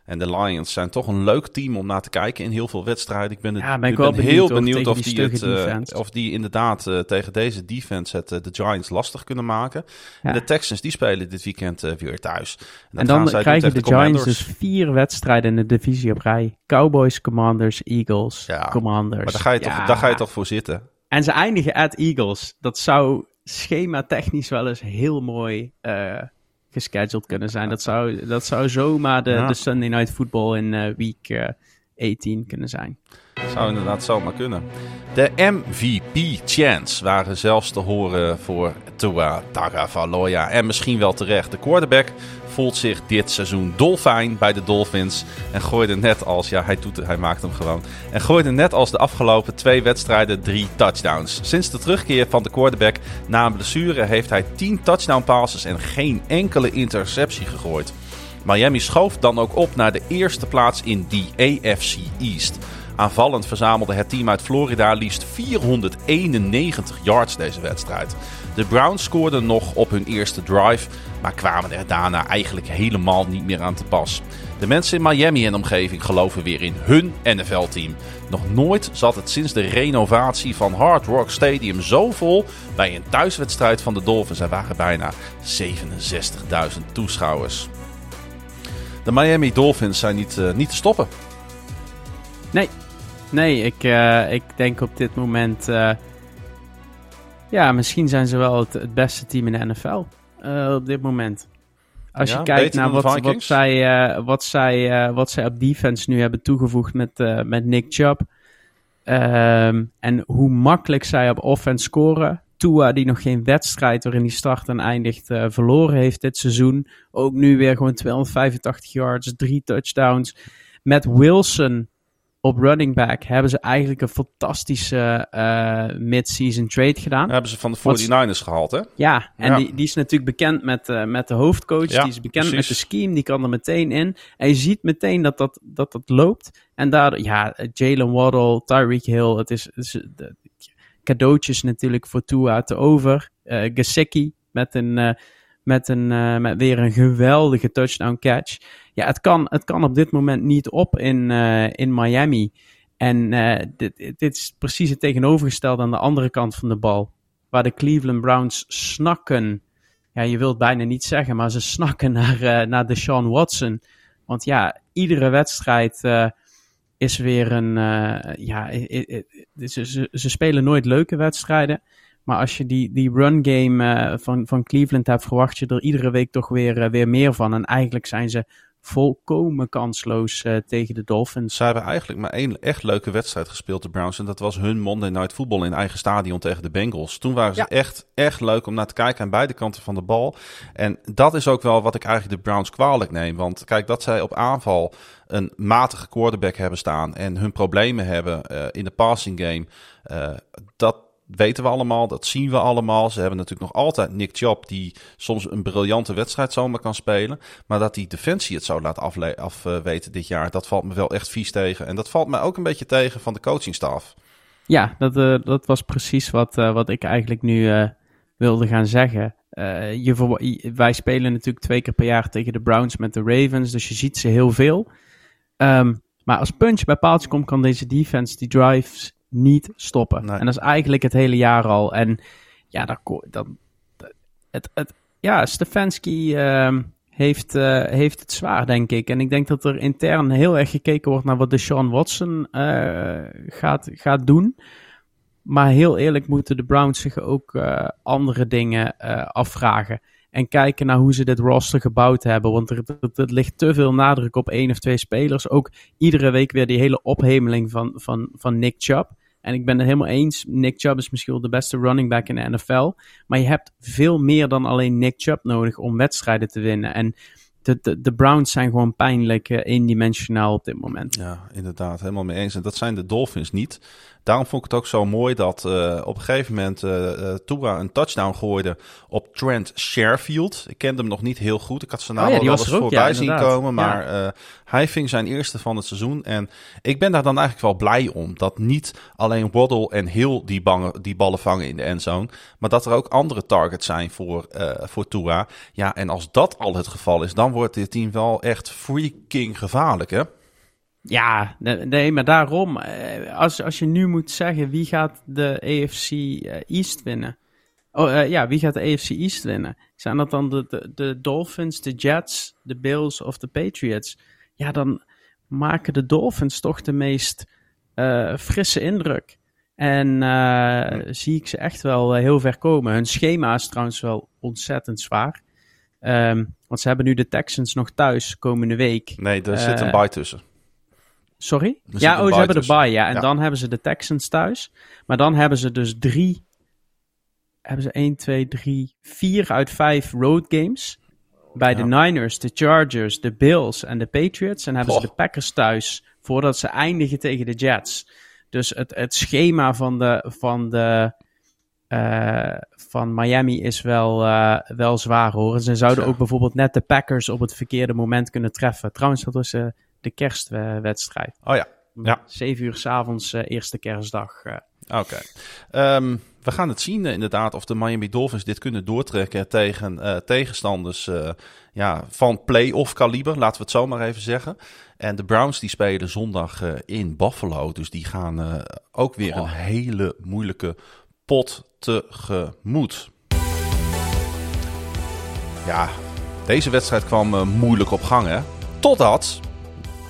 En de Lions zijn toch een leuk team om naar te kijken in heel veel wedstrijden. Ik ben, het, ja, ben, ik ben benieuwd heel benieuwd of die, het, uh, of die inderdaad uh, tegen deze defense het uh, de Giants lastig kunnen maken. Ja. En de Texans die spelen dit weekend weer thuis. En, en dan krijgen de, de Giants dus vier wedstrijden in de divisie op rij. Cowboys, Commanders, Eagles, ja, Commanders. Maar daar ga, je toch, daar ga je toch voor zitten. En ze eindigen at Eagles. Dat zou schema technisch wel eens heel mooi gescheduled kunnen zijn. Dat zou, dat zou zomaar de, ja. de Sunday Night Football in uh, week uh, 18 kunnen zijn. Zou inderdaad zomaar kunnen. De MVP-chance waren zelfs te horen voor Tua Tagovailoa. En misschien wel terecht. De quarterback voelt zich dit seizoen dolfijn bij de Dolphins. En gooide net als, ja, hij, doet hij maakt hem gewoon. En gooide net als de afgelopen twee wedstrijden drie touchdowns. Sinds de terugkeer van de quarterback na een blessure heeft hij 10 touchdown passes en geen enkele interceptie gegooid. Miami schoof dan ook op naar de eerste plaats in die AFC East. Aanvallend verzamelde het team uit Florida liefst 491 yards deze wedstrijd. De Browns scoorden nog op hun eerste drive, maar kwamen er daarna eigenlijk helemaal niet meer aan te pas. De mensen in Miami en omgeving geloven weer in hun NFL-team. Nog nooit zat het sinds de renovatie van Hard Rock Stadium zo vol bij een thuiswedstrijd van de Dolphins. Er waren bijna 67.000 toeschouwers. De Miami Dolphins zijn niet, uh, niet te stoppen. Nee, nee ik, uh, ik denk op dit moment... Uh ja, misschien zijn ze wel het, het beste team in de NFL uh, op dit moment. als je kijkt naar wat, wat, zij, wat, zij, wat zij op defense nu hebben toegevoegd met, met Nick Chubb. Ehm, en hoe makkelijk zij op offense scoren. Tua, die nog geen wedstrijd waarin hij start en eindigt, uh, verloren heeft dit seizoen. Ook nu weer gewoon 285 yards, drie touchdowns. Met Wilson op running back hebben ze eigenlijk een fantastische uh, mid-season trade gedaan. hebben ze van de 49ers gehaald, hè? Ja, en Die, die is natuurlijk bekend met, uh, met de hoofdcoach. die is bekend met de scheme. Die kan er meteen in. En je ziet meteen dat dat, dat, dat loopt. En daar, ja, Jalen Waddle, Tyreek Hill. Het is, het is de, cadeautjes natuurlijk voor Tua te over. Uh, Gesicki met, een, met, een, met weer een geweldige touchdown catch ja, het kan, het kan op dit moment niet op in, uh, in Miami. En uh, dit, dit is precies het tegenovergestelde aan de andere kant van de bal. Waar de Cleveland Browns snakken. Ja, je wilt bijna niet zeggen, maar ze snakken naar, uh, naar Deshaun Watson. Want ja, iedere wedstrijd is weer een. ja, ze, ze, ze, spelen nooit leuke wedstrijden. Maar als je die, die run game van, van Cleveland hebt, verwacht je er iedere week toch weer, weer meer van. En eigenlijk zijn ze volkomen kansloos uh, tegen de Dolphins. Ze hebben eigenlijk maar één echt leuke wedstrijd gespeeld, de Browns. En dat was hun Monday Night Football in eigen stadion tegen de Bengals. Toen waren ze echt, echt leuk om naar te kijken aan beide kanten van de bal. En dat is ook wel wat ik eigenlijk de Browns kwalijk neem. Want kijk, dat zij op aanval een matige quarterback hebben staan en hun problemen hebben uh, in de passing game. Uh, dat, weten we allemaal, dat zien we allemaal. Ze hebben natuurlijk nog altijd Nick Chubb, die soms een briljante wedstrijd zomaar kan spelen. Maar dat die defensie het zo laat afweten dit jaar, dat valt me wel echt vies tegen. En dat valt mij ook een beetje tegen van de coachingstaf. Ja, dat, uh, dat was precies wat, uh, wat ik eigenlijk nu uh, wilde gaan zeggen. je, wij spelen natuurlijk twee keer per jaar tegen de Browns met de Ravens, dus je ziet ze heel veel. Um, maar als punch bij paaltje komt, kan deze defense die drives niet stoppen. En dat is eigenlijk het hele jaar al. En ja, dan, dan, het, het, ja Stefanski uh, heeft, uh, heeft het zwaar, denk ik. En ik denk dat er intern heel erg gekeken wordt naar wat de Sean Watson uh, gaat, gaat doen. Maar heel eerlijk moeten de Browns zich ook uh, andere dingen afvragen. En kijken naar hoe ze dit roster gebouwd hebben. Want er, ligt te veel nadruk op één of twee spelers. Ook iedere week weer die hele ophemeling van, van, van Nick Chubb. En ik ben het helemaal eens. Nick Chubb is misschien wel de beste running back in de NFL. Maar je hebt veel meer dan alleen Nick Chubb nodig om wedstrijden te winnen. En de, de, Browns zijn gewoon pijnlijk uh, eendimensionaal op dit moment. Ja, inderdaad. Helemaal mee eens. En dat zijn de Dolphins niet. Daarom vond ik het ook zo mooi dat uh, op een gegeven moment uh, Tua een touchdown gooide op Trent Sherfield. Ik kende hem nog niet heel goed. Ik had zijn naam oh, ja, wel eens voorbij ja, zien komen. Maar ja. hij ving zijn eerste van het seizoen. En ik ben daar dan eigenlijk wel blij om. Dat niet alleen Waddle en Hill die, bangen, die ballen vangen in de endzone. Maar dat er ook andere targets zijn voor, voor Tua. Ja, en als dat al het geval is, dan wordt dit team wel echt freaking gevaarlijk, hè? Ja, nee, maar daarom. Eh, als, als je nu moet zeggen wie gaat de AFC eh, East winnen. Oh uh, ja, wie gaat de AFC East winnen? Zijn dat dan de, de, de, Dolphins, de Jets, de Bills of de Patriots? Ja, dan maken de Dolphins toch de meest uh, frisse indruk. En uh, zie ik ze echt wel heel ver komen. Hun schema is trouwens wel ontzettend zwaar. Um, want ze hebben nu de Texans nog thuis komende week. Nee, er zit een bye tussen. Sorry? ja, oh, ze hebben de bye, ja. En dan hebben ze de Texans thuis. Maar dan hebben ze dus drie... Hebben ze 1, 2, 3, 4 uit 5 road games. Bij de Niners, de Chargers, de Bills en de Patriots. En hebben ze de Packers thuis voordat ze eindigen tegen de Jets. Dus het, het schema van de, van de uh, van Miami is wel, uh, wel zwaar hoor. Ze zouden ook bijvoorbeeld net de Packers op het verkeerde moment kunnen treffen. Trouwens, dat was uh, de kerstwedstrijd. Oh ja. ja. Zeven uur s'avonds, uh, eerste kerstdag. Uh. Oké. Okay. Um, we gaan het zien uh, inderdaad of de Miami Dolphins dit kunnen doortrekken tegen tegenstanders ja, van play-off kaliber, laten we het zo maar even zeggen. En de Browns die spelen zondag in Buffalo, dus die gaan ook weer oh. een hele moeilijke pot tegemoet. Ja, deze wedstrijd kwam moeilijk op gang hè. Totdat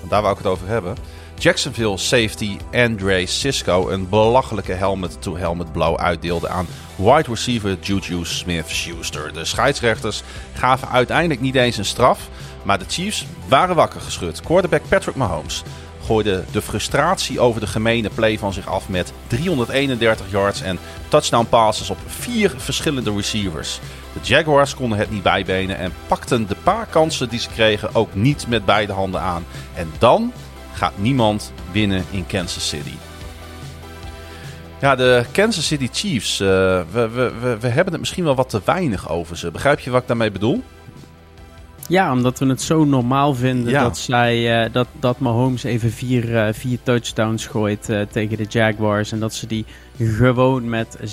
daar wou ik het over hebben. Jacksonville safety Andre Cisco een belachelijke helmet-to-helmet blow uitdeelde aan wide receiver Juju Smith-Schuster. De scheidsrechters gaven uiteindelijk niet eens een straf, maar de Chiefs waren wakker geschud. Quarterback Patrick Mahomes gooide de frustratie over de gemene play van zich af met 331 yards en touchdown passes op vier verschillende receivers. De Jaguars konden het niet bijbenen en pakten de paar kansen die ze kregen ook niet met beide handen aan. En dan gaat niemand winnen in Kansas City. Ja, de Kansas City Chiefs. Uh, we, we, we, we hebben het misschien wel wat te weinig over ze. Begrijp je wat ik daarmee bedoel? Ja, omdat we het zo normaal vinden dat, zij, uh, dat, dat Mahomes even vier, uh, vier touchdowns gooit uh, tegen de Jaguars. En dat ze die gewoon met 27-17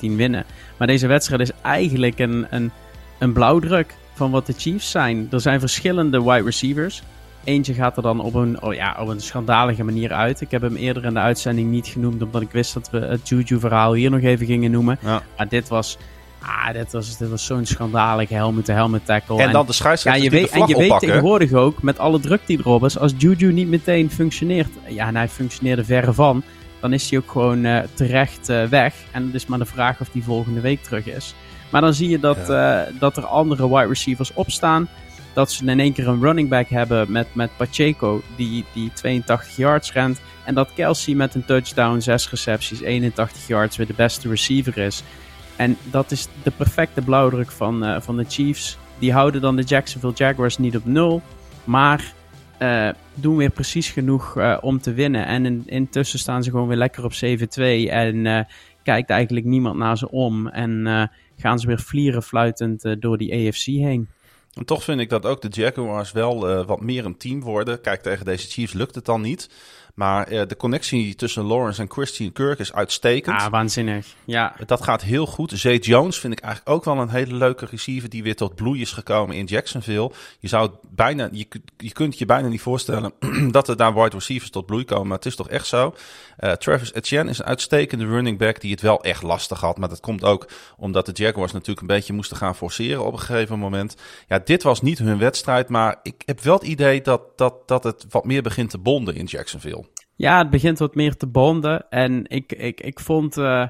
winnen. Maar deze wedstrijd is eigenlijk een, een, een blauwdruk van wat de Chiefs zijn. Er zijn verschillende wide receivers. Eentje gaat er dan op een, oh ja, op een schandalige manier uit. Ik heb hem eerder in de uitzending niet genoemd, omdat ik wist dat we het Juju-verhaal hier nog even gingen noemen. Ja. Maar dit was Ah, dit was, dit was zo'n schandalige helmet-to-helmet tackle. En, dan de scheidsrechter ja, je weet, En je weet tegenwoordig ook, met alle druk die erop is, als Juju niet meteen functioneert, ja, en hij functioneerde verre van, dan is hij ook gewoon uh, terecht uh, weg. En het is maar de vraag of die volgende week terug is. Maar dan zie je dat, ja. uh, dat er andere wide receivers opstaan. Dat ze in één keer een running back hebben met, met Pacheco, die, die 82 yards rent. En dat Kelsey met een touchdown, 6 recepties, 81 yards weer de beste receiver is. En dat is de perfecte blauwdruk van, uh, van de Chiefs. Die houden dan de Jacksonville Jaguars niet op nul. Maar uh, doen weer precies genoeg uh, om te winnen. En in, intussen staan ze gewoon weer lekker op 7-2. En kijkt eigenlijk niemand naar ze om. En gaan ze weer vlieren fluitend door die AFC heen. En toch vind ik dat ook de Jaguars wel wat meer een team worden. Kijk, tegen deze Chiefs lukt het dan niet. Maar uh, de connectie tussen Lawrence en Christian Kirk is uitstekend. Ah, waanzinnig. Ja. Dat gaat heel goed. Zay Jones vind ik eigenlijk ook wel een hele leuke receiver die weer tot bloei is gekomen in Jacksonville. Je zou bijna, je, je kunt je bijna niet voorstellen *clears throat* dat er daar wide receivers tot bloei komen, maar het is toch echt zo. Uh, Travis Etienne is een uitstekende running back die het wel echt lastig had. Maar dat komt ook omdat de Jaguars natuurlijk een beetje moesten gaan forceren op een gegeven moment. Ja, dit was niet hun wedstrijd, maar ik heb wel het idee dat, dat, dat het wat meer begint te bonden in Jacksonville. Ja, het begint wat meer te bonden. En ik, ik, ik vond uh,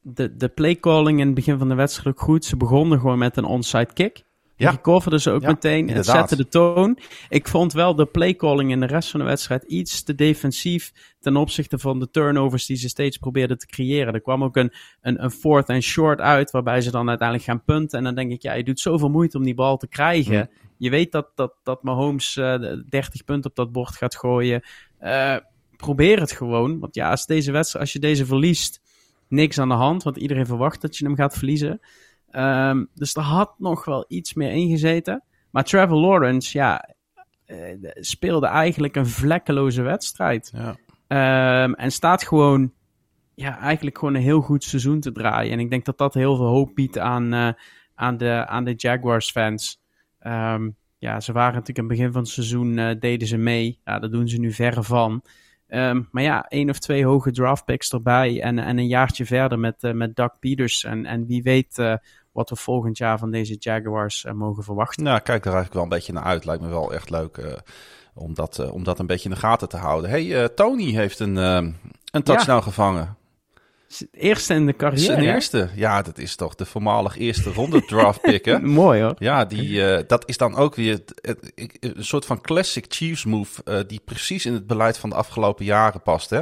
de, de playcalling in het begin van de wedstrijd goed. Ze begonnen gewoon met een onside kick. Ja. Die coverden ze ook meteen en zette de toon. Ik vond wel de playcalling in de rest van de wedstrijd iets te defensief ten opzichte van de turnovers die ze steeds probeerden te creëren. Er kwam ook een, een, een fourth and short uit, waarbij ze dan uiteindelijk gaan punten. En dan denk ik, ja, je doet zoveel moeite om die bal te krijgen. Je weet dat, dat, dat Mahomes uh, 30 punten op dat bord gaat gooien. Uh, probeer het gewoon. Want ja, als, deze wedstrijd, als je deze verliest, niks aan de hand. Want iedereen verwacht dat je hem gaat verliezen. Um, dus er had nog wel iets meer ingezeten. Maar Trevor Lawrence, ja, uh, speelde eigenlijk een vlekkeloze wedstrijd. Ja. Um, en staat gewoon, ja, eigenlijk gewoon een heel goed seizoen te draaien. En ik denk dat dat heel veel hoop biedt aan, uh, aan, de, aan de Jaguars fans. Um, ja, ze waren natuurlijk in het begin van het seizoen, uh, deden ze mee. Ja, dat doen ze nu verre van. Um, maar ja, één of twee hoge draft picks erbij en, en een jaartje verder met, uh, met Doug Peters. En, en wie weet uh, wat we volgend jaar van deze Jaguars uh, mogen verwachten. Nou, kijk er eigenlijk wel een beetje naar uit. Lijkt me wel echt leuk om, dat, om dat een beetje in de gaten te houden. hey, Tony heeft een, een touchdown ja. gevangen. Eerste in de carrière. Zijn eerste. Ja, dat is toch de voormalig eerste ronde draft pick, hè? *laughs* Mooi hoor. Ja, die, uh, dat is dan ook weer een soort van classic Chiefs move uh, die precies in het beleid van de afgelopen jaren past, hè?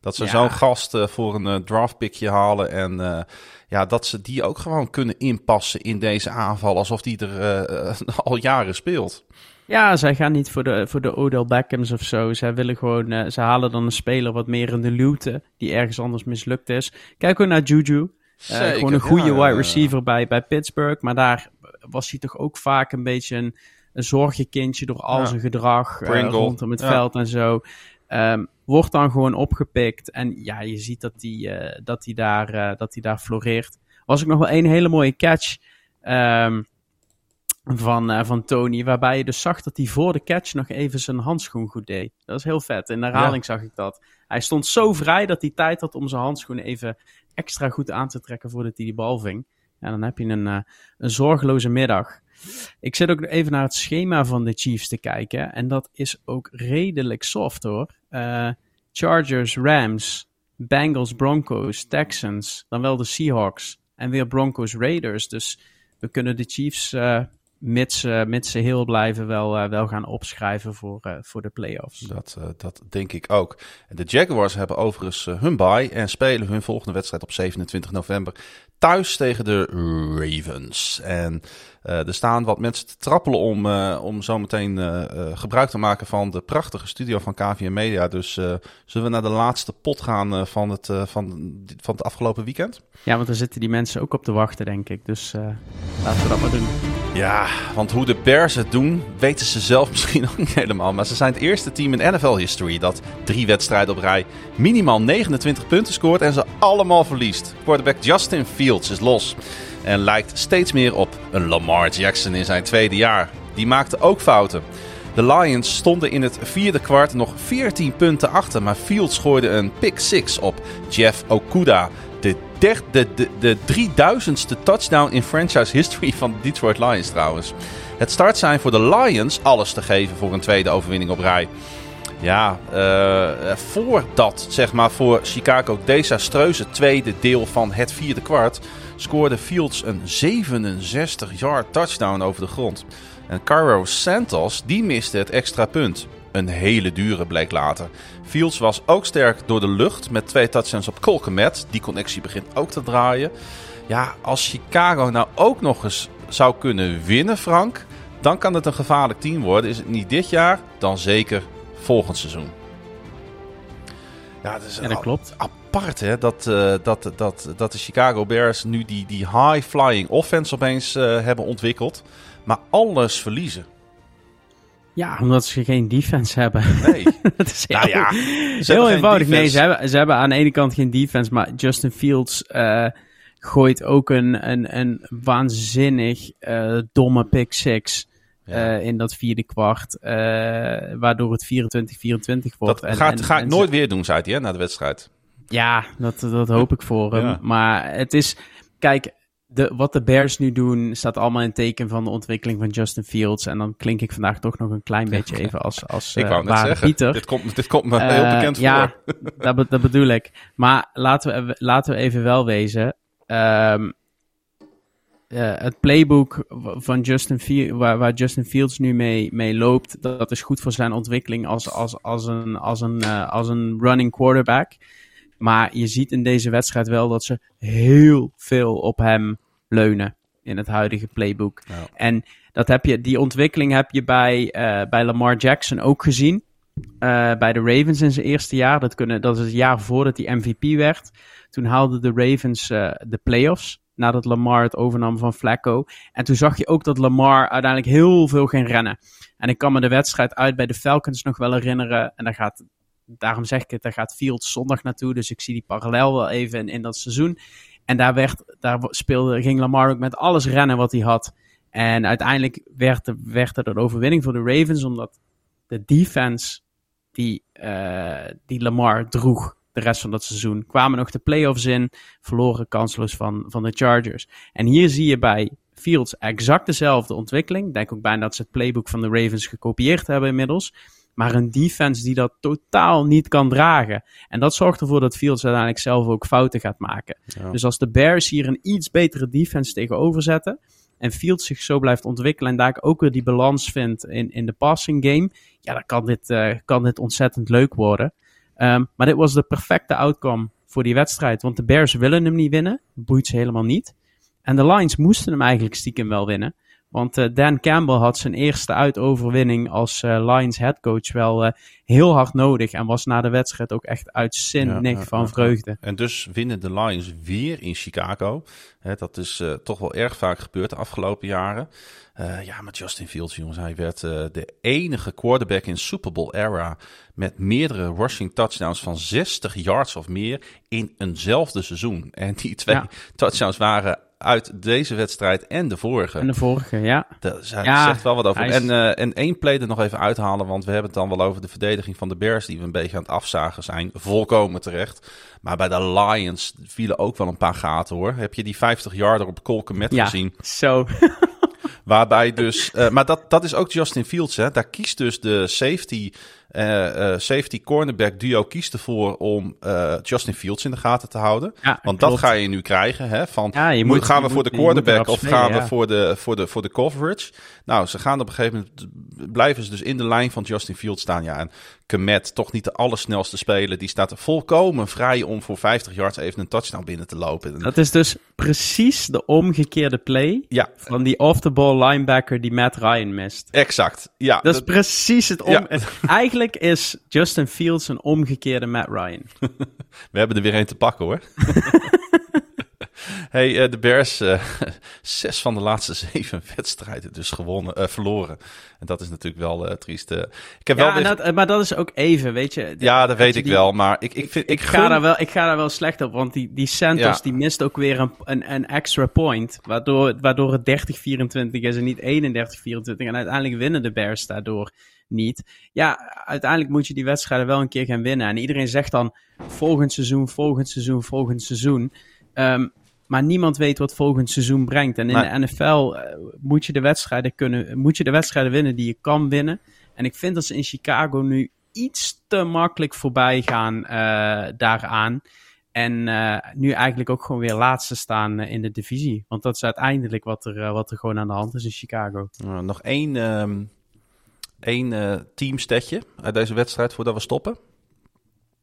Dat ze ja. zo'n gast uh, voor een draft pickje halen en ja, dat ze die ook gewoon kunnen inpassen in deze aanval alsof die er *laughs* al jaren speelt. Ja, zij gaan niet voor de, voor de Odell Beckhams of zo. Zij willen gewoon, uh, ze halen dan een speler wat meer in de luwte, die ergens anders mislukt is. Kijk ook naar Juju. Uh, gewoon een goede ja, wide receiver bij, bij Pittsburgh. Maar daar was hij toch ook vaak een beetje een, een zorgenkindje door al ja. zijn gedrag uh, rondom het veld en zo. Um, wordt dan gewoon opgepikt. En ja, je ziet dat hij dat daar, dat daar floreert. Was ook nog wel een hele mooie catch. Um, van, uh, van Tony. Waarbij je dus zag dat hij voor de catch nog even zijn handschoen goed deed. Dat is heel vet. In de herhaling ja. zag ik dat. Hij stond zo vrij dat hij tijd had om zijn handschoen even extra goed aan te trekken voordat hij die bal ving. Ja, dan heb je een, uh, een zorgeloze middag. ik zit ook even naar het schema van de Chiefs te kijken. En dat is ook redelijk soft hoor. Uh, Chargers, Rams, Bengals, Broncos, Texans. Dan wel de Seahawks. En weer Broncos, Raiders. Dus we kunnen de Chiefs uh, mits, mits ze heel blijven, wel, uh, wel gaan opschrijven voor, uh, voor de playoffs. Dat, dat denk ik ook. De Jaguars hebben overigens hun bye en spelen hun volgende wedstrijd op 27 november thuis tegen de Ravens. En er staan wat mensen te trappelen om, om zometeen gebruik te maken van de prachtige studio van KVM Media. Dus zullen we naar de laatste pot gaan van, het, van, van het afgelopen weekend? Ja, want daar zitten die mensen ook op te wachten, denk ik. Dus laten we dat maar doen. Ja, want hoe de Bears het doen, weten ze zelf *laughs* misschien ook niet helemaal. Maar ze zijn het eerste team in NFL-history dat drie wedstrijden op rij minimaal 29 punten scoort en ze allemaal verliest. Quarterback Justin Fields is los en lijkt steeds meer op een Lamar Jackson in zijn tweede jaar. Die maakte ook fouten. De Lions stonden in het vierde kwart nog 14 punten achter, maar Fields gooide een pick six op Jeff Okuda de, de, de, de 3000ste touchdown in franchise history van de Detroit Lions trouwens. Het start zijn voor de Lions alles te geven voor een tweede overwinning op rij. Ja, uh, voordat zeg maar voor Chicago desastreuze tweede deel van het vierde kwart scoorde Fields een 67-yard touchdown over de grond. En Carlos Santos die miste het extra punt. Een hele dure bleek later. Fields was ook sterk door de lucht met twee touchdowns op Colquemet. Die connectie begint ook te draaien. Ja, als Chicago nou ook nog eens zou kunnen winnen, Frank, dan kan het een gevaarlijk team worden. Is het niet dit jaar, dan zeker volgend seizoen. Ja, dat, is dat klopt. Apart hè, dat, uh, dat, dat, dat de Chicago Bears nu die, die high-flying offense opeens uh, hebben ontwikkeld, maar alles verliezen. Ja, omdat ze geen defense hebben. Nee. *laughs* dat is heel, nou ja, heel eenvoudig. Nee, ze hebben, ze hebben aan de ene kant geen defense, maar Justin Fields uh, gooit ook een, een, een waanzinnig uh, domme pick six. Ja. Uh, in dat vierde kwart, waardoor het 24-24 wordt. Dat en, gaat, en, ga ik nooit weer doen, zei hij, hè, na de wedstrijd. Ja, dat, dat hoop ik voor hem. Ja. Maar het is, kijk, de, wat de Bears nu doen, staat allemaal in teken van de ontwikkeling van Justin Fields. En dan klink ik vandaag toch nog een klein beetje even als, als ik wou uh, net zeggen, Pieter. Dit komt, dit komt me uh, heel bekend ja, voor. Ja, *laughs* dat, dat bedoel ik. Maar laten we, laten we even wel wezen. Um, uh, het playbook van Justin Fields, waar, waar, Justin Fields nu mee, mee loopt, dat, dat, is goed voor zijn ontwikkeling als, als, als, een, als, een, als een running quarterback. Maar je ziet in deze wedstrijd wel dat ze heel veel op hem leunen in het huidige playbook. Ja. En dat heb je, die ontwikkeling heb je bij, uh, bij Lamar Jackson ook gezien. Uh, bij de Ravens in zijn eerste jaar. Dat, kunnen, dat is het jaar voordat hij MVP werd. Toen haalden de Ravens uh, de playoffs. Nadat Lamar het overnam van Flacco. En toen zag je ook dat Lamar uiteindelijk heel veel ging rennen. En ik kan me de wedstrijd uit bij de Falcons nog wel herinneren. En daar gaat daarom zeg ik het, daar gaat Fields zondag naartoe. Dus ik zie die parallel wel even in, in dat seizoen. En daar, werd, daar speelde, ging Lamar ook met alles rennen wat hij had. En uiteindelijk werd, werd er een overwinning voor de Ravens, omdat de defense die, uh, die Lamar droeg de rest van dat seizoen, kwamen nog de playoffs in, verloren kansloos van, van de Chargers. En hier zie je bij Fields exact dezelfde ontwikkeling. Ik denk ook bijna dat ze het playbook van de Ravens gekopieerd hebben inmiddels maar een defense die dat totaal niet kan dragen. En dat zorgt ervoor dat Fields uiteindelijk zelf ook fouten gaat maken. Ja. Dus als de Bears hier een iets betere defense tegenover zetten. En Fields zich zo blijft ontwikkelen en daar ook weer die balans vindt in, in de passing game. Ja, dan kan dit, uh, kan dit ontzettend leuk worden. Um, maar dit was de perfecte outcome voor die wedstrijd. Want de Bears willen hem niet winnen. Boeit ze helemaal niet. En de Lions moesten hem eigenlijk stiekem wel winnen. Want uh, Dan Campbell had zijn eerste uitoverwinning als uh, Lions headcoach wel uh, heel hard nodig. En was na de wedstrijd ook echt uitzinnig ja, van vreugde. En dus winnen de Lions weer in Chicago. Hè, dat is toch wel erg vaak gebeurd de afgelopen jaren. ja, met Justin Fields, jongens. Hij werd de enige quarterback in Super Bowl era met meerdere rushing touchdowns van 60 yards of meer in eenzelfde seizoen. En die twee touchdowns waren uit deze wedstrijd en de vorige. En de vorige, ja. Daar zegt wel wat over. En, uh, en één play er nog even uithalen, want we hebben het dan wel over de verdediging van de Bears, die we een beetje aan het afzagen zijn. Volkomen terecht. Maar bij de Lions vielen ook wel een paar gaten hoor. Heb je die 50 yarder op Colquemet ja, gezien? zo. Waarbij dus, maar dat, dat is ook Justin Fields, hè. Daar kiest dus de safety safety cornerback duo kiest ervoor om uh, Justin Fields in de gaten te houden. Ja, Want dat ga je nu krijgen. Hè? Van, ja, je moet, gaan we voor de quarterback of gaan we voor, de, voor, de, voor de coverage? Nou, ze gaan op een gegeven moment, blijven ze dus in de lijn van Justin Fields staan. Ja, en Kemet, toch niet de allersnelste speler, die staat er volkomen vrij om voor 50 yards even een touchdown binnen te lopen. Dat is dus precies de omgekeerde play ja. van die off-the-ball linebacker die Matt Ryan mist. Exact, ja. Dat, is precies het om... Eigenlijk is Justin Fields een omgekeerde Matt Ryan. *laughs* We hebben er weer een te pakken hoor. *laughs* hey, uh, de Bears, uh, *laughs* zes van de laatste zeven wedstrijden dus gewonnen, uh, verloren. En dat is natuurlijk wel triest. ik heb ja, wel dat, maar dat is ook even, weet je. ja, dat weet ik wel, maar ik, ik, vind, ik, ga daar wel, ik ga daar wel slecht op, want die, die Santos die mist ook weer een, een, een extra point, waardoor, waardoor het 30-24 is en niet 31-24. En uiteindelijk winnen de Bears daardoor niet. Ja, uiteindelijk moet je die wedstrijden wel een keer gaan winnen. En iedereen zegt dan volgend seizoen, volgend seizoen, volgend seizoen. Um, maar niemand weet wat volgend seizoen brengt. En in de NFL eh, moet, je de wedstrijden kunnen, moet je de wedstrijden winnen die je kan winnen. En ik vind dat ze in Chicago nu iets te makkelijk voorbij gaan uh, daaraan. En uh, nu eigenlijk ook gewoon weer laatste staan in de divisie. Want dat is uiteindelijk wat er, wat er gewoon aan de hand is in Chicago. nog één, um, één teamstetje uit deze wedstrijd voordat we stoppen.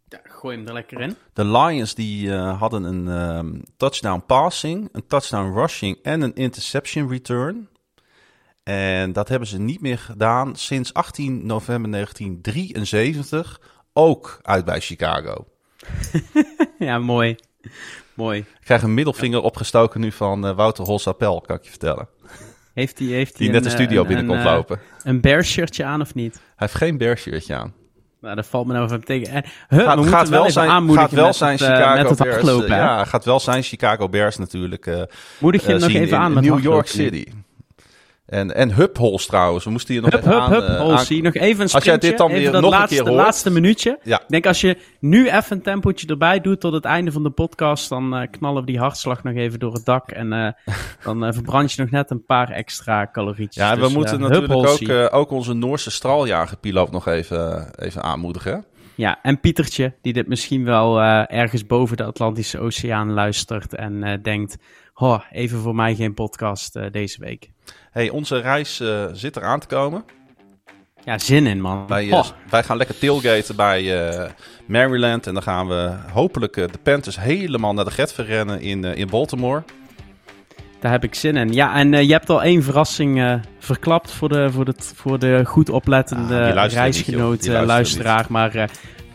Ja, gooi hem er lekker in. De Lions die uh, hadden een um, touchdown passing, een touchdown rushing en een interception return. En dat hebben ze niet meer gedaan sinds 18 november 1973. Ook uit bij Chicago. *laughs* ja, mooi. Mooi. Ik krijg een middelvinger opgestoken nu van uh, Wouter Holsapel, kan ik je vertellen. Heeft hij heeft die net de studio een, binnenkomt een, lopen. Een aan of niet? Hij heeft geen bear shirtje aan. Nou, dat valt me nou even tegen. En, huh, gaat, we gaat wel, wel zijn, aanmoedigen gaat wel met, zijn het, eh, Chicago met het Bears. Afgelopen, ja, gaat wel zijn Chicago Bears natuurlijk. Uh, Moedig je uh, nog even aan met New York City. En, en Hubhols trouwens, we moesten hier nog hup, even hup, aan... Hup, uh, nog even een sprintje, Als jij dit dan weer nog laatste, een keer hoort. laatste minuutje. Ja. Ik denk als je nu even een tempootje erbij doet tot het einde van de podcast, dan uh, knallen we die hartslag nog even door het dak. En uh, *laughs* dan verbrand je nog net een paar extra calorietjes. Ja, dus, we moeten natuurlijk ook, ook onze Noorse straaljagerpiloot nog even, even aanmoedigen. Ja, en Pietertje, die dit misschien wel ergens boven de Atlantische Oceaan luistert en denkt... Oh, even voor mij geen podcast deze week hey, onze reis uh, zit eraan te komen. Ja, zin in, man. Wij, uh, wij gaan lekker tailgaten bij uh, Maryland. En dan gaan we hopelijk de Panthers helemaal naar de Getver rennen in, in Baltimore. Daar heb ik zin in. Ja, en je hebt al één verrassing verklapt voor de, voor, de, voor de goed oplettende ah, reisgenoot, luisteraar. Maar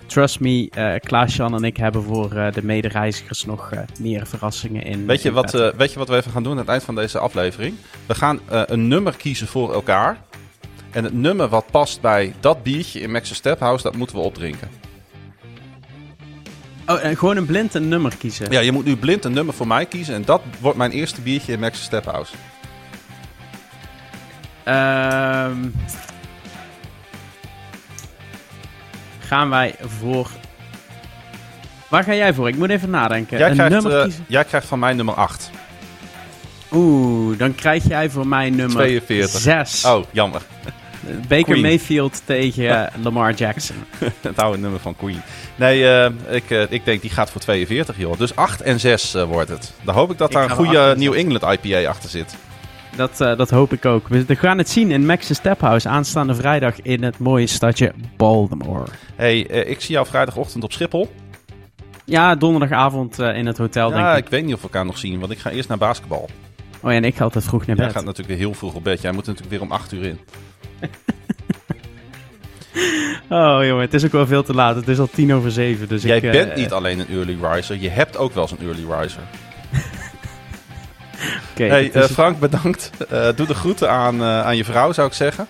trust me, uh, Klaas-Jan en ik hebben voor uh, de medereizigers nog uh, meer verrassingen in. Weet je, wat, weet je wat we even gaan doen aan het eind van deze aflevering? We gaan een nummer kiezen voor elkaar. En het nummer wat past bij dat biertje in Max's Step House, dat moeten we opdrinken. Oh, en gewoon een blind een nummer kiezen? Ja, je moet nu blind een nummer voor mij kiezen. En dat wordt mijn eerste biertje in Max's Step House. Ehm gaan wij voor... Waar ga jij voor? Ik moet even nadenken. Jij, krijgt, nummer uh, jij krijgt van mij nummer 8. Oeh, dan krijg jij voor mij nummer 42. 6. Oh, jammer. Baker Queen. Mayfield tegen *laughs* Lamar Jackson. *laughs* het oude nummer van Queen. Nee, uh, ik, uh, ik denk die gaat voor 42, joh. Dus 8 en 6 uh, wordt het. Dan hoop ik dat ik daar een goede New England IPA achter zit. Dat, uh, dat hoop ik ook. We gaan het zien in Max's Stephouse aanstaande vrijdag in het mooie stadje Baltimore. Hey, uh, ik zie jou vrijdagochtend op Schiphol. Ja, donderdagavond uh, in het hotel, ja, denk ik. ik weet niet of we elkaar nog zien, want ik ga eerst naar basketbal. Oh ja, en ik ga altijd vroeg naar bed. Jij gaat natuurlijk weer heel vroeg op bed. Jij moet natuurlijk weer om 8 uur in. *laughs* oh jongen, het is ook wel veel te laat. Het is al tien over zeven. Dus Jij ik, bent niet alleen een early riser, je hebt ook wel eens een early riser. Okay, hey, uh, Frank, bedankt. Uh, doe de groeten aan, uh, aan je vrouw, zou ik zeggen.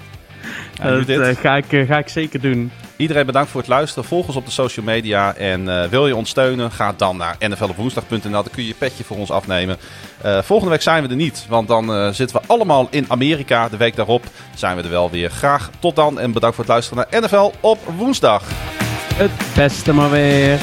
dat ga, ik, ga ik zeker doen. Iedereen bedankt voor het luisteren. Volg ons op de social media. En wil je ons steunen, ga dan naar nflopwoensdag.nl. Dan kun je je petje voor ons afnemen. volgende week zijn we er niet. Want dan zitten we allemaal in Amerika. De week daarop zijn we er wel weer. Graag tot dan en bedankt voor het luisteren naar NFL op woensdag. Het beste maar weer.